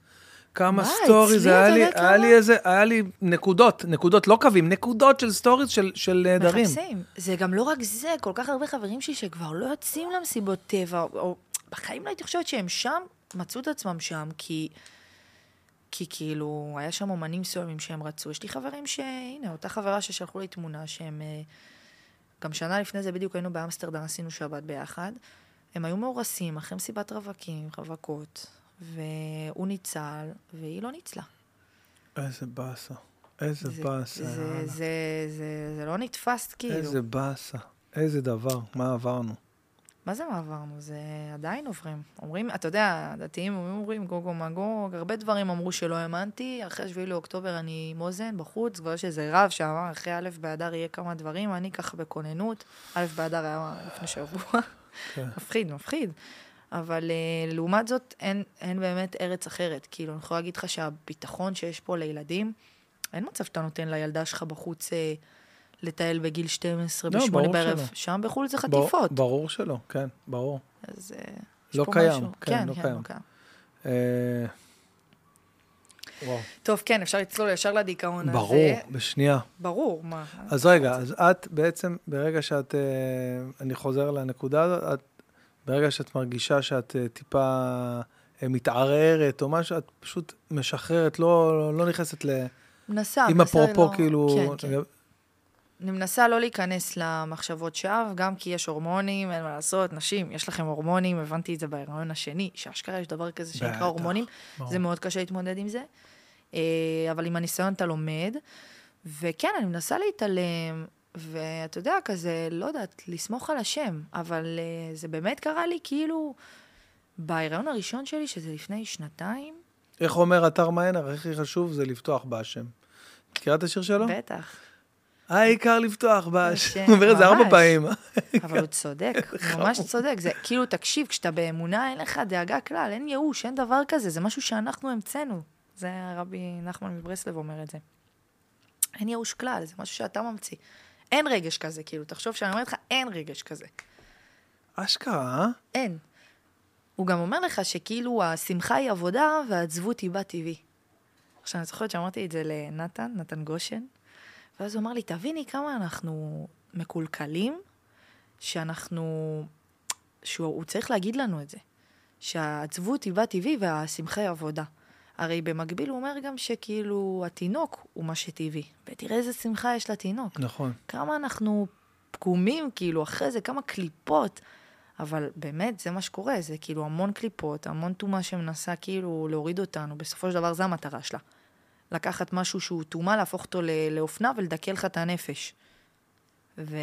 כמה מה, stories, היה לי, היה? לי איזה, היה לי נקודות, נקודות, לא קווים, נקודות של stories של, של נהדרים. מחפשים. זה גם לא רק זה, כל כך הרבה חברים שלי שכבר לא יוצאים למסיבות טבע, או בחיים לא הייתי חושבת שהם שם, מצאו את עצמם שם, כי... כי כאילו, היה שם אומנים מסוימים שהם רצו. יש לי חברים שהנה, אותה חברה ששלחו לי תמונה, שהם... אה, גם שנה לפני זה בדיוק היינו באמסטרדם, עשינו שבת ביחד. הם היו מאורסים אחרי מסיבת רווקים, רווקות, והוא ניצל, והיא לא ניצלה. איזה באסה. איזה זה- באסה. זה, יאללה. זה, זה, זה לא נתפס, כאילו. איזה באסה. איזה דבר, מה עברנו. מה זה מה עברנו? זה עדיין עוברים. אומרים, אתה יודע, הדתיים אומרים, גוגו מגוג, הרבה דברים אמרו שלא האמנתי, אחרי 7 לאוקטובר אני עם אוזן בחוץ, כבר יש איזה רב שאמר, אחרי א' באדר יהיה כמה דברים, אני ככה בכוננות, א' באדר היה לפני שבוע, כן. מפחיד, מפחיד. אבל uh, לעומת זאת, אין, אין באמת ארץ אחרת. כאילו, אני יכולה להגיד לך שהביטחון שיש פה לילדים, אין מצב שאתה נותן לילדה שלך בחוץ uh, לטייל בגיל 12, לא, בשמונה בערב. שלא. שם בחו"ל זה חטיפות. ברור שלא, כן, ברור. אז אה, יש לא פה קיים, משהו. כן, לא כן, קיים. לא קיים. אה, וואו. טוב, כן, אפשר לצלול ישר לדיכאון הזה. ברור, בשנייה. ברור, מה. אז רגע, אז את בעצם, ברגע שאת, אה, אני חוזר לנקודה הזאת, את, ברגע שאת מרגישה שאת אה, טיפה מתערערת או משהו, את פשוט משחררת, לא, לא נכנסת ל... מנסה, מנסה אפרופו, לא- כאילו... כן, כן. אני מנסה לא להיכנס למחשבות שווא, גם כי יש הורמונים, אין מה לעשות, נשים, יש לכם הורמונים, הבנתי את זה בהיריון השני, שאשכרה יש דבר כזה שנקרא הורמונים, ברור. זה מאוד קשה להתמודד עם זה. אה, אבל עם הניסיון אתה לומד, וכן, אני מנסה להתעלם, ואתה יודע, כזה, לא יודעת, לסמוך על השם, אבל אה, זה באמת קרה לי כאילו, בהיריון הראשון שלי, שזה לפני שנתיים, איך אומר אתר מיינר, הכי חשוב זה לפתוח בהשם. מכירה את השיר שלו? בטח, העיקר לפתוח בהשם. השם, הוא אומר את זה ארבע. פעמים. אבל הוא צודק, ממש צודק. זה כאילו, תקשיב, כשאתה באמונה, אין לך דאגה כלל, אין ייאוש, אין דבר כזה, זה משהו שאנחנו המצאנו. זה הרבי נחמן מברסלב אומר את זה. אין ייאוש כלל, זה משהו שאתה ממציא. אין רגש כזה, כאילו, תחשוב שאני אומרת לך, אין רגש כזה. אשכרה? אין. הוא גם אומר לך שכאילו השמחה היא עבודה והעצבות היא בת טבעי. עכשיו, אני זוכרת שאמרתי את זה לנתן, נתן גושן, ואז הוא אמר לי, תביני כמה אנחנו מקולקלים, שאנחנו... שהוא הוא צריך להגיד לנו את זה, שהעצבות היא בת טבעי והשמחה היא עבודה. הרי במקביל הוא אומר גם שכאילו התינוק הוא מה שטבעי, ותראה איזה שמחה יש לתינוק. נכון. כמה אנחנו פגומים, כאילו, אחרי זה, כמה קליפות. אבל באמת, זה מה שקורה, זה כאילו המון קליפות, המון טומאה שמנסה כאילו להוריד אותנו. בסופו של דבר, זו המטרה שלה. לקחת משהו שהוא טומאה, להפוך אותו לאופנה ולדכא לך את הנפש. ו...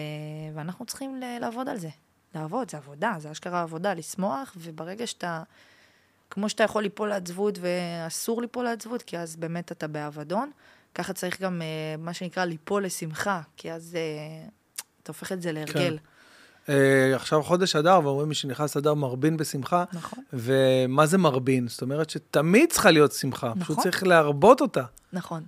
ואנחנו צריכים ל- לעבוד על זה. לעבוד, זה עבודה, זה אשכרה עבודה, לשמוח, וברגע שאתה... כמו שאתה יכול ליפול לעצבות, ואסור ליפול לעצבות, כי אז באמת אתה באבדון, ככה צריך גם, אה, מה שנקרא, ליפול לשמחה, כי אז אה, אתה הופך את זה להרגל. כן. אה, עכשיו חודש אדר, ואומרים מי שנכנס אדר מרבין בשמחה. נכון. ומה זה מרבין? זאת אומרת שתמיד צריכה להיות שמחה, נכון. פשוט צריך להרבות אותה. נכון.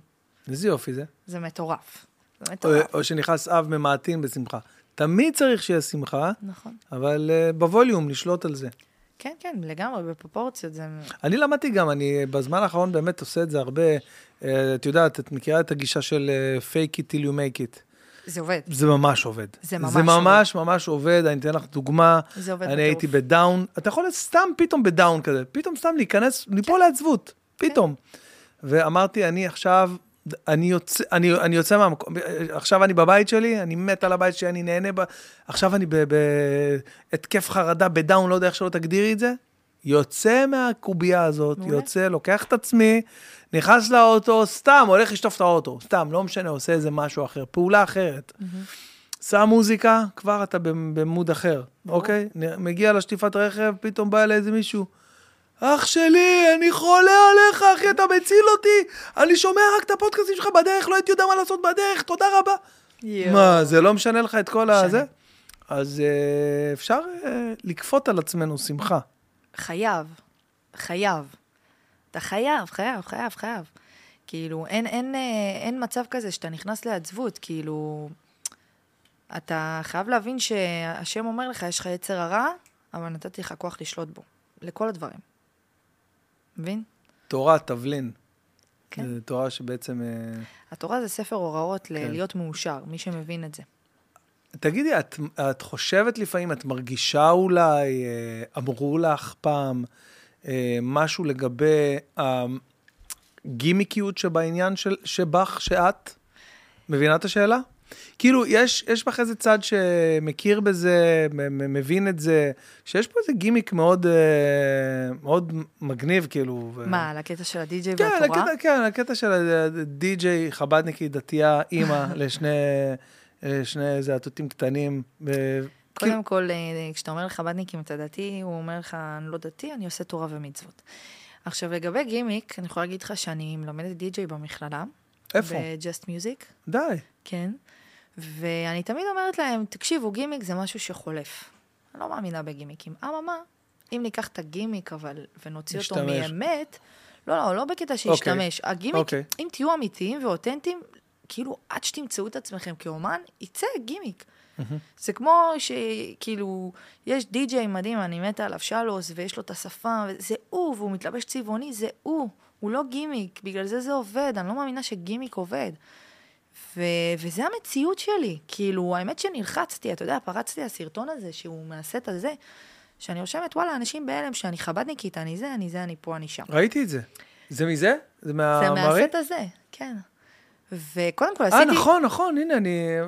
איזה יופי זה. זה מטורף. זה או, מטורף. או שנכנס אב ממעטין בשמחה. תמיד צריך שיהיה שמחה, נכון. אבל uh, בווליום נשלוט על זה. כן, כן, לגמרי, בפרופורציות זה... אני למדתי גם, אני בזמן האחרון באמת עושה את זה הרבה. Uh, את יודעת, את מכירה את הגישה של uh, fake it till you make it. זה עובד. זה ממש עובד. זה ממש זה ממש ממש עובד, אני אתן לך דוגמה. זה עובד אני בטירוף. הייתי בדאון, אתה יכול סתם פתאום בדאון כזה, פתאום סתם להיכנס, ליפול לעצבות, פתאום. ואמרתי, אני עכשיו, אני יוצא, אני, אני יוצא מהמקום, עכשיו אני בבית שלי, אני מת על הבית שלי, אני נהנה ב... עכשיו אני בהתקף חרדה, בדאון, לא יודע איך שלא תגדירי את זה. יוצא מהקובייה הזאת, מעולה. יוצא, לוקח את עצמי, נכנס לאוטו, סתם, הולך לשטוף את האוטו, סתם, לא משנה, עושה איזה משהו אחר, פעולה אחרת. שם מוזיקה, כבר אתה במ- במוד אחר. אוקיי? מגיע לשטיפת רכב, פתאום בא אליי איזה מישהו. אח שלי, אני חולה עליך, אחי, אתה מציל אותי. אני שומע רק את הפודקאסטים שלך בדרך, לא הייתי יודע מה לעשות בדרך, תודה רבה. יואו. מה, זה לא משנה לך את כל. הזה? אז אה, אפשר אה, לכפות על עצמנו שמחה. חייב, חייב. אתה חייב, חייב, חייב, חייב. כאילו, אין, אין, אה, אין מצב כזה שאתה נכנס לעצבות, כאילו... אתה חייב להבין שהשם אומר לך, יש לך יצר הרע, אבל נתתי לך כוח לשלוט בו. לכל הדברים. מבין? תורה, תבלין. כן. זו תורה שבעצם... אה, התורה זה ספר הוראות כן. להיות מאושר, מי שמבין את זה. תגידי, את, את חושבת לפעמים, את מרגישה אולי, אה, אמרו לך פעם, אה, משהו לגבי הגימיקיות שבעניין של, שבך, שאת? מבינה את השאלה? כאילו, יש, יש בך איזה צד שמכיר בזה, מבין את זה, שיש פה איזה גימיק מאוד, אה, מאוד מגניב, כאילו. ו- מה, על הקטע של הדי-ג'יי כן, והתורה? הקטע, כן, הקטע של הדי-ג'יי, חבדניקי, דתייה, אימא, לשני אה, שני זעתותים קטנים. ו- כאילו, קודם כל, אה, כשאתה אומר לחב"דניקים אתה דתי, הוא אומר לך, אני לא דתי, אני עושה תורה ומצוות. עכשיו, לגבי גימיק, אני יכולה להגיד לך שאני מלמדת די-ג'יי במכללה. איפה? ב-Just Music, די. כן. ואני תמיד אומרת להם, תקשיבו, גימיק זה משהו שחולף. אני לא מאמינה בגימיקים. אממה, אם ניקח את הגימיק, אבל, ונוציא אותו. מאמת, לא, לא, לא בקטע שישתמש. הגימיק, אוקיי. אם תהיו אמיתיים ואותנטיים, כאילו, עד שתמצאו את עצמכם כאומן, יצא גימיק. זה כמו שכאילו, יש די-ג'יי מדהים, אני מתה עליו, שלוס, ויש לו את השפה, זה הוא, והוא מתלבש צבעוני, זה הוא. הוא לא גימיק, בגלל זה זה עובד, אני לא מאמינה שגימיק עובד. ו- וזה המציאות שלי. כאילו, האמת שנלחצתי, אתה יודע, פרצתי הסרטון הזה, שהוא מהסט הזה, שאני רושמת, וואלה, אנשים בהלם שאני חבדניקית, אני זה, אני זה, אני פה, אני שם. ראיתי את זה. זה מזה? זה זה מהמראה? מהסט הזה, כן. וקודם כל אה, עשיתי... נכון, נכון, הנה, אני אה,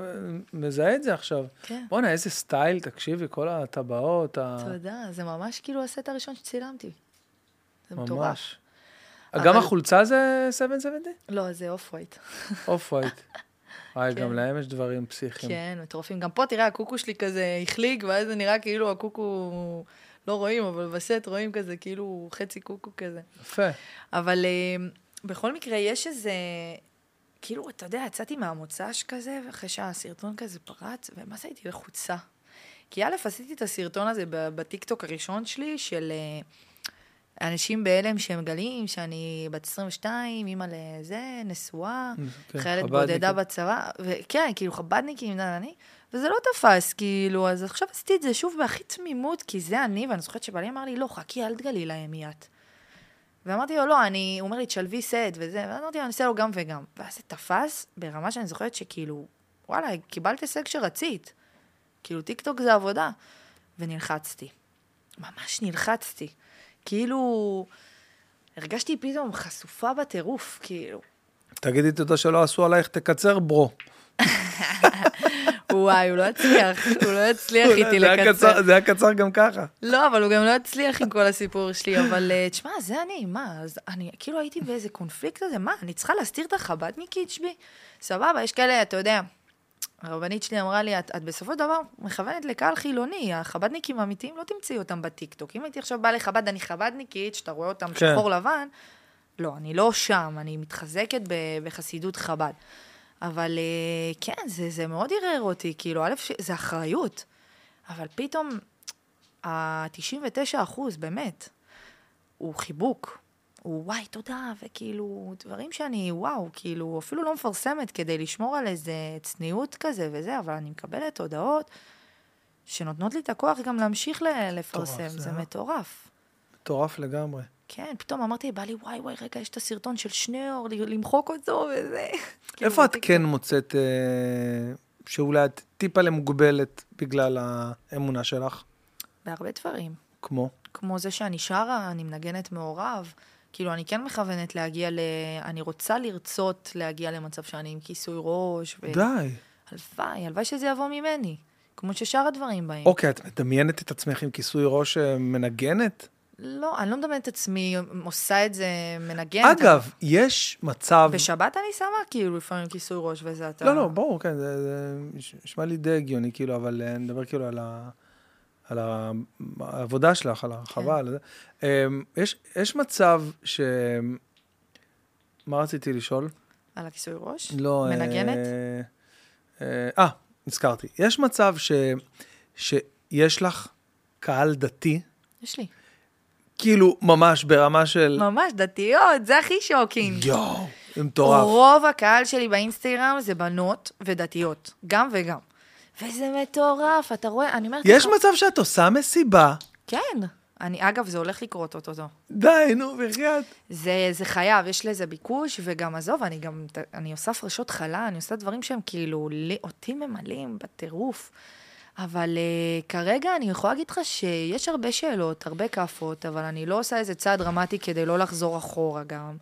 מזהה את זה עכשיו. כן. בואנה, איזה סטייל, תקשיבי, כל הטבעות, ה... תודה, זה ממש כאילו הסט הראשון שצילמתי. זה מטורף. ממש. אבל- גם החולצה זה 770? לא, זה Off-White. Off-White. וואי, כן. גם להם יש דברים פסיכיים. כן, מטורפים. גם פה, תראה, הקוקו שלי כזה החליק, ואז זה נראה כאילו הקוקו, לא רואים, אבל בסט רואים כזה, כאילו חצי קוקו כזה. יפה. אבל אה, בכל מקרה, יש איזה... כאילו, אתה יודע, יצאתי מהמוצ"ש כזה, אחרי שהסרטון כזה פרץ, ומה זה הייתי לחוצה? כי א', עשיתי את הסרטון הזה בטיקטוק הראשון שלי, של אה, אנשים בהלם שהם מגלים שאני בת 22, אימא לזה, נשואה, כן, חיילת חב"דניקית. בודדה בצבא, וכן, כאילו חב"דניקים, אני, וזה לא תפס, כאילו, אז עכשיו עשיתי את זה שוב בהכי תמימות, כי זה אני, ואני זוכרת שבעלי אמר לי, לא, חכי, אל תגלי להם מיד. ואמרתי לו, לא, אני, הוא אומר לי, תשלבי סט וזה, ואז אמרתי לו, אני אעשה לו גם וגם. ואז זה תפס ברמה שאני זוכרת שכאילו, וואלה, קיבלת הישג שרצית. כאילו, טיקטוק זה עבודה. ונלחצתי. ממש נלחצתי. כאילו, הרגשתי פתאום חשופה בטירוף, כאילו. תגידי תודה שלא עשו עלייך, תקצר, ברו. וואי, הוא לא יצליח, הוא לא יצליח איתי זה היה לקצר. קצר- זה היה קצר גם ככה. לא, אבל הוא גם לא יצליח עם כל הסיפור שלי, אבל אה, תשמע, זה אני, מה, אני כאילו הייתי באיזה קונפליקט הזה, מה, אני צריכה להסתיר את החב"דניקית שבי? סבבה, יש כאלה, אתה יודע, הרבנית שלי אמרה לי, את, את בסופו של דבר מכוונת לקהל חילוני, החב"דניקים האמיתיים לא תמצאי אותם בטיקטוק. אם הייתי עכשיו באה לחב"ד, אני חב"דניקית, שאתה רואה אותם כן. שחור לבן, לא, אני לא שם, אני מתחזקת בחסידות חב"ד. אבל אה, כן, זה, זה מאוד ערער אותי, כאילו, א', זה אחריות. אבל פתאום, ה-99 אחוז, באמת, הוא חיבוק. הוא וואי, תודה, וכאילו, דברים שאני, וואו, כאילו, אפילו לא מפרסמת כדי לשמור על איזה צניעות כזה וזה, אבל אני מקבלת הודעות שנותנות לי את הכוח גם להמשיך לפרסם, זה זה היה- מטורף. מטורף לגמרי. כן, פתאום אמרתי, בא לי, וואי, וואי, רגע, יש את הסרטון של שניאור, למחוק אותו וזה. כאילו, איפה את. כן מוצאת אה, שאולי את טיפה למוגבלת בגלל האמונה שלך? בהרבה דברים. כמו? כמו זה שאני שרה, אני מנגנת מעורב. כאילו, אני כן מכוונת להגיע ל... אני רוצה לרצות להגיע למצב שאני עם כיסוי ראש. ו... די. הלוואי, הלוואי שזה יבוא ממני. כמו ששאר הדברים באים. אוקיי, את מדמיינת את עצמך עם כיסוי ראש אה, מנגנת? לא, אני לא מדמיינת את עצמי עושה את זה מנגנת. אגב, יש מצב... בשבת אני שמה כאילו לפעמים כיסוי ראש וזה אתה... לא, לא, ברור, כן, זה זה נשמע לי די הגיוני, כאילו, אבל אה, אני מדבר כאילו על ה... על העבודה שלך, על הרחבה, על זה. אמ, יש, יש מצב ש... מה רציתי לשאול? על הכיסוי ראש? לא... אה, מנגנת? אה, אה, נזכרתי. יש מצב ש... שיש לך קהל דתי, יש לי. כאילו ממש ברמה של... ממש דתיות, זה הכי שוקינג. יואו, זה מטורף. רוב הקהל שלי באינסטגרם זה בנות ודתיות, גם וגם. וזה מטורף, אתה רואה, אני אומרת יש לך... מצב שאת עושה מסיבה, כן. אני, אגב, זה הולך לקרות אותו. די, נו, בחייאת. זה, זה חייב, יש לזה ביקוש, וגם עזוב, אני גם, אני עושה הפרשות חלה, אני עושה דברים שהם כאילו, לי, אותי ממלאים בטירוף. אבל uh, כרגע אני יכולה להגיד לך שיש הרבה שאלות, הרבה כאפות, אבל אני לא עושה איזה צעד דרמטי כדי לא לחזור אחורה גם.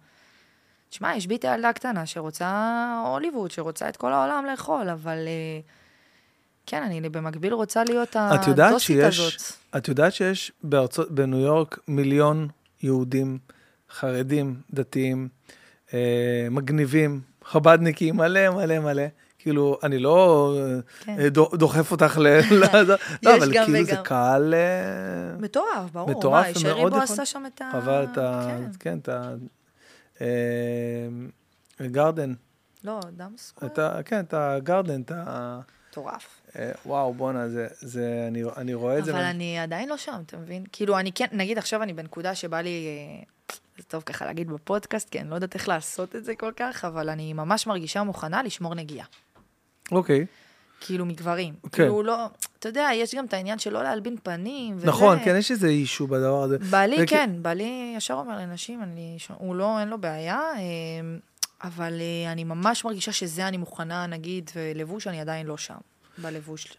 תשמע, יש בי את הילדה הקטנה שרוצה הוליווד, שרוצה את כל העולם לאכול, אבל uh, כן, אני במקביל רוצה להיות הדוסית שיש, הזאת. את יודעת שיש בארצות, בניו יורק מיליון יהודים, חרדים, דתיים, אה, מגניבים, חבדניקים, מלא מלא מלא. כאילו, אני לא כן. אה, דו- דוחף אותך ל... לא, אבל כאילו זה וגם. קהל... אה, מטורף, ברור. מטורף ומאוד בו יכול- עשה שם את ה... חבל את ה... כן. כן, את ה... אה, גרדן, לא, דם סקוויר. את ה... כן, את הגרדן, את ה... מטורף. וואו, בואנה, זה, זה, אני, אני רואה את זה. אבל אני עדיין לא שם, אתה מבין? כאילו, אני כן, נגיד עכשיו אני בנקודה שבא לי, זה טוב ככה להגיד בפודקאסט, כי אני לא יודעת איך לעשות את זה כל כך, אבל אני ממש מרגישה מוכנה לשמור נגיעה. אוקיי. כאילו, מגברים. כן. כאילו, לא, אתה יודע, יש גם את העניין של לא להלבין פנים, וזה. נכון, כן, יש איזה אישו בדבר הזה. בעלי, וכי- כן, בעלי ישר אומר לנשים, אני, הוא לא, אין לו בעיה, אה, אבל אה, אני ממש מרגישה שזה אני מוכנה, נגיד, ולבוש, אני עדיין לא שם, בלבוש.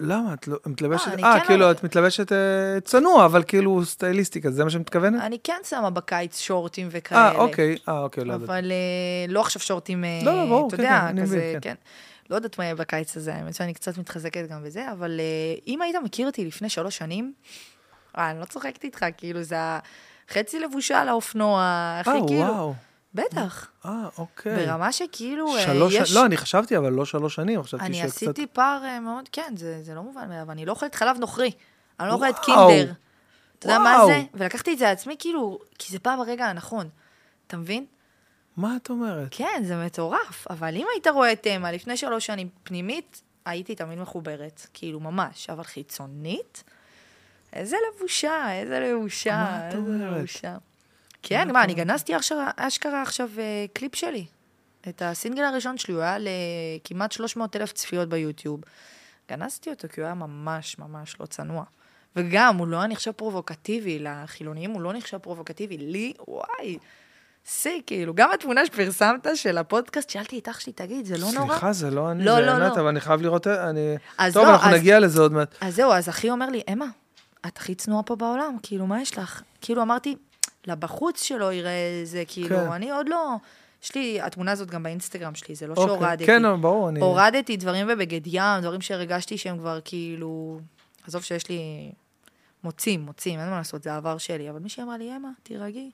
למה? את לא- מתלבשת... אני אה, כן כאילו, לא- את מתלבשת אה, צנוע, אבל כאילו סטייליסטיקה, זה מה שאת מתכוונת? אני כן שמה בקיץ שורטים וכאלה. אה, אוקיי, אה, אוקיי, לא יודעת. אבל אה, לא עכשיו שורטים, אה, לא, לא, ברור, אתה כן, יודע, כן, אני כזה, מבין, כן. לא יודעת מה יהיה בקיץ הזה, האמת שאני קצת מתחזקת גם בזה, אבל אה, אם היית מכיר אותי לפני שלוש שנים, אה, אני לא צוחקת איתך, כאילו זה החצי לבושה על האופנוע, הכי אה, כאילו, וואו. בטח, אה, אוקיי. ברמה שכאילו, אה, שלוש... יש... לא, אני חשבתי, אבל לא שלוש שנים, חשבתי אני שקצת... עשיתי פער אה, מאוד, כן, זה, זה לא מובן מאליו, אני לא אוכלת חלב נוכרי, אני לא אוכלת. קינדר. אתה יודע מה. זה? ולקחתי את זה לעצמי, כאילו, כי זה פעם ברגע הנכון, אתה מבין? מה את אומרת? כן, זה מטורף, אבל אם היית רואה את תמה לפני שלוש שנים פנימית, הייתי תמיד מחוברת, כאילו ממש, אבל חיצונית, איזה לבושה, איזה לבושה, מה את אומרת? לבושה. כן, מה, אני גנזתי אשכרה, אשכרה עכשיו אה, קליפ שלי. את הסינגל הראשון שלי, הוא היה לכמעט 300 אלף צפיות ביוטיוב. גנזתי אותו כי הוא היה ממש ממש לא צנוע. וגם, הוא לא היה נחשב פרובוקטיבי, לחילונים הוא לא נחשב פרובוקטיבי, לי, וואי, שיא, כאילו. גם התמונה שפרסמת של הפודקאסט, שאלתי את אח שלי, תגיד, זה לא נורא? סליחה, זה לא אני, לא, זה לא, ענת, לא. אבל אני חייב לראות... אני... טוב, לא, אנחנו אז- נגיע לזה עוד מעט. אז זהו, אז אחי אומר לי, אמה, את הכי צנועה פה בעולם, כאילו, מה יש לך? כאילו, אמרתי, לבחוץ שלו יראה זה, כאילו, כן. אני עוד לא... יש לי, התמונה הזאת גם באינסטגרם שלי, זה לא אוקיי. שהורדתי. כן, ברור, אני... הורדתי דברים בבגד ים, דברים שהרגשתי שהם כבר כאילו... עזוב שיש לי... מוצאים, מוצאים, אין מה לעשות, זה העבר שלי. אבל מישהי אמרה לי, אמה, תירגעי.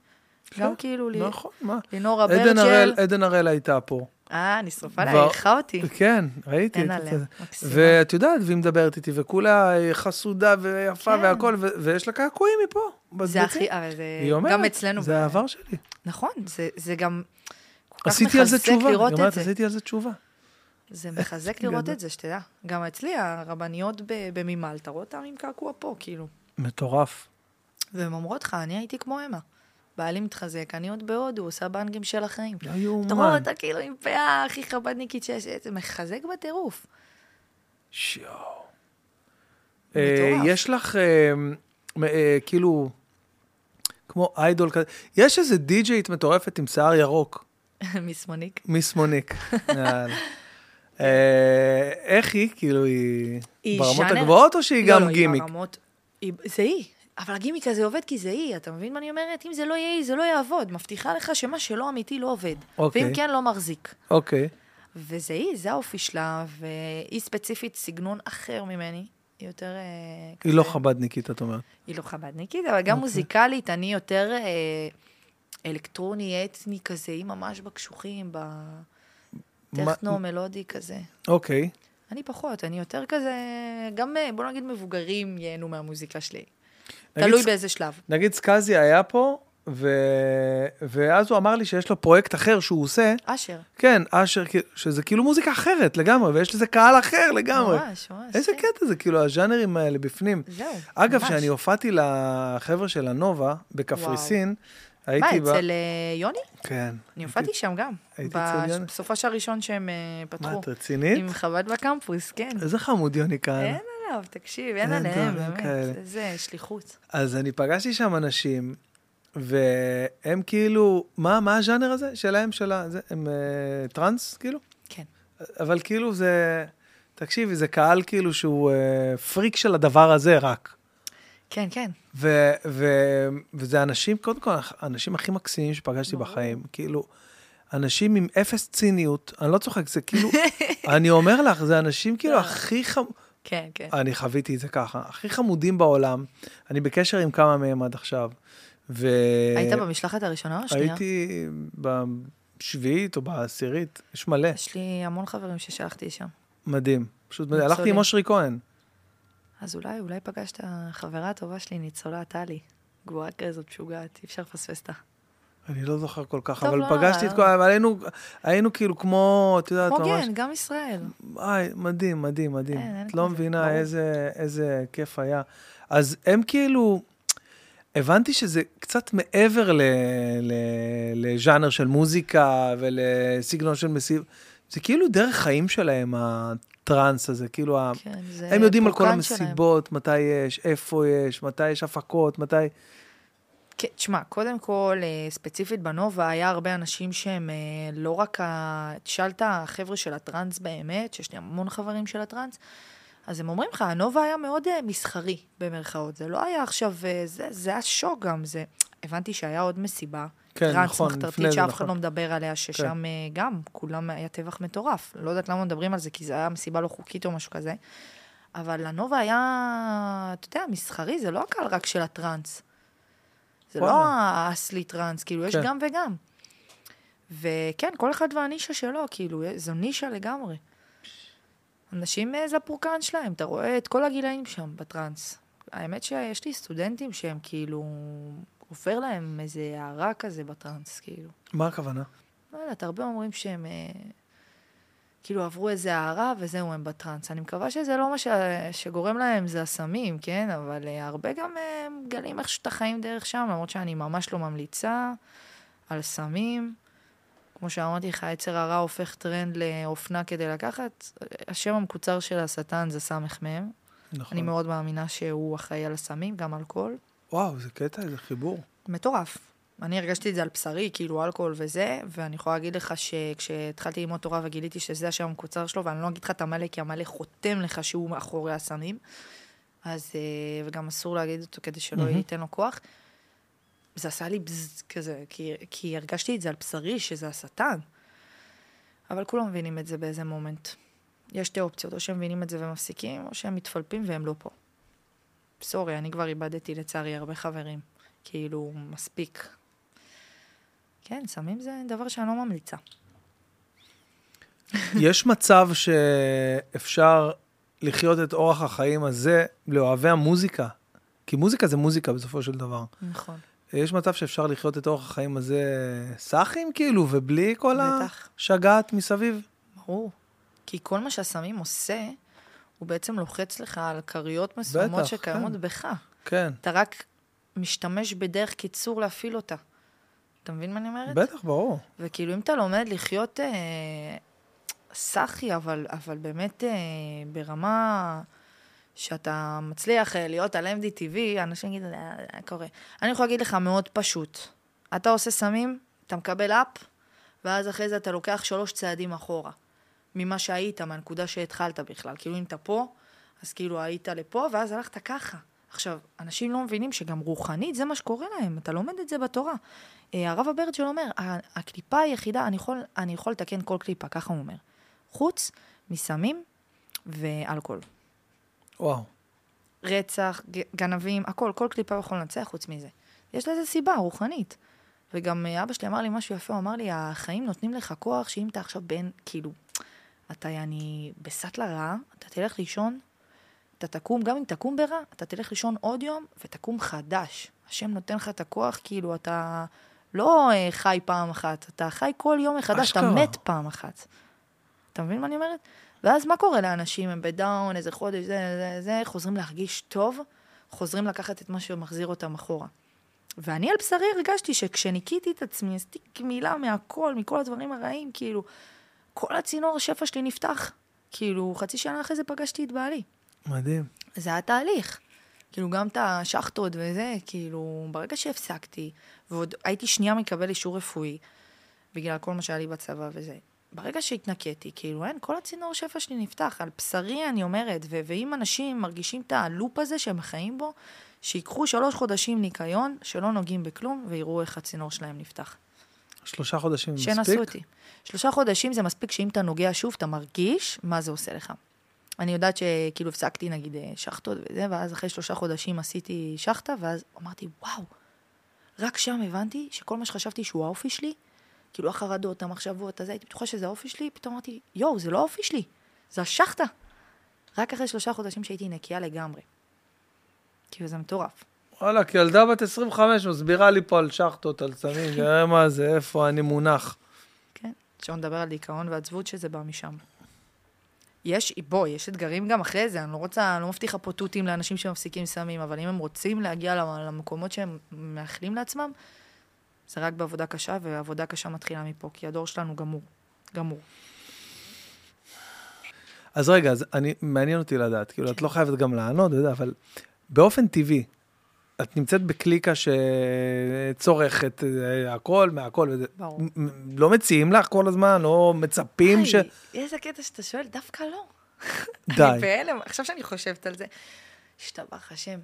גם כאילו, לי- נכון, מה? לינורה עדן הראל, ברג'ל. עדן הראל הייתה פה. אה, נשרפה לה, כבר- היא אירחה אותי. כן, ראיתי. אין עליה, זה. מקסימה. ואת יודעת, והיא מדברת איתי, וכולה חסודה ויפה כן. והכל, ו- ויש לה קעקועים מפה. זה בצבצים. הכי, אבל זה... היא אומרת, גם אצלנו. זה העבר שלי. נכון, זה, זה גם עשיתי על זה תשובה, היא אומרת, זה. עשיתי על זה תשובה. זה מחזק לראות את זה, שתדע. גם אצלי, הרבניות ב- במימל, אתה רואה אותן עם קעקוע פה, כאילו. מטורף. והן אומרות לך, אני הייתי כמו אמה. בעלי מתחזק, אני עוד בהודו, עושה בנגים של החיים. לא אתה רואה יאומן. אותה כאילו עם פאה הכי חבדניקית שיש, זה מחזק בטירוף. שיו. אה. יש לך, אה, אה, כאילו, כמו איידול כזה, יש איזה די-ג'יית מטורפת עם שיער ירוק. מיס מוניק. יאללה. אה, איך היא? כאילו, היא היא ברמות הגבוהות או שהיא לא, גם לא, היא גימיק? ברמות- היא- זה היא. אבל הגימיק הזה עובד כי זה היא, אתה מבין מה אני אומרת? אם זה לא יהיה היא, זה לא יעבוד. מבטיחה לך שמה שלא אמיתי לא עובד. אוקיי. ואם כן, לא מחזיק. אוקיי. וזה היא, זה האופי שלה, והיא ספציפית סגנון אחר ממני. היא יותר... אה, היא לא חבדניקית, את אומרת. היא לא חבדניקית, אבל גם מוזיקלית, אני יותר אה, אלקטרוני, אתני כזה, היא ממש בקשוחים, בטכנו מה- מלודי כזה. אוקיי. אני פחות, אני יותר כזה, גם אה, בוא נגיד מבוגרים ייהנו מהמוזיקה שלי. תלוי באיזה שלב. נגיד סקאזי היה פה, ו... ואז הוא אמר לי שיש לו פרויקט אחר שהוא עושה, אשר. כן, אשר, שזה כאילו מוזיקה אחרת לגמרי, ויש לזה קהל אחר לגמרי. ממש, ממש. איזה כן. קטע זה, כאילו, הז'אנרים האלה בפנים. זהו, אגב. כשאני הופעתי לחבר'ה של הנובה בקפריסין, מה, הייתי ב... אצל אה, יוני? כן. אני הופעתי שם גם. הייתי אצל יוני. בסופש הראשון שהם אה, מה, פתחו. את רצינית? עם חב"ד בקמפוס, כן. איזה חמוד יוני כהנא. אין עליו, תקשיב, אין עליהם, באמת. כאלה. איזה שליחות. אז אני פגשתי שם אנשים, והם כאילו, מה, מה הז'אנר הזה שלהם, של ה... זה, הם אה, טראנס, כאילו? כן. אבל כאילו זה, תקשיבי, זה קהל כאילו שהוא אה, פריק של הדבר הזה רק. כן, כן. ו, ו, וזה אנשים, קודם כל, האנשים הכי מקסימים שפגשתי ברור. בחיים. כאילו, אנשים עם אפס ציניות, אני לא צוחק, זה כאילו, אני אומר לך, זה אנשים כאילו לא. הכי חמ... כן, כן. אני חוויתי את זה ככה, הכי חמודים בעולם. אני בקשר עם כמה מהם עד עכשיו. ו... היית במשלחת הראשונה או השנייה? הייתי בשביעית או בעשירית, יש מלא, יש לי המון חברים ששלחתי שם. מדהים. פשוט מדהים. הלכתי עם. אושרי כהן. אז אולי, אולי פגשת חברה טובה שלי, ניצולה טלי. גבוהה כזאת, משוגעת, אי אפשר לפספס אותה. אני לא זוכר כל כך, טוב, אבל לא, פגשתי את לא. כל... אבל היינו, היינו כאילו כמו, את יודעת, כמו ממש... גן, גם ישראל. וואי, מדהים, מדהים, מדהים. אין, אין את לא מבינה. איזה, איזה כיף היה. אז הם כאילו, הבנתי שזה קצת מעבר לז'אנר של מוזיקה ולסגנון של מסיב. זה כאילו דרך חיים שלהם, הטראנס הזה, כאילו, ה- כן, זה הם יודעים על כל פורקן שלהם. המסיבות, מתי יש, איפה יש, מתי יש הפקות, מתי... כן, תשמע, קודם כל, אה, ספציפית בנובה, היה הרבה אנשים שהם אה, לא רק ה... תשאלת החבר'ה של הטראנס באמת, שיש לי המון חברים של הטראנס, אז הם אומרים לך, הנובה היה מאוד אה, מסחרי, במרכאות. זה לא היה עכשיו, זה, זה היה שוק גם, זה... הבנתי שהיה עוד מסיבה. כן, טראנס נכון, מחתרתית שאף נכון. אחד לא מדבר עליה, ששם אה, גם, כולם היה טבח מטורף. לא יודעת למה מדברים על זה, כי זה היה מסיבה לא חוקית או משהו כזה. אבל הנובה היה, אתה יודע, מסחרי, זה לא הקהל רק של הטראנס. זה לא. האסלי טראנס, כאילו, יש כן. גם וגם. וכן, כל אחד והנישה שלו, כאילו, זו נישה לגמרי. אנשים, אה, זה הפורקן שלהם, אתה רואה את כל הגילאים שם בטראנס. האמת שיש לי סטודנטים שהם כאילו, עובר להם איזה הערה כזה בטראנס, כאילו. מה הכוונה? לא יודעת, הרבה אומרים שהם אה, כאילו עברו איזה הערה וזהו, הם בטראנס. אני מקווה שזה לא מה ש... שגורם להם, זה הסמים, כן? אבל אה, הרבה גם אה, מגלים איך את החיים דרך שם, למרות שאני ממש לא ממליצה על סמים. כמו שאמרתי לך, יצר הרע הופך טרנד לאופנה כדי לקחת. השם המקוצר של השטן זה סמ"ם. נכון. אני מאוד מאמינה שהוא אחראי על הסמים, גם אלכוהול. וואו, זה קטע, איזה חיבור. מטורף. אני הרגשתי את זה על בשרי, כאילו אלכוהול וזה, ואני יכולה להגיד לך שכשהתחלתי ללמוד תורה וגיליתי שזה השם המקוצר שלו, ואני לא אגיד לך את המלא, כי המלא חותם לך שהוא מאחורי הסמים, אז, אה, וגם אסור להגיד אותו כדי שלא מהמם. ייתן לו כוח. זה עשה לי בז כזה, כי, כי הרגשתי את זה על בשרי, שזה השטן. אבל כולם מבינים את זה באיזה מומנט. יש שתי אופציות, או שהם מבינים את זה ומפסיקים, או שהם מתפלפים והם לא פה. סורי, אני כבר איבדתי לצערי הרבה חברים. כאילו, מספיק. כן, סמים זה דבר שאני לא ממליצה. יש מצב שאפשר לחיות את אורח החיים הזה לאוהבי המוזיקה, כי מוזיקה זה מוזיקה בסופו של דבר. נכון. יש מצב שאפשר לחיות את אורח החיים הזה סאחים כאילו, ובלי כל בטח. השגעת מסביב? ברור. כי כל מה שהסמים עושה, הוא בעצם לוחץ לך על כריות מסוימות שקיימות כן. בך. כן, אתה רק משתמש בדרך קיצור להפעיל אותה. אתה מבין מה אני אומרת? בטח, ברור. וכאילו, אם אתה לומד לחיות אה, סאחי, אבל, אבל באמת אה, ברמה שאתה מצליח אה, להיות על MDTV, אנשים יגידו, "אה, אה, קורה. אני יכולה להגיד לך מאוד פשוט. אתה עושה סמים, אתה מקבל אפ, ואז אחרי זה אתה לוקח שלוש צעדים אחורה. ממה שהיית, מהנקודה שהתחלת בכלל. כאילו, אם אתה פה, אז כאילו היית לפה, ואז הלכת ככה. עכשיו, אנשים לא מבינים שגם רוחנית זה מה שקורה להם, אתה לומד את זה בתורה. אה, הרב אברג'ל אומר, "ה- הקליפה היחידה, אני יכול, אני יכול לתקן כל קליפה, ככה הוא אומר. חוץ מסמים ואלכוהול. וואו. רצח, גנבים, הכל, כל קליפה יכול לנצח חוץ מזה. יש לזה סיבה, רוחנית. וגם אה, אבא שלי אמר לי משהו יפה, הוא אמר לי, החיים נותנים לך כוח שאם אתה עכשיו בן, כאילו, אתה יעני בסטלה רעה, אתה תלך לישון, אתה תקום, גם אם תקום ברע, אתה תלך לישון עוד יום ותקום חדש. השם נותן לך את הכוח, כאילו, אתה לא אה, חי פעם אחת, אתה חי כל יום מחדש, אתה אשכרה. מת פעם אחת. אתה מבין מה אני אומרת? ואז מה קורה לאנשים? הם בדאון, איזה חודש, זה, זה, זה, חוזרים להרגיש טוב, חוזרים לקחת את מה שמחזיר אותם אחורה. ואני על בשרי הרגשתי שכשניקיתי את עצמי, עשיתי גמילה מהכל, מכל הדברים הרעים, כאילו, כל הצינור השפע שלי נפתח. כאילו, חצי שנה אחרי זה פגשתי את בעלי. מדהים. זה היה תהליך. כאילו, גם את השחטות וזה, כאילו, ברגע שהפסקתי, ועוד הייתי שנייה מקבל אישור רפואי, בגלל כל מה שהיה לי בצבא וזה, ברגע שהתנקיתי, כאילו, אין, כל הצינור שפע שלי נפתח. על בשרי, אני אומרת, ו- ואם אנשים מרגישים את הלופ הזה שהם חיים בו, שיקחו שלוש חודשים ניקיון, שלא נוגעים בכלום, ויראו איך הצינור שלהם נפתח. שלושה חודשים מספיק? שינסו אותי. שלושה חודשים זה מספיק שאם אתה נוגע שוב, אתה מרגיש מה זה עושה לך. אני יודעת שכאילו הפסקתי נגיד אה, שחטות וזה, ואז אחרי שלושה חודשים עשיתי שחטה, ואז אמרתי, וואו, רק שם הבנתי שכל מה שחשבתי שהוא האופי שלי, כאילו החרדות, המחשבות, הזה, הייתי בטוחה שזה האופי שלי, פתאום אמרתי, יואו, זה לא האופי שלי, זה השחטה. רק אחרי שלושה חודשים שהייתי נקייה לגמרי. כאילו, זה מטורף. וואלה, כי ילדה בת 25 מסבירה לי פה על שחטות, על סמים, תראה מה זה, איפה אני מונח. כן, שלא נדבר על דיכאון ועצבות שזה בא משם. יש, בוא, יש אתגרים גם אחרי זה, אני לא רוצה, אני לא מבטיחה פה תותים לאנשים שמפסיקים סמים, אבל אם הם רוצים להגיע למקומות שהם מאחלים לעצמם, זה רק בעבודה קשה, ועבודה קשה מתחילה מפה, כי הדור שלנו גמור. גמור. אז רגע, אז אני, מעניין אותי לדעת, כאילו, את לא חייבת גם לענות, אבל באופן טבעי, את נמצאת בקליקה שצורכת אה, הכל מהכל, וזה, ברור. לא מציעים לך כל הזמן, לא מצפים ש... היי, איזה קטע שאתה שואל, דווקא לא. די. אני בהלם, עכשיו שאני חושבת על זה, השתבח השם.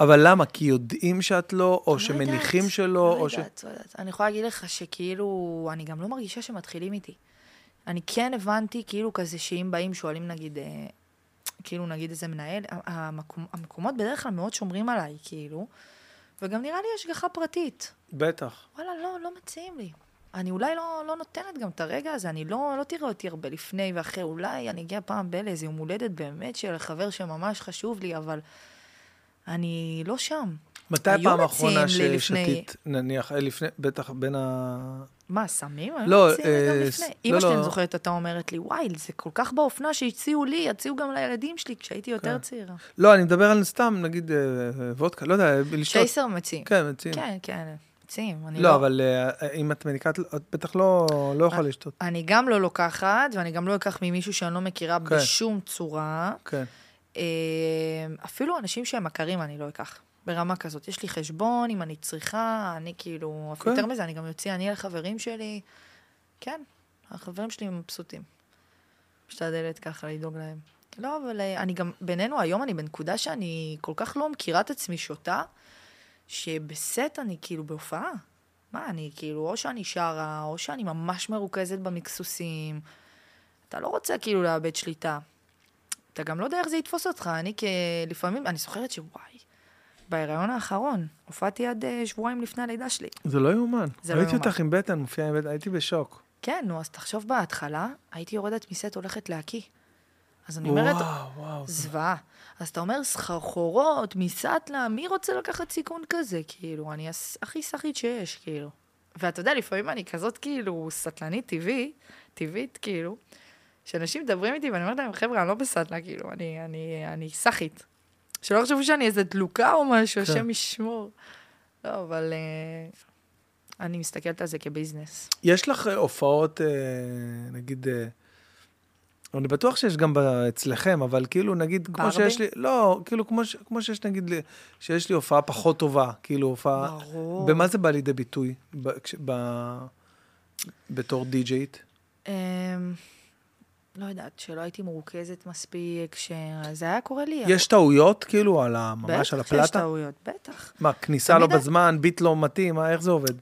אבל למה? כי יודעים שאת לא, או לא שמניחים יודעת, שלא, לא או ש... יודעת, לא יודעת. אני יכולה להגיד לך שכאילו, אני גם לא מרגישה שמתחילים איתי. אני כן הבנתי כאילו כזה שאם באים שואלים נגיד, אה, כאילו נגיד איזה מנהל, המקום, המקומות בדרך כלל מאוד שומרים עליי, כאילו, וגם נראה לי השגחה פרטית. בטח. וואלה, לא, לא מציעים לי. אני אולי לא, לא נותנת גם את הרגע הזה, אני לא, לא תראה אותי הרבה לפני ואחרי, אולי אני אגיע פעם ב- לאיזה יום הולדת באמת של חבר שממש חשוב לי, אבל אני לא שם. מתי הפעם האחרונה לי לפני- ששתית, נניח, אה, לפני, בטח בין ה... מה, סמים? לא, גם אה, אמא לא, שלי, לא. אני זוכרת, הייתה אומרת לי, וואי, זה כל כך באופנה שהציעו לי, יציעו גם לילדים שלי כשהייתי יותר כן. צעירה. לא, אני מדבר על סתם, נגיד, אה, וודקה, לא יודע, לשתות. צ'ייסר מציעים. כן, מציעים. כן, כן, מציעים. אני לא, אבל אה, אם את מניקה, את בטח לא לא יכולה לשתות. אני גם לא לוקחת, ואני גם לא אקח ממישהו שאני לא מכירה כן. בשום צורה. כן. אה, אפילו אנשים שהם מכרים אני לא אקח. ברמה כזאת. יש לי חשבון, אם אני צריכה, אני כאילו... כן. כן. יותר מזה, אני גם יוציא אני לחברים שלי. כן, החברים שלי מבסוטים. משתדלת ככה לדאוג להם. לא, אבל אה, אני גם, בינינו, היום אני בנקודה שאני כל כך לא מכירה את עצמי שותה, שבסט אני כאילו בהופעה. מה, אני כאילו, או שאני שרה, או שאני ממש מרוכזת במקסוסים. אתה לא רוצה כאילו לאבד שליטה. אתה גם לא יודע איך זה יתפוס אותך. אני כלפעמים, אני זוכרת שוואי, בהיריון האחרון, הופעתי עד אה, שבועיים לפני הלידה שלי. זה לא יאומן. זה לא ראיתי יאומן. אותך עם בטן, מופיעה עם בטן, הייתי בשוק. כן, נו, אז תחשוב בהתחלה, הייתי יורדת מסט, הולכת להקיא. אז אני אומרת, וואו, וואו. זוועה. אז אתה אומר, סחרחורות, מסטלה, מי רוצה לקחת סיכון כזה? כאילו, אני הכי סחית שיש, כאילו. ואתה יודע, לפעמים אני כזאת כאילו סטלנית טבעית, טבעית, כאילו, שאנשים מדברים איתי ואני אומרת להם, חבר'ה, אני לא בסדנה, כאילו, אני, אני, אני סאחית. שלא יחשבו שאני איזה דלוקה או משהו, כן. השם ישמור. לא, אבל אה, אני מסתכלת על זה כביזנס. יש לך אה, הופעות, אה, נגיד, אה, אני בטוח שיש גם אצלכם, אבל כאילו, נגיד, כמו ברבי? שיש לי, לא, כאילו, כמו, ש- כמו שיש, נגיד, שיש לי הופעה פחות טובה, כאילו, הופעה, ברור. במה זה בא לידי ביטוי? ב, כש, ב, בתור די-ג'יית? אמ, לא יודעת, שלא הייתי מרוכזת מספיק, שזה היה קורה לי. יש טעויות, כאילו, על ה, ממש על בטח שיש הפלטה? טעויות, בטח. מה, כניסה לא בזמן, ביט לא מתאים, מה, איך זה עובד?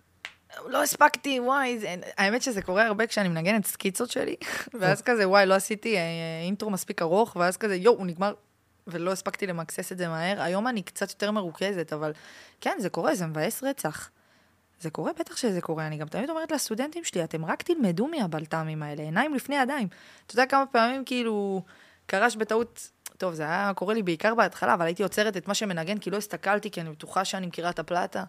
לא הספקתי, וואי, זה... האמת שזה קורה הרבה כשאני מנגנת סקיצות שלי, ואז כזה, וואי, לא עשיתי אה, אינטרו מספיק ארוך, ואז כזה, יואו, הוא נגמר, ולא הספקתי למקסס את זה מהר. היום אני קצת יותר מרוכזת, אבל כן, זה קורה, זה מבאס רצח. זה קורה, בטח שזה קורה. אני גם תמיד אומרת לסטודנטים שלי, אתם רק תלמדו מהבלת"מים האלה, עיניים לפני ידיים. אתה יודע כמה פעמים כאילו קרש בטעות, טוב, זה היה קורה לי בעיקר בהתחלה, אבל הייתי עוצרת את מה שמנגן, כי לא הסתכלתי, כי אני בטוחה שאני מכירה את הפלטה.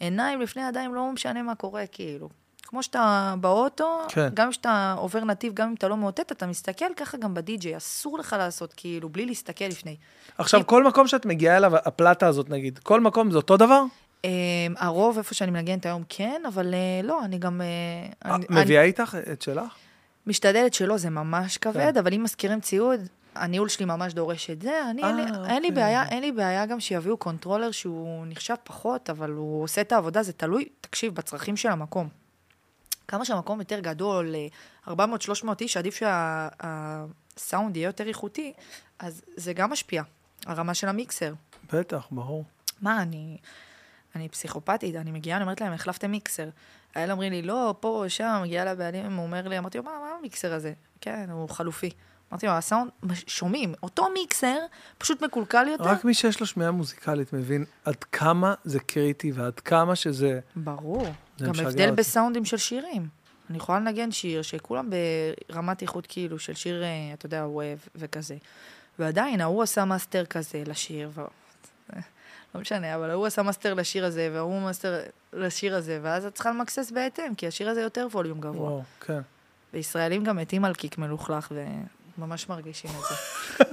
עיניים לפני ידיים, לא משנה מה קורה, כאילו. כמו שאתה באוטו, כן. גם כשאתה עובר נתיב, גם אם אתה לא מאותת, אתה מסתכל ככה גם בדי-ג'יי, אסור לך לעשות, כאילו, בלי להסתכל לפני. עכשיו, אם- כל מקום שאת מגיעה אליו, הפלטה הזאת, נגיד, כל מקום זה אותו דבר? אה, הרוב, איפה שאני מנגנת היום, כן, אבל אה, לא, אני גם... אה, אה, מביאה איתך את שלך? משתדלת שלא, זה ממש כבד, כן. אבל אם מזכירים ציוד, הניהול שלי ממש דורש את זה. אני, אין, לי, אה, אין לי אוקיי. בעיה, אין לי בעיה גם שיביאו controller שהוא נחשב פחות, אבל הוא עושה את העבודה, זה תלוי, תקשיב, בצרכים של המקום. כמה שהמקום יותר גדול, אה, 400-300 איש, עדיף שהסאונד יהיה יותר איכותי, אז זה גם משפיע, הרמה של המיקסר. בטח, ברור. מה, אני, אני פסיכופתית, אני מגיעה, אני אומרת להם, החלפתם מיקסר. האלה אומרים לי, לא, פה, שם, מגיעה לבעלים, הוא אומר לי, אמרתי לו, מה, מה המיקסר הזה? כן, הוא חלופי. אמרתי לו, הסאונד, שומעים, אותו מיקסר, פשוט מקולקל יותר. רק מי שיש לו שמיעה מוזיקלית מבין עד כמה זה קריטי ועד כמה שזה... ברור. זה גם הבדל אותי. בסאונדים של שירים. אני יכולה לנגן שיר שכולם ברמת איכות כאילו של שיר, אה, אתה יודע, WAV וכזה. ועדיין, ההוא עשה master כזה לשיר, ו... לא משנה, אבל ההוא עשה master לשיר הזה, וההוא master לשיר הזה, ואז את צריכה למקסס בהתאם, כי השיר הזה יותר ווליום גבוה. וואו, כן. וישראלים גם מתים על kick מלוכלך, וממש מרגישים את זה.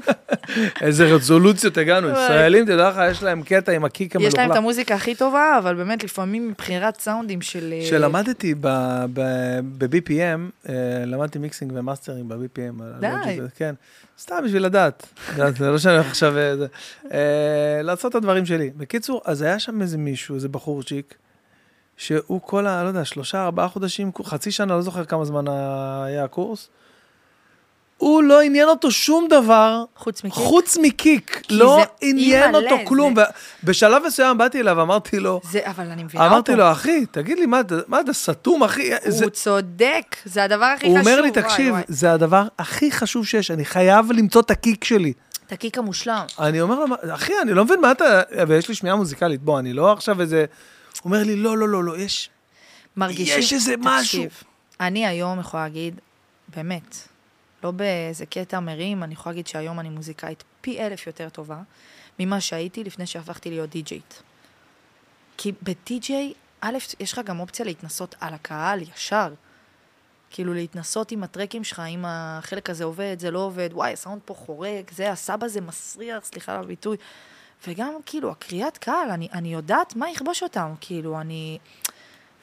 איזה רזולוציות הגענו. ישראלים, תדע לך, יש להם קטע עם ה kick יש להם את המלוכלך. המוזיקה הכי טובה, אבל באמת, לפעמים מבחירת סאונדים של... אה, כשלמדתי ב-BPM, למדתי mixing ו mastering ב-BPM. על די. כן, סתם בשביל לדעת. זה לא שאני הולך עכשיו אה. אה, לעשות את הדברים שלי. בקיצור, אז היה שם איזה מישהו, איזה בחורצ'יק, שהוא כל ה... לא יודע, שלושה, ארבעה חודשים, חצי שנה, לא זוכר כמה זמן היה הקורס. הוא לא עניין אותו שום דבר חוץ מ kick. חוץ מ kick, לא זה עניין אותו כלום. זה- בשלב מסוים באתי אליו, אמרתי לו, זה, אבל אני מבינה אותו. אמרתי לו, אחי, תגיד לי, מה מה אתה סתום, אחי? זה- הוא צודק, זה הדבר הכי הוא חשוב. אומר לי, וואי, תקשיב, וואי. זה הדבר הכי חשוב שיש, אני חייב למצוא את הקיק שלי. את הקיק המושלם. אני אומר לו, "מה- אחי, אני לא מבין מה אתה... ויש לי שמיעה מוזיקלית, בוא, אני לא עכשיו איזה... הוא אומר לי, לא, לא, לא, לא, יש... מרגישים... יש איזה משהו. תקשיב, אני היום יכולה להגיד, באמת, לא באיזה קטע מרים, אני יכולה להגיד שהיום אני מוזיקאית פי אלף יותר טובה ממה שהייתי לפני שהפכתי להיות די-ג'יית. כי בדי-ג'יי, א', יש לך גם אופציה להתנסות על הקהל ישר. כאילו להתנסות עם הטרקים שלך, אם החלק הזה עובד, זה לא עובד, וואי, הסאונד פה חורק, זה, הסבא זה מסריח, סליחה על הביטוי. וגם, כאילו, הקריאת קהל, אני, אני יודעת מה יכבוש אותם, כאילו, אני...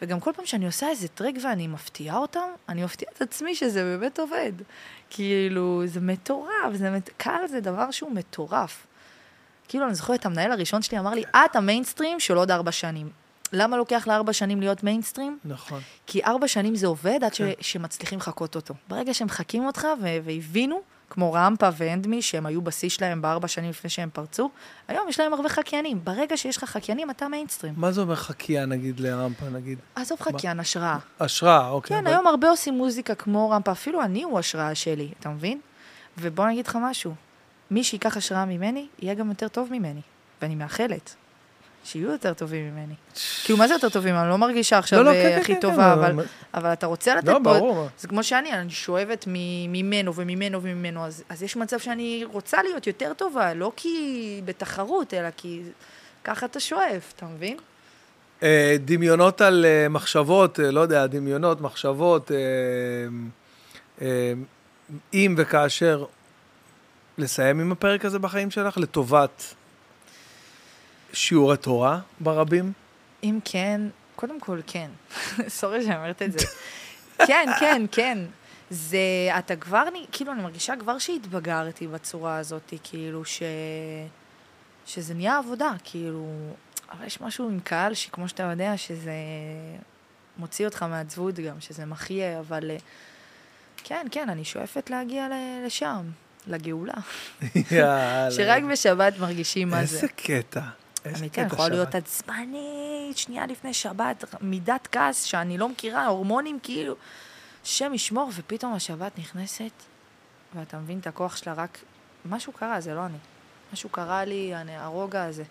וגם כל פעם שאני עושה איזה טרק ואני מפתיעה אותם, אני מפתיעה את עצמי שזה באמת עובד. כאילו, זה מטורף, זה מט... קהל זה דבר שהוא מטורף. כאילו, אני זוכרת, המנהל הראשון שלי אמר לי, את המיינסטרים של עוד ארבע שנים. למה לוקח לארבע שנים להיות מיינסטרים? נכון. כי ארבע שנים זה עובד עד ש... כן. שמצליחים לחקות אותו. ברגע שהם מחקים אותך ו... והבינו, כמו Rampa ו &ME, שהם היו בשיא שלהם בארבע שנים לפני שהם פרצו, היום יש להם הרבה חקיינים. ברגע שיש לך חקיינים, אתה מיינסטרים. מה זה אומר חקיין, נגיד, ל Rampa, נגיד? עזוב חקיין, השראה. השראה, אוקיי. כן, אבל- היום הרבה עושים מוזיקה כמו רמפה, אפילו אני הוא השראה שלי, אתה מבין? ובוא אני אגיד לך משהו, מי שייקח השראה ממני, יהיה גם יותר טוב ממני. ואני מאחלת שיהיו יותר טובים ממני. כאילו, מה זה יותר טובים? אני לא מרגישה עכשיו לא, לא, כן, כן, הכי כן, טובה, כן, אבל, אבל- אבל אתה רוצה לתת לא, פה... ברור. זה כמו שאני, אני שואבת ממנו וממנו וממנו, אז, אז יש מצב שאני רוצה להיות יותר טובה, לא כי בתחרות, אלא כי ככה אתה שואף, אתה מבין? אה, דמיונות על אה, מחשבות, לא יודע, דמיונות, מחשבות, אם וכאשר לסיים עם הפרק הזה בחיים שלך, לטובת שיעורי תורה ברבים? אם כן, קודם כל כן. סורי שאני אומרת את זה. כן, כן, כן. זה, אתה כבר, אני, כאילו, אני מרגישה כבר שהתבגרתי בצורה הזאת, כאילו, ש... שזה נהיה עבודה, כאילו, אבל יש משהו עם קהל שכמו שאתה יודע, שזה מוציא אותך מעצבות גם, שזה מחיה, אבל אה, כן, כן, אני שואפת להגיע לשם, לגאולה. יאללה. שרק בשבת מרגישים מה זה. איזה קטע. אמיתי, אני יכולה להיות. עצבנית, שנייה לפני שבת, מידת כעס שאני לא מכירה, הורמונים כאילו, השם ישמור, ופתאום השבת נכנסת, ואתה מבין את הכוח שלה רק... משהו קרה, זה לא אני. משהו קרה לי, אני- הרוגע הזה.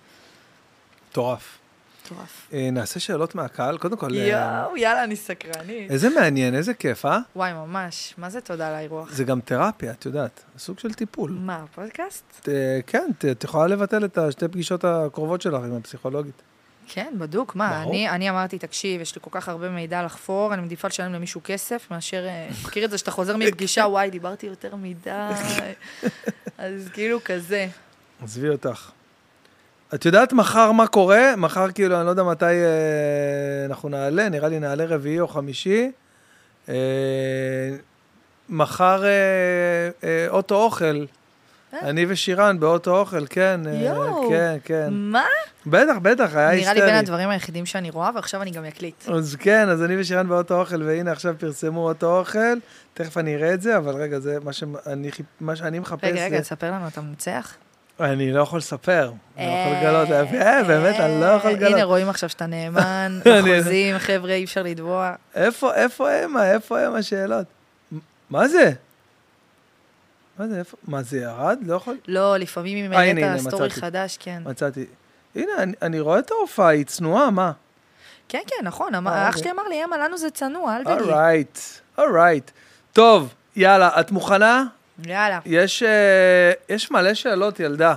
מטורף. מטורף. אה, נעשה שאלות מהקהל. קודם כל, אה, יואו, יאללה, אני סקרנית. איזה מעניין, איזה כיף, אה? וואי, ממש, מה זה תודה על האירוח? זה גם תרפיה, את יודעת. סוג של טיפול. מה, פודקאסט? כן, את יכולה לבטל את השתי פגישות הקרובות שלך עם הפסיכולוגית. כן, בדוק, מה. אני, אני אמרתי, תקשיב, יש לי כל כך הרבה מידע לחפור, אני מעדיפה לשלם למישהו כסף, מאשר, אה, מכיר את זה שאתה חוזר מפגישה, וואי, דיברתי יותר מדי, אז כאילו כזה. עזבי אותך. את יודעת מחר מה קורה? מחר כאילו, אני לא יודע מתי אה, אנחנו נעלה, נראה לי נעלה רביעי או חמישי. אה, מחר אה, אה, אוטו אוכל. אה? אני ושירן באוטו אוכל, כן. אה, יואו. כן, כן. מה? בטח, בטח, היה היסטרי. נראה לי בין הדברים היחידים שאני רואה, ועכשיו אני גם אקליט. אז כן, אז אני ושירן באוטו אוכל, והנה עכשיו פרסמו אוטו אוכל. תכף אני אראה את זה, אבל רגע, זה מה שאני, מה שאני מחפש. רגע, רגע, תספר לנו, אתה מנצח? אני לא יכול לספר. אני לא יכול לגלות. אה, באמת, אני לא יכול לגלות. הנה, רואים עכשיו שאתה נאמן, אני- חוזים, חבר'ה, אי אפשר לתבוע. איפה, איפה הם, איפה הם השאלות? מה זה? מה זה, איפה? מה זה ירד? לא יכול? לא, לפעמים אם אה, העלית סטורי. חדש, כן. מצאתי. הנה, אני, רואה את ההופעה, היא צנועה, מה? כן, כן, נכון, אה, אח שלי אמר לי, אמה, לנו זה צנוע, אל תגידי. אורייט, אורייט. טוב, יאללה, את מוכנה? יאללה. יש, אה, יש מלא שאלות, ילדה.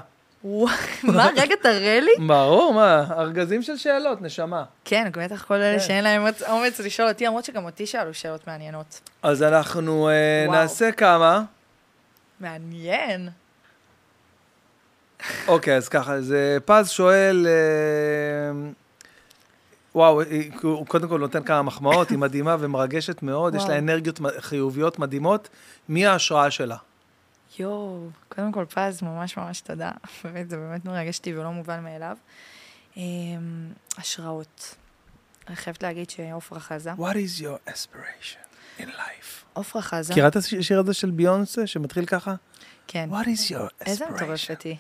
מה, רגע, תראה לי? ברור, מה? ארגזים של שאלות, נשמה. כן, בטח כל אלה כן. שאין להם אומץ- לשאול אותי, למרות שגם אותי שאלו שאלות מעניינות. אז אנחנו אה. נעשה כמה. מעניין. אוקיי, אז ככה, אז אה, פז שואל, וואו, הוא קודם כל נותן כמה מחמאות, היא מדהימה ומרגשת מאוד, יש לה. אנרגיות חיוביות מדהימות. מי ההשראה שלה? יואו, קודם כל פז, ממש ממש תודה. באמת, זה באמת מרגש אותי ולא מובן מאליו. אמ, השראות. אני חייבת להגיד שעופרה חזה, What is your aspiration in life? עופרה חזה, מכירה את השיר הזה של ביונסה, שמתחיל ככה? כן. What is your איזה aspiration? מטורפת היא.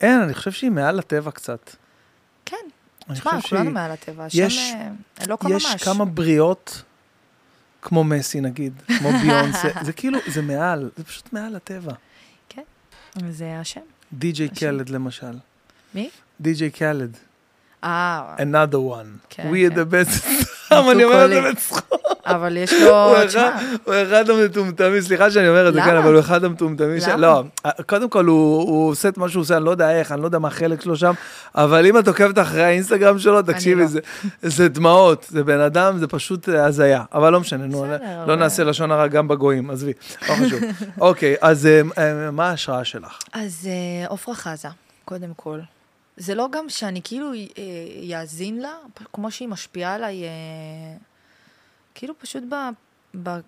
אין, אני חושב שהיא מעל הטבע קצת. כן, תשמע, כולנו שהיא- מעל הטבע. יש- אה, לא כמו ממש. יש כמה בריאות, כמו מסי נגיד, כמו ביונסה, זה כאילו, זה מעל, זה פשוט מעל הטבע. זה השם. די.ג'יי. קלד למשל. מי? די.ג'יי קלד. אה, another one. כן, We are כן. the best. סתם, אני אומר את זה. בצחוק. אבל יש לו, הוא אחד המטומטמים, סליחה שאני אומר את זה? כן, אבל הוא אחד המטומטמים. למה? לא, קודם כל הוא עושה את מה שהוא עושה, אני לא יודע איך, אני לא יודע מה החלק שלו שם, אבל אם את עוקבת אחרי האינסטגרם שלו, תקשיבי, לא. זה- דמעות, זה בן אדם, זה פשוט הזיה. אבל לא משנה, נו, לא נעשה לשון הרע גם בגויים, עזבי, לא חשוב. אוקיי, אז אה, אה, מה ההשראה שלך? אז אה, עופרה חזה, קודם כל. זה לא גם שאני כאילו אה, יאזין לה, כמו שהיא משפיעה עליי, אה, כאילו פשוט ב, ב,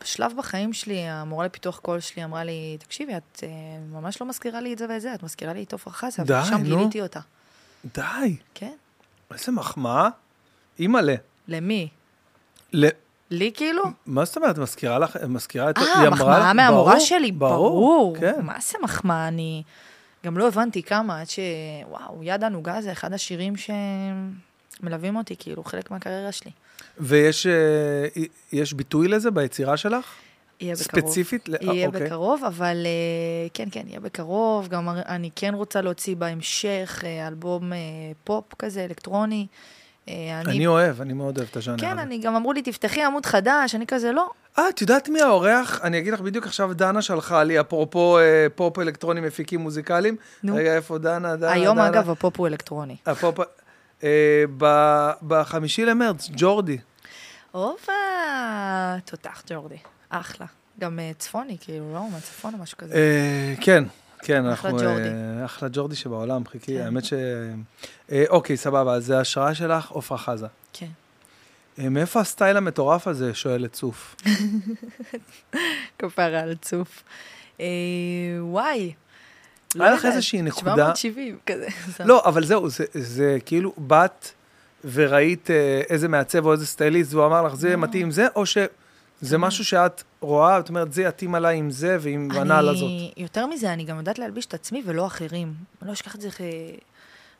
בשלב בחיים שלי, המורה לפיתוח קול שלי אמרה לי, תקשיבי, את אה, ממש לא מזכירה לי את זה ואת זה, את מזכירה לי את עופרה חזה, ושם. גיליתי אותה. די, כן? איזה מחמאה. אימא'לה. למי? ל- לי כאילו? מה זאת אומרת, מזכירה לך, מזכירה את... אה, מחמאה מהמורה שלי, ברור, ברור. כן. מה זה מחמאה? אני גם לא הבנתי כמה, עד ש... וואו, יד ענוגה זה אחד השירים שמלווים אותי, כאילו, חלק מהקריירה שלי. ויש אה, יש ביטוי לזה ביצירה שלך? יהיה בקרוב. ספציפית? ל- יהיה אוקיי. בקרוב, אבל אה, כן, כן, יהיה בקרוב. גם אני כן רוצה להוציא בהמשך אה, אלבום אה, פופ כזה, אלקטרוני. אה, אני אוהב, אני מאוד אוהב את הז'אנר כן, הזה. אני גם אמרו לי, תפתחי עמוד חדש, אני כזה, לא. אה, את יודעת מי האורח? אני אגיד לך בדיוק עכשיו, דנה שלחה לי, אפרופו אה, פופ אלקטרוני מפיקים מוזיקליים. נו. רגע, איפה דנה? דנה, היום, דנה. אגב, הפופ הוא אלקטרוני. הפופ... אה, בחמישי למרץ, ג'ורדי. הופה, תותח ג'ורדי, אחלה. גם אה, צפוני, כאילו, לא? מהצפון או משהו כזה. אה, כן, כן, אחלה אנחנו... ג'ורדי. אה, אחלה ג'ורדי שבעולם, חיכי, כן. האמת ש... אה, אוקיי, סבבה, אז זה השראה שלך, עפרה חזה. כן. אה, מאיפה הסטייל המטורף הזה, שואלת צוף? כפרה על צוף. אה, וואי. לא היה לך איזושהי נקודה- 770 כזה. לא, אבל זהו, זה, כאילו, באת וראית אה, איזה מעצב או איזה סטייליסט, והוא אמר לך, זה לא. מתאים עם זה, או שזה משהו שאת רואה, את אומרת, זה יתאים עליי עם זה ועם הנעל הזאת. יותר מזה, אני גם יודעת להלביש את עצמי ולא אחרים. אני לא אשכח את זה,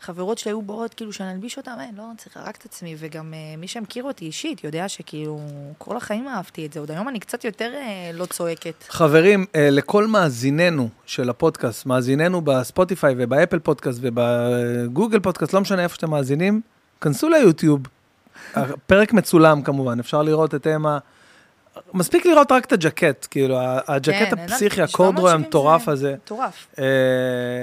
חברות שלי היו באות, כאילו, שאני אלביש אותם, אין, לא צריכה, רק את עצמי. וגם אה, מי שמכיר אותי אישית יודע שכאילו, כל החיים אהבתי את זה. עוד היום אני קצת יותר אה, לא צועקת. חברים, אה, לכל מאזיננו של הפודקאסט, מאזיננו בספוטיפיי ובאפל פודקאסט ובגוגל פודקאסט, לא משנה איפה שאתם מאזינים, כנסו ליוטיוב. הפרק מצולם כמובן, אפשר לראות את אמה. מספיק לראות רק את הג'קט, כאילו, הג'קט כן, אין הפסיכי, הקורדרוי 770 המטורף זה הזה. מטורף. אה,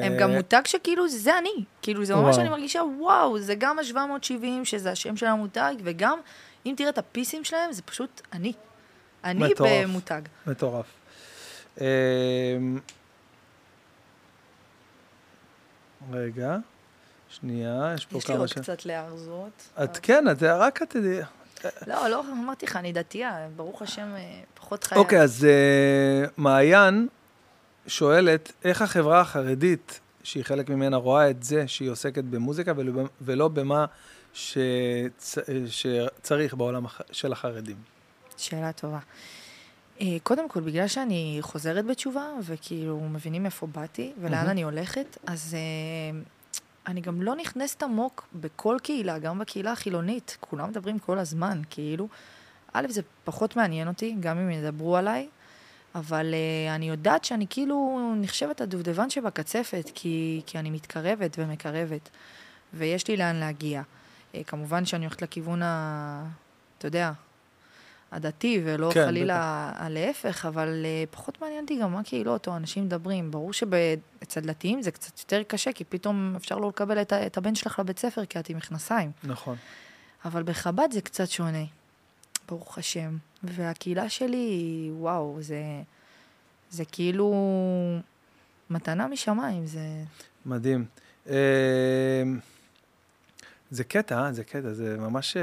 הם גם מותג שכאילו, זה אני. כאילו, זה ממש. אני מרגישה, וואו, זה גם ה-770, שזה השם של המותג, וגם, אם תראה את הפיסים שלהם, זה פשוט אני. אני. במותג. מטורף. אה, רגע, שנייה, יש פה יש לי כמה עוד ש... קצת להרזות. את כן, את רק את... לא, לא, אמרתי לך, אני דתייה, ברוך השם, אה, פחות חיי. אוקיי, אז אה, מעיין שואלת, איך החברה החרדית, שהיא חלק ממנה, רואה את זה שהיא עוסקת במוזיקה ולא, במה שצ, שצריך בעולם של החרדים? שאלה טובה. אה, קודם כל, בגלל שאני חוזרת בתשובה, וכאילו מבינים איפה באתי ולאן. אני הולכת, אז אה, אני גם לא נכנסת עמוק בכל קהילה, גם בקהילה החילונית. כולם מדברים כל הזמן, כאילו. א', זה פחות מעניין אותי, גם אם ידברו עליי, אבל uh, אני יודעת שאני כאילו נחשבת הדובדבן שבקצפת, כי, כי אני מתקרבת ומקרבת, ויש לי לאן להגיע. Uh, כמובן שאני הולכת לכיוון ה... אתה יודע, הדתי, ולא כן, חלילה הלהפך, אבל uh, פחות מעניין אותי גם מה קהילות או אנשים מדברים. ברור שאצל דתיים זה קצת יותר קשה, כי פתאום אפשר לא לקבל את, את הבן שלך לבית ספר, כי את עם מכנסיים. נכון. אבל בחב"ד זה קצת שונה, ברוך השם. והקהילה שלי, וואו, זה, זה כאילו מתנה משמיים, זה... מדהים. אה, זה קטע, אה? זה קטע, זה ממש...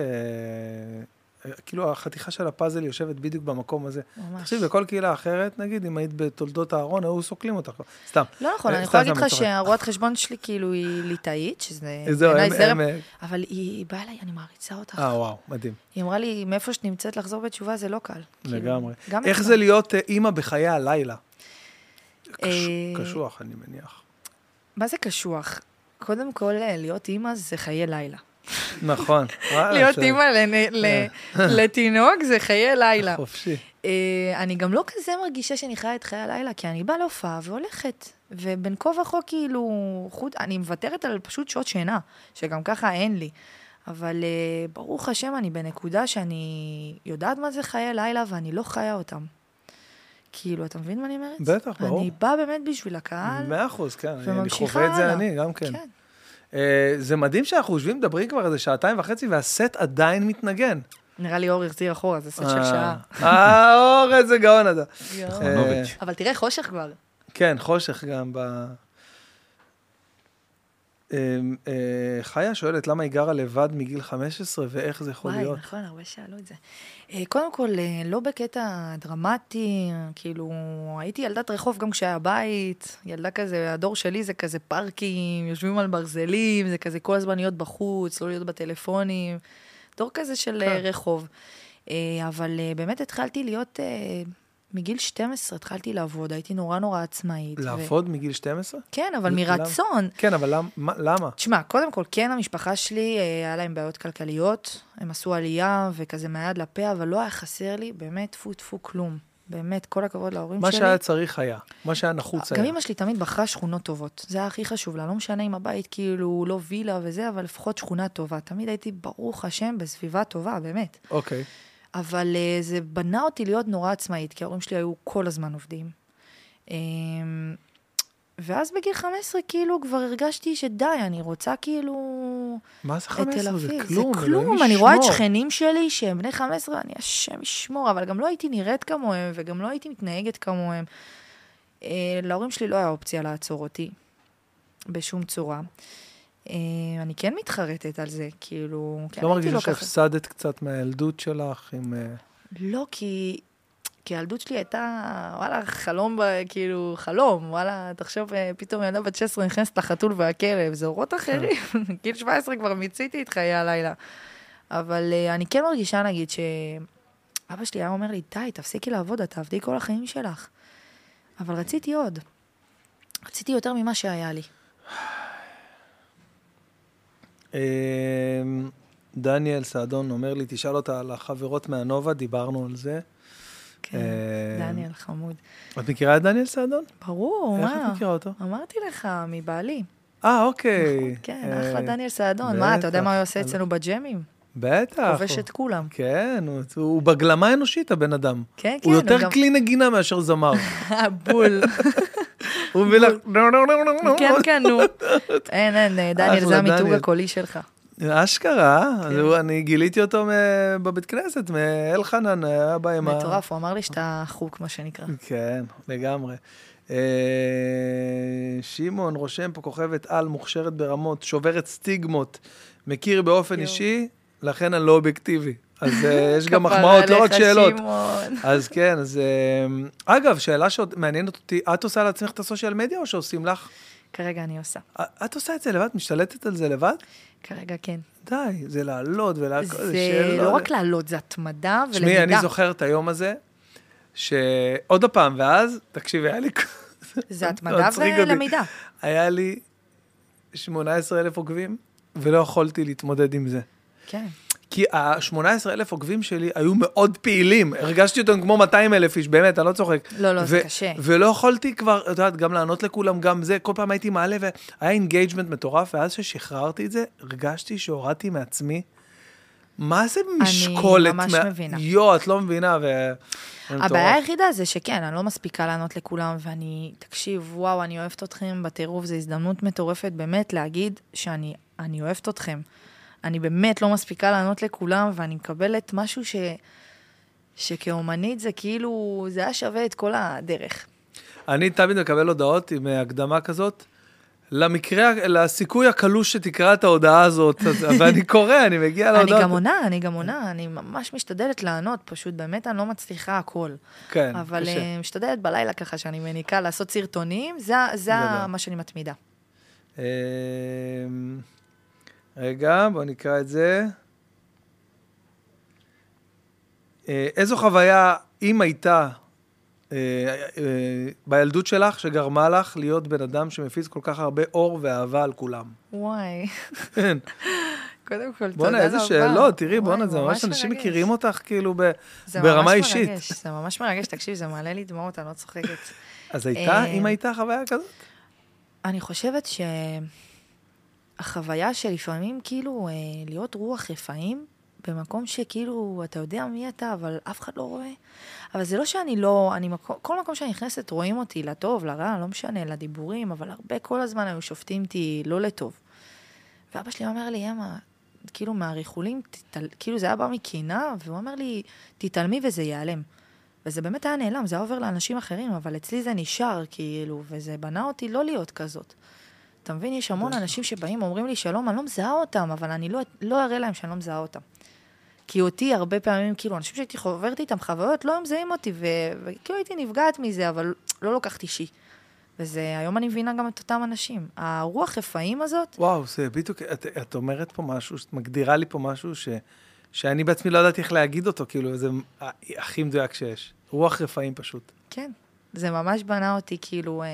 אה, אה, כאילו החתיכה של הפאזל יושבת בדיוק במקום הזה. ממש. תקשיב, בכל קהילה אחרת, נגיד, אם היית בתולדות הארון, היו סוקלים אותך. סתם. לא נכון, אה, אני יכולה להגיד לך. שהרואת חשבון שלי כאילו היא ליטאית, שזה זהו, בעיניי. זרם, אה, אבל היא, באה אליי, אני מעריצה אותך. אה, וואו, מדהים. היא אמרה לי, מאיפה שאת נמצאת לחזור בתשובה זה לא קל. כאילו, לגמרי. איך. זה להיות אה, אימא בחיי הלילה? קש- אה, קשוח, אני מניח. מה זה קשוח? קודם כל, אה, להיות אימא זה חיי לילה. נכון. להיות אימא ל- לתינוק זה חיי לילה. חופשי. אה, אני גם לא כזה מרגישה שאני חיה את חיי הלילה, כי אני באה להופעה והולכת. ובין כה וכה, כאילו, חוט, אני מוותרת על פשוט שעות שינה, שגם ככה אין לי. אבל אה, ברוך השם, אני בנקודה שאני יודעת מה זה חיי לילה ואני לא חיה אותם. כאילו, אתה מבין מה אני אומרת? בטח, ברור. אני באה באמת בשביל הקהל. מאה אחוז, כן. אני וממשיכה חווה את זה. אני, גם כן. כן. אה, זה מדהים שאנחנו יושבים, מדברים כבר איזה שעתיים וחצי, והסט עדיין מתנגן. נראה לי אור החזיר אחורה, זה סט של אה, שעה. אה, אור, איזה גאון אתה. חנוביץ'. אבל תראה, חושך כבר. כן, חושך גם ב... אה, אה, חיה שואלת למה היא גרה לבד מגיל 15 ואיך זה יכול וואי, להיות. נכון, הרבה שאלו את זה. אה, קודם כל, אה, לא בקטע דרמטי, כאילו, הייתי ילדת רחוב גם כשהיה בית, ילדה כזה, הדור שלי זה כזה פארקים, יושבים על ברזלים, זה כזה כל הזמן להיות בחוץ, לא להיות בטלפונים, דור כזה של כן. רחוב. אבל באמת התחלתי להיות, מגיל 12 התחלתי לעבוד, הייתי נורא נורא עצמאית. ו- לעבוד מגיל 12? כן, אבל למה? מרצון. כן, אבל למ- מה- למה? תשמע, קודם כל, כן, המשפחה שלי, אה, היה להם בעיות כלכליות, הם עשו עלייה וכזה מהיד לפה, אבל לא היה חסר לי, באמת, טפו טפו כלום. באמת, כל הכבוד להורים מה שלי. שהיה צריך היה, מה שהיה נחוץ גם היה. אמא שלי תמיד בחרה שכונות טובות. זה היה הכי חשוב לה. לא משנה אם הבית כאילו לא וילה וזה, אבל לפחות שכונה טובה. תמיד הייתי, ברוך השם, בסביבה טובה, באמת. אוקיי. אבל uh, זה בנה אותי להיות נורא עצמאית, כי ההורים שלי היו כל הזמן עובדים. Um, ואז בגיל 15, כאילו, כבר הרגשתי שדי, אני רוצה כאילו... מה זה את 15? תל זה. כלום, זה כלום, אני רואה את. שכנים שלי שהם בני 15, אני השם ישמור, אבל גם לא הייתי נראית כמוהם, וגם לא הייתי מתנהגת כמוהם. אה, להורים שלי לא היה אופציה לעצור אותי, בשום צורה. אה, אני כן מתחרטת על זה, כאילו... לא הייתי מרגישה שהפסדת קצת מהילדות שלך עם... אה, לא, כי... כי הילדות שלי הייתה, וואלה, חלום, כאילו, חלום, וואלה, תחשוב, אה, פתאום ילדה בת 16 נכנסת לחתול והכלב, זה אורות אחרים. גיל 17 כבר מיציתי את חיי הלילה. אבל אני כן מרגישה, נגיד, שאבא שלי היה אומר לי, די, תפסיקי לעבוד, את תעבדי כל החיים שלך. אבל רציתי עוד. רציתי יותר ממה שהיה לי. אה, דניאל סעדון אומר לי, תשאל אותה על החברות מהנובה, דיברנו על זה. כן, אה, דניאל חמוד. את מכירה את דניאל סעדון? ברור, איך מה? את מכירה אותו? אמרתי לך, מבעלי. אה, אוקיי. כן, אה, אחלה דניאל סעדון. מה, אתה יודע מה הוא עושה. אצלנו בג'מים? בטח. כובש את כולם. כן, הוא- הוא בגלמה אנושית, הבן אדם. כן, כן. הוא יותר גם- כלי נגינה מאשר זמר. בול. הוא מביא לך... כן, כן, נו. אין, אין, אה, דניאל, זה המיתוג. הקולי שלך. אשכרה, כן. אני גיליתי אותו בבית כנסת, מאלחנן, היה בא עם ה... מטורף, הוא אמר לי שאתה חוק, מה שנקרא. כן, לגמרי. אה, שמעון רושם פה כוכבת על מוכשרת ברמות, שוברת סטיגמות, מכיר באופן. אישי, לכן אני לא אובייקטיבי. אז אה, יש גם מחמאות, לא רק שאלות. אז כן, אז... אה, אגב, שאלה שמעניינת אותי, את עושה לעצמך את הסושיאל מדיה או שעושים לך? כרגע אני עושה. את עושה את זה לבד? משתלטת על זה לבד? כרגע כן. די, זה לעלות ולהכל, זה לא רק לעלות, זה התמדה ולמידה. תשמעי, אני זוכר את היום הזה, שעוד פעם, ואז, תקשיבי, היה לי... זה התמדה. ולמידה. היה לי 18,000 עוקבים, ולא יכולתי להתמודד עם זה. כן. כי ה-18,000 עוקבים שלי היו מאוד פעילים, הרגשתי אותם כמו 200,000 איש, באמת, אני לא צוחק. לא, לא, זה קשה. ולא יכולתי כבר, את יודעת, גם לענות לכולם, גם זה, כל פעם הייתי מעלה, והיה engagement מטורף, ואז ששחררתי את זה, הרגשתי שהורדתי מעצמי. מה זה משקולת? ממש מה- מבינה. יואו, את לא מבינה, ו... הבעיה. היחידה זה שכן, אני לא מספיקה לענות לכולם, ואני, תקשיב, וואו, אני אוהבת אתכם בטירוף, זו הזדמנות מטורפת באמת להגיד שאני אני אוהבת אתכם. אני באמת לא מספיקה לענות לכולם, ואני מקבלת משהו ש... שכאומנית זה כאילו, זה היה שווה את כל הדרך. אני תמיד מקבל הודעות עם אה, הקדמה כזאת. למקרה, לסיכוי הקלוש שתקרא את ההודעה הזאת, ואני קורא, אני מגיע אני להודעות. גם עונה, אני גם עונה, אני ממש משתדלת לענות, פשוט באמת אני לא מצליחה הכל. כן, אבל קשה. אה, משתדלת בלילה ככה, שאני מניקה לעשות סרטונים, זה. מה שאני מתמידה. רגע, בואו נקרא את זה. אה, איזו חוויה, אם הייתה, אה, אה, בילדות שלך, שגרמה לך להיות בן אדם שמפיץ כל כך הרבה אור ואהבה על כולם? וואי, כן. קודם כל, תודה רבה. בואנה, איזה שאלות, תראי, בואנה, זה ממש אנשים מרגש. מכירים אותך כאילו ב... זה ברמה ממש אישית. מרגש, זה ממש מרגש, תקשיב, זה מעלה לי דמעות, אני לא צוחקת. אז הייתה, אם הייתה חוויה כזאת? אני חושבת שהחוויה שלפעמים כאילו אה, להיות רוח רפאים, במקום שכאילו, אתה יודע מי אתה, אבל אף אחד לא רואה. אבל זה לא שאני לא, אני מקום, כל מקום שאני נכנסת רואים אותי, לטוב, לרע, לא משנה, לדיבורים, אבל הרבה כל הזמן היו שופטים אותי לא לטוב. ואבא שלי אומר לי, אמה, כאילו מהריחולים, תתעל... כאילו זה היה בא מקינה, והוא אומר לי, תתעלמי וזה ייעלם. וזה באמת היה נעלם, זה היה עובר לאנשים אחרים, אבל אצלי זה נשאר, כאילו, וזה בנה אותי לא להיות כזאת. אתה מבין, יש המון אנשים שבאים, אומרים לי שלום, אני לא מזהה אותם, אבל אני לא, לא אראה להם שאני לא מזהה אותם. כי אותי הרבה פעמים, כאילו, אנשים שהייתי חוברת איתם חוויות, לא היו מזהים אותי, ו- וכאילו הייתי נפגעת מזה, אבל לא לוקחת אישי. וזה, היום אני מבינה גם את אותם אנשים. הרוח רפאים הזאת, וואו, זה בדיוק, את, את אומרת פה משהו, את מגדירה לי פה משהו ש, שאני בעצמי לא ידעתי איך להגיד אותו, כאילו, זה הכי מדויק שיש. רוח רפאים פשוט. כן, זה ממש בנה אותי, כאילו, אה,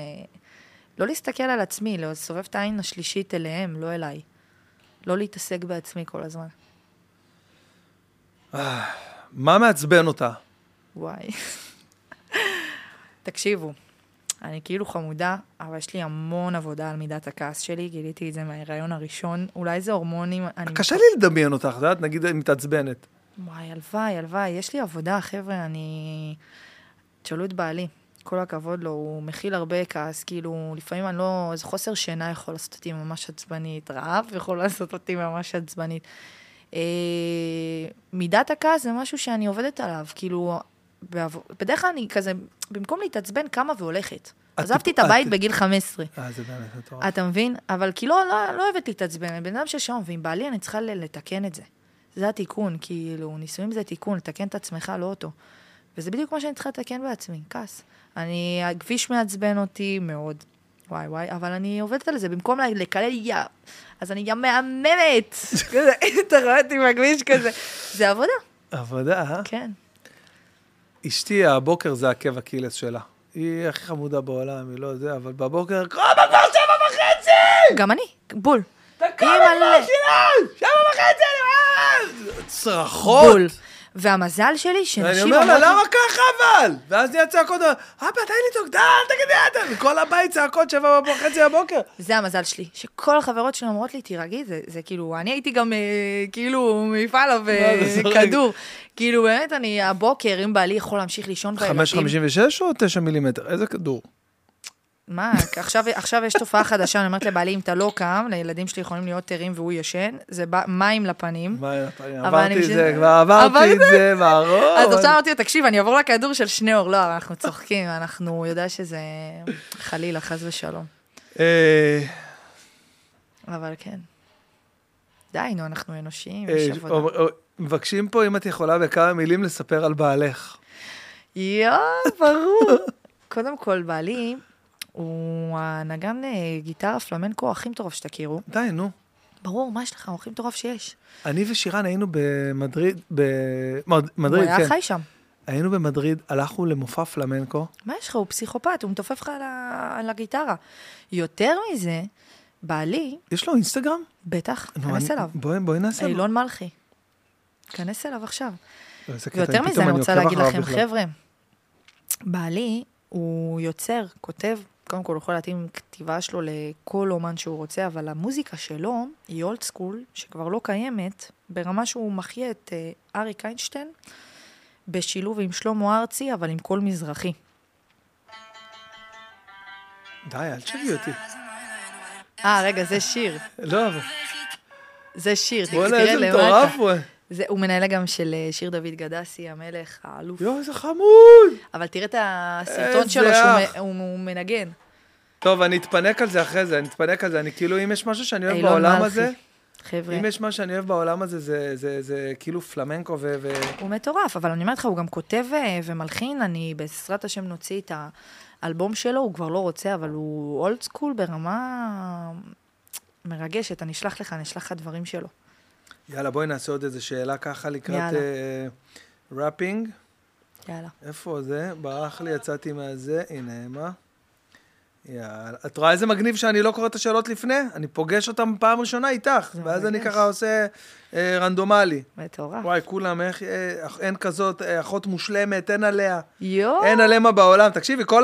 לא להסתכל על עצמי, לסובב את העין השלישית אליהם, לא אליי. לא להתעסק בעצמי כל הזמן. מה מעצבן אותה? וואי. תקשיבו, אני כאילו חמודה, אבל יש לי המון עבודה על מידת הכעס שלי, גיליתי את זה מההיריון הראשון. אולי זה הורמונים. קשה לי לדמיין אותך, את יודעת, נגיד מתעצבנת. וואי, הלוואי, הלוואי, יש לי עבודה, חבר'ה, אני... תשאלו את בעלי. כל הכבוד לו, הוא מכיל הרבה כעס, כאילו, לפעמים אני לא, איזה חוסר שינה יכול לעשות אותי ממש עצבנית, רעב יכול לעשות אותי ממש עצבנית. אה, מידת הכעס זה משהו שאני עובדת עליו, כאילו, בעבור, בדרך כלל אני כזה, במקום להתעצבן, קמה והולכת. עזבתי את הבית בגיל 15. אה, זה באמת מטורף. אתה מבין? אבל כאילו, לא, לא אוהבת להתעצבן, אני בן אדם של שעון, ועם בעלי אני צריכה לתקן את זה. זה התיקון, כאילו, נישואים זה תיקון, לתקן את עצמך, לא אותו. וזה בדיוק מה שאני צריכה לתקן בעצמי, כעס. אני, הכביש מעצבן אותי מאוד. וואי וואי, אבל אני עובדת על זה, במקום לקלל יא, אז אני גם מהממת. כזה, אתה רואה אותי בכביש כזה. זה עבודה, עבודה, אה? כן. אשתי, הבוקר זה עקב אקילס שלה. היא הכי חמודה בעולם, היא לא זה, אבל בבוקר, קרוא בקור שבע וחצי! גם אני, בול. תקום. כבר! שבע וחצי, צרחות! בול. והמזל שלי, ואני שנשים אומר לה, אומרות לי- למה ככה אבל? ואז נהיה צעקות, אבא, תן לי צעקות, די, אל תגידי, אל תגידי, כל הבית צעקות שבע וחצי בבוקר. זה המזל שלי, שכל החברות שלי אומרות לי, תירגעי, זה, זה כאילו, אני הייתי גם אה, כאילו מעיפה עליו אה, מה, זה זורק. כדור. כאילו, באמת, אני הבוקר, אם בעלי יכול להמשיך לישון בילדים... 5.56 או 9 מילימטר? איזה כדור? מה, עכשיו, עכשיו יש תופעה חדשה, אני אומרת לבעלי, אם אתה לא קם, לילדים שלי יכולים להיות ערים והוא ישן, זה בא- מים לפנים. מה, אבל עברתי את זה, כבר עברתי אבל את זה, ברור. אז עכשיו אמרתי לו, תקשיב, אני אעבור לכדור של שניאור. לא, אבל אנחנו צוחקים, אנחנו, יודע שזה חלילה, חס ושלום. אה, אבל כן. די, נו, אנחנו אנושיים, אה, יש עבודה. מבקשים פה, אם את יכולה בכמה מילים לספר על בעלך. יואו, ברור. קודם כל, בעלי הוא הנגן אה, גיטרה פלמנקו הכי מטורף שתכירו. די, נו. ברור, מה יש לך? הוא הכי מטורף שיש. אני ושירן היינו במדריד, במדריד, הוא היה כן. חי שם. היינו במדריד, הלכנו למופע פלמנקו. מה יש לך? הוא פסיכופת, הוא מתופף לך על ה- על הגיטרה. יותר מזה, בעלי, יש לו אינסטגרם? בטח, נו, כנס אני- אליו. בואי בואי נעשה. לו. אילון מלכי. כנס אליו עכשיו. ויותר פתאום מזה, אני רוצה להגיד לכם. חבר'ה, בעלי הוא יוצר, כותב, קודם כל הוא יכול להתאים כתיבה שלו לכל אומן שהוא רוצה, אבל המוזיקה שלו היא אולד סקול, שכבר לא קיימת, ברמה שהוא מחיה את אה, אריק איינשטיין, בשילוב עם שלמה ארצי, אבל עם קול מזרחי. די, אל תשגעי אותי. אה, רגע, זה שיר. לא, אבל... זה שיר, בוא'נה, תראה איזה למטה. מטורף הוא. זה, הוא מנהל גם של אה, שיר דוד גדסי, המלך, האלוף. יואו, איזה חמוד. אבל תראה את הסרטון שלו שהוא אח. מ- הוא, הוא מנגן. טוב, אני אתפנק על זה אחרי זה, אני אתפנק על זה. אני כאילו, אם יש משהו שאני אוהב בעולם מלכי. הזה, חבר'ה. אם יש משהו שאני אוהב בעולם הזה, זה- זה זה כאילו פלמנקו ו... ו- הוא מטורף, אבל אני אומרת לך, הוא גם כותב אה, ומלחין, אני בעזרת השם נוציא את האלבום שלו, הוא כבר לא רוצה, אבל הוא אולד סקול ברמה מרגשת, אני אשלח לך, אני אשלח לך דברים שלו. יאללה, בואי נעשה עוד איזה שאלה ככה לקראת יאללה. אה, ראפינג. יאללה. איפה זה? ברח לי, יצאתי מהזה, הנה, מה? יאללה. את רואה איזה מגניב שאני לא קורא את השאלות לפני? אני פוגש אותם פעם ראשונה איתך, ואז אני. ככה עושה אה, רנדומלי. מטורף. וואי, כולם, איך, אה, אין כזאת, אה, אחות מושלמת, אין עליה. יואו. אין עליה מה בעולם. תקשיבי, כל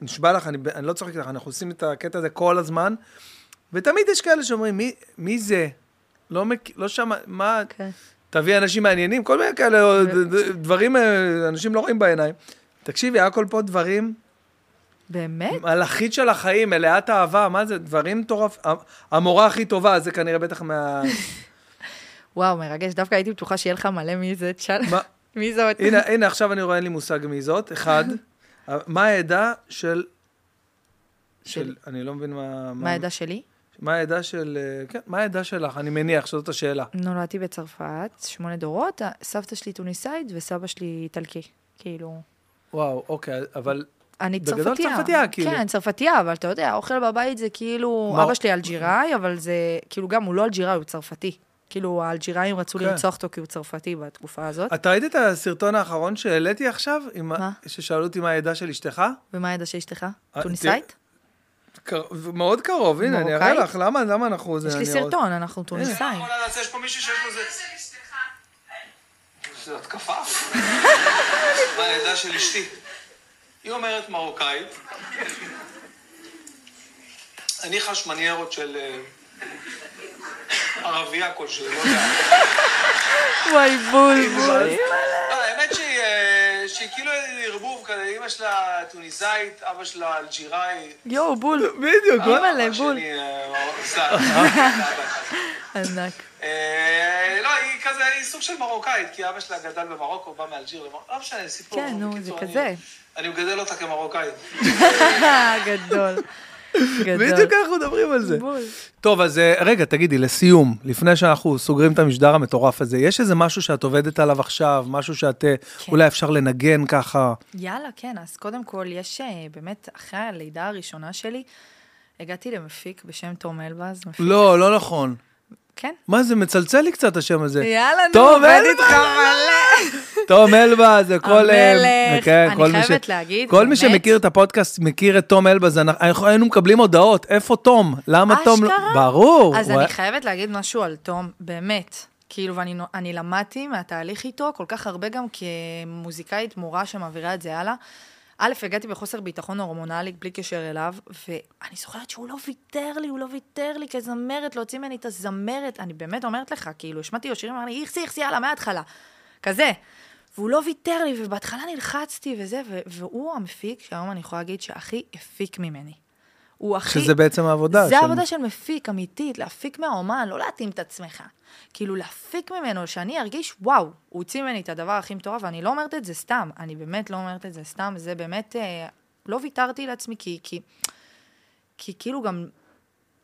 נשבע לך, אני, אני לא צוחק לך, אנחנו עושים את הקטע הזה כל הזמן, ותמיד יש כאלה שאומרים, מי, מי זה? לא, מק... לא שמע, מה, כן. תביא אנשים מעניינים, כל מיני כאלה, ד- דברים, אה, אנשים לא רואים בעיניים. תקשיבי, הכל פה דברים, באמת? מלאכית של החיים, מלאת אהבה, מה זה, דברים מטורף. המורה הכי טובה, זה כנראה בטח מה... וואו, מרגש. דווקא הייתי בטוחה שיהיה לך מלא מי זה, תשאל. מי זאת? הנה, הנה, עכשיו אני רואה, אין לי מושג מי זאת. אחד, מה העדה של... של... אני לא מבין מה... מה העדה שלי? מה העדה של... אה, כן, מה העדה שלך? אני מניח שזאת השאלה. נולדתי בצרפת, שמונה דורות, סבתא שלי טוניסאית וסבא שלי איטלקי. כאילו... וואו, אוקיי, אבל... אני בגדול צרפתייה. צרפתייה, כאילו. כן, צרפתייה, אבל אתה יודע, האוכל בבית זה כאילו... מה- אבא שלי אלג'יראי, אבל זה... כאילו גם, הוא לא אלג'יראי, הוא צרפתי. כאילו, האלג'יראים רצו כן. לרצוח אותו כי הוא צרפתי בתקופה הזאת. את ראית את הסרטון האחרון שהעליתי עכשיו? עם מה? ששאלו אותי מה העדה של אשתך? ומה העדה של אשתך? אה, טוניסאית? מאוד קרוב, הנה, אני אראה? לך, למה, למה אנחנו... יש לי סרטון, אנחנו טוניסאים. יש פה מישהו שיש לו זה... זה התקפה? מה העדה של אשתי? היא אומרת מרוקאית. אני חש מניירות של אה, ערבייה כלשהי, לא יודע. וואי, בול, בול. לא, האמת שהיא, אה, שהיא כאילו ערבוב כזה, אמא שלה טוניסאית, אבא שלה אלג'יראי. יואו, בול. בדיוק, אימא'לה, בול. שלי, אה, סתם. ענק. אה, לא, היא כזה, היא סוג של מרוקאית, כי אבא שלה גדל במרוקו, בא מאלג'יר, למרוקו, לא משנה, סיפור. כן, נו, זה כזה. אני מגדל אותה כמרוקאית. גדול. בדיוק אנחנו מדברים על זה. טוב, אז אה, רגע, תגידי, לסיום, לפני שאנחנו סוגרים את המשדר המטורף הזה, יש איזה משהו שאת עובדת עליו עכשיו, משהו שאת, אה, כן. אולי אפשר לנגן ככה? יאללה, כן, אז קודם כל, יש אה, באמת, אחרי הלידה הראשונה שלי, הגעתי למפיק בשם תום אלבז. לא, לא נכון. כן. מה זה, מצלצל לי קצת השם הזה. יאללה, נו, עובד. איתך מלא. תום אלבז, זה כל... המלך. כן, אני כל חייבת ש- להגיד, כל מי. שמכיר את הפודקאסט מכיר את תום אלבז, אנחנו אנחנו היינו מקבלים הודעות, איפה תום? למה תום לא... אשכרה? ברור. אז הוא- אני חייבת להגיד משהו על תום, באמת. כאילו, ואני למדתי מהתהליך איתו כל כך הרבה גם כמוזיקאית מורה שמעבירה את זה הלאה. א', הגעתי בחוסר ביטחון הורמונלי בלי קשר אליו, ואני זוכרת שהוא לא ויתר לי, הוא לא ויתר לי כזמרת, להוציא ממני את הזמרת. אני באמת אומרת לך, כאילו, השמעתי לו שירים, אמר לי, איכסי, איכסי, יאללה, מההתחלה. כזה. והוא לא ויתר לי, ובהתחלה נלחצתי וזה, והוא המפיק, שהיום אני יכולה להגיד שהכי הפיק ממני. הוא הכי... שזה בעצם העבודה. זה של- עבודה של מפיק, אמיתית, להפיק מהאומן, לא להתאים את עצמך. כאילו, להפיק ממנו, שאני ארגיש, וואו, הוא הוציא ממני את הדבר הכי מטורף, ואני לא אומרת את זה סתם, אני באמת לא אומרת את זה סתם, זה באמת, אה, לא ויתרתי לעצמי, כי, כי, כי כאילו גם,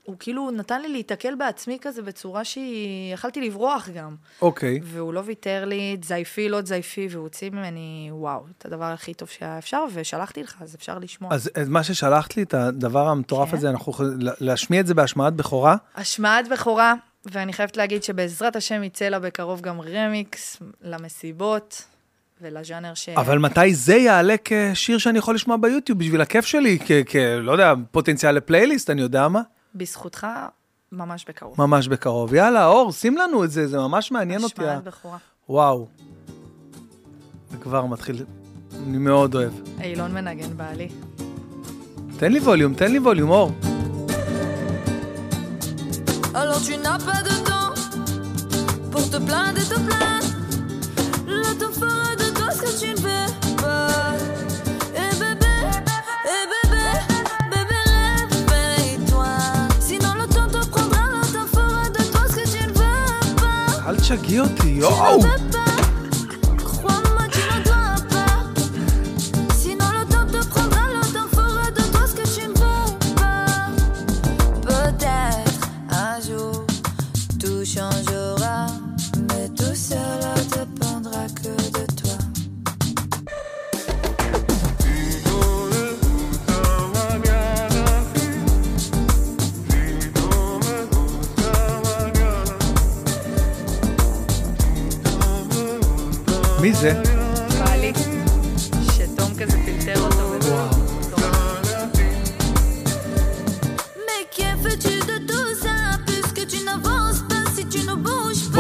הוא כאילו נתן לי להיתקל בעצמי כזה בצורה שהיא, יכלתי לברוח גם. אוקיי. והוא לא ויתר לי, תזייפי, לא תזייפי, והוא הוציא ממני, וואו, את הדבר הכי טוב שהיה אפשר, ושלחתי לך, אז אפשר לשמוע. אז אז מה ששלחת לי, את הדבר המטורף כן. הזה, אנחנו יכולים לה- להשמיע את זה בהשמעת בכורה. השמעת בכורה, ואני חייבת להגיד שבעזרת השם יצא לה בקרוב גם רמיקס למסיבות ולז'אנר ש... אבל מתי זה יעלה כשיר שאני יכול לשמוע ביוטיוב בשביל הכיף שלי? כ... כ... לא יודע, פוטנציאל לפלייליסט, אני יודע מה? בזכותך, ממש בקרוב. ממש בקרוב. יאללה, אור, שים לנו את זה, זה ממש מעניין אותי. השמעת בכורה. וואו. זה כבר מתחיל, אני מאוד אוהב. אילון מנגן בעלי. תן לי ווליום, תן לי ווליום, אור. Alors tu n'as pas de temps pour te plaindre et te plaindre. Le temps fera de toi ce que tu ne veux pas. אל תשגעי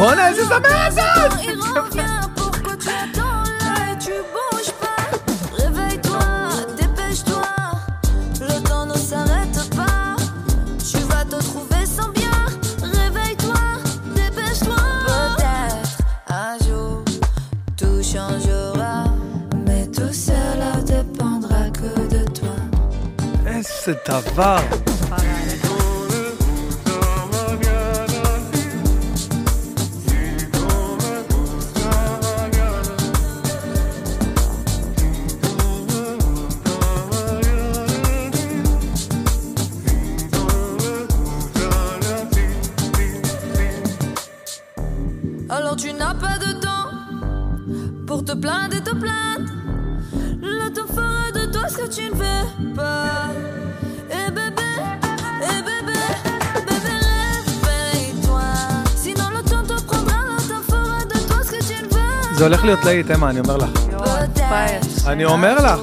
Il revient pour que tu attendes et tu bouges pas. Réveille-toi, dépêche-toi. Le temps ne s'arrête pas. Tu vas te trouver sans bien. Réveille-toi, dépêche-moi Un jour tout changera. Mais tout cela dépendra que de toi. Est-ce ta voix? זה הולך להיות להיט, אמה, אני אומר לך. fire. אני אומר לך.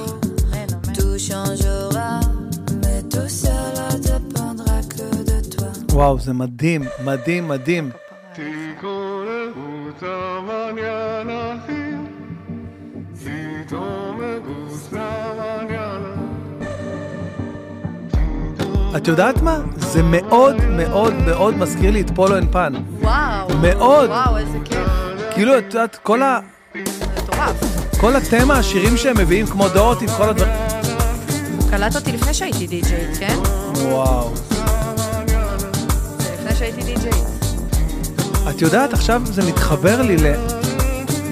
וואו, זה מדהים, מדהים, מדהים. את יודעת מה? זה מאוד מאוד מאוד מזכיר לי את Polo and Pan. וואו. מאוד. וואו, איזה כיף. כאילו, את יודעת, כל ה... מטורף. כל התמה, השירים שהם מביאים, כמו דורותי וכל הדברים. הוא קלט אותי לפני שהייתי די-ג'יי, כן? וואו. לפני שהייתי די-ג'יי. את יודעת, עכשיו זה מתחבר לי ל...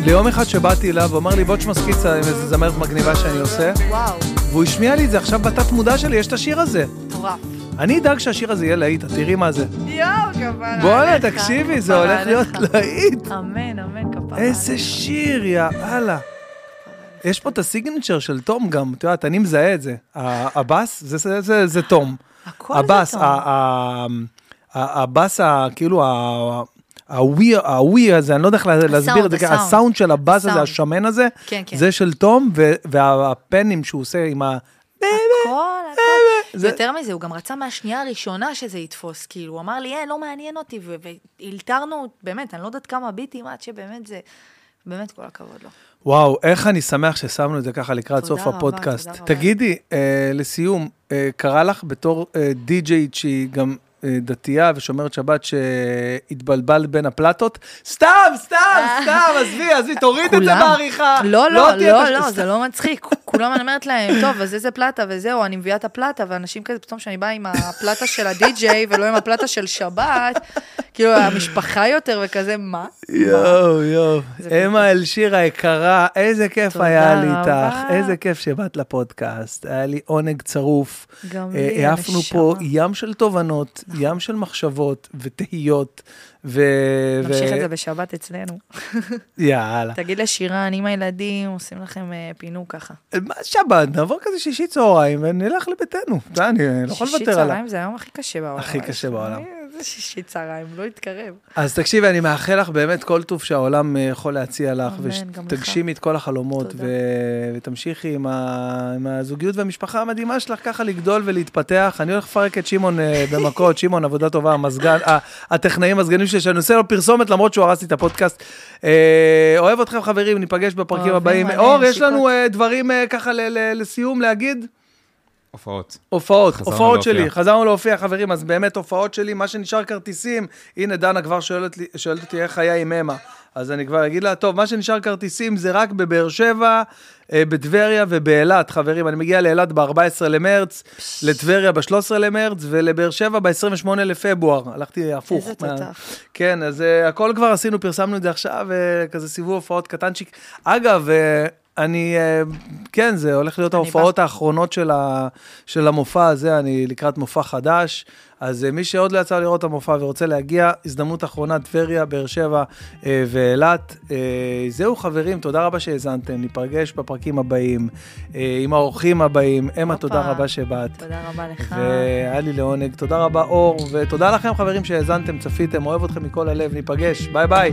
ליום אחד שבאתי אליו, הוא אמר לי, בוא תשמע סקיצה עם איזה זמרת מגניבה שאני עושה, וואו, והוא השמיע לי את זה עכשיו בתת מודע שלי, יש את השיר הזה. מטורף. אני אדאג שהשיר הזה יהיה להיט, את תראי מה זה. יואו, כפרה בואנה, עליך. תקשיבי, זה הולך להיות. להיט. אמן, אמן, כפרה. איזה עליך. שיר, יא אללה. יש פה את הסיגנצ'ר של תום גם, את יודעת, אני מזהה את זה. הבאס, זה- תום. הכל זה ה- הבאס, כאילו, הווי, הווי הזה, אני לא יודע איך לה- להסביר את זה, הסאונד. הסאונד של הבאס הזה. השמן הזה, כן, כן. זה של תום, והפנים שהוא עושה עם ה... הכל, הכל. זה- יותר מזה, הוא גם רצה מהשנייה הראשונה שזה יתפוס, כאילו, הוא אמר לי, אין, לא מעניין אותי, והילתרנו, באמת, אני לא יודעת כמה ביטים עד שבאמת זה, באמת כל הכבוד לו. וואו, איך אני שמח ששמנו את זה ככה לקראת סוף רבה, הפודקאסט. תודה רבה. תגידי, אה, לסיום, אה, קרה לך בתור אה, די-ג'יית שהיא גם אה, דתייה ושומרת שבת שהתבלבלת בין הפלטות? סתם, סתם, סתם, עזבי, עזבי, תוריד את זה. בעריכה. לא, לא, לא, לא. זה לא מצחיק. כולם אני אומרת להם, טוב, אז איזה פלטה וזהו, אני מביאה את הפלטה, ואנשים כזה, פתאום שאני באה עם הפלטה של הדי-ג'יי ולא עם הפלטה של שבת, כאילו, המשפחה יותר וכזה, מה? יואו, יואו. אמה אלשיר היקרה, איזה כיף היה לי. איתך, איזה כיף שבאת לפודקאסט. היה לי עונג צרוף. גם אה, לי, העפנו פה. ים של תובנות, ים של מחשבות ותהיות. ו... נמשיך ו- את זה בשבת אצלנו. יאללה. תגיד לשירה, אני עם הילדים, עושים לכם אה, פינוק ככה. מה שבת, נעבור כזה שישי צהריים ונלך לביתנו. אתה יודע, אני לא יכול שישי לוותר עליו. צהריים זה היום הכי קשה בעולם. הכי קשה בעולם. זה שישי צהריים, לא יתקרב. אז תקשיבי, אני מאחל לך באמת כל טוב שהעולם אה, יכול להציע לך. ותגשימי את כל החלומות. ו- ותמשיכי עם, ה- עם הזוגיות והמשפחה המדהימה שלך ככה לגדול ולהתפתח. אני הולך לפרק את שמעון אה, במכות, שמעון, עבודה טובה, המזגן, הטכנאים, המזגנים שלי, שאני עושה לו פרסומת למרות שהוא הרס לי את הפודקאסט. אה, אוהב אתכם חברים, ניפגש בפרקים הבאים. אור, יש. לנו דברים ככה לסיום להגיד? הופעות. הופעות, הופעות להופיע. שלי, חזרנו להופיע חברים, אז באמת הופעות שלי, מה שנשאר כרטיסים, הנה דנה כבר שואלת, לי- שואלת אותי איך היה עם אמה, אז אני כבר אגיד לה, טוב, מה שנשאר כרטיסים זה רק בבאר שבע, אה, בטבריה ובאילת, חברים, אני מגיע לאילת ב-14 למרץ, לטבריה ב-13 למרץ, ולבאר שבע ב-28 לפברואר, הלכתי הפוך. איזה מה- תותח. כן, אז uh, הכל כבר עשינו, פרסמנו את זה עכשיו, uh, כזה סיבוב הופעות קטנצ'יק. אגב, uh, אני, uh, כן, זה הולך להיות ההופעות האחרונות של, ה, של המופע הזה, אני לקראת מופע חדש. אז uh, מי שעוד לא יצא לראות את המופע ורוצה להגיע, הזדמנות אחרונה, טבריה, באר שבע uh, ואילת. זהו חברים, תודה רבה שהאזנתם, ניפגש בפרקים הבאים, עם האורחים הבאים. אמה. תודה רבה שבאת. תודה רבה לך. והיה לי לעונג. תודה רבה, אור, ותודה לכם, חברים, שהאזנתם, צפיתם, אוהב אתכם מכל הלב, ניפגש, ביי ביי.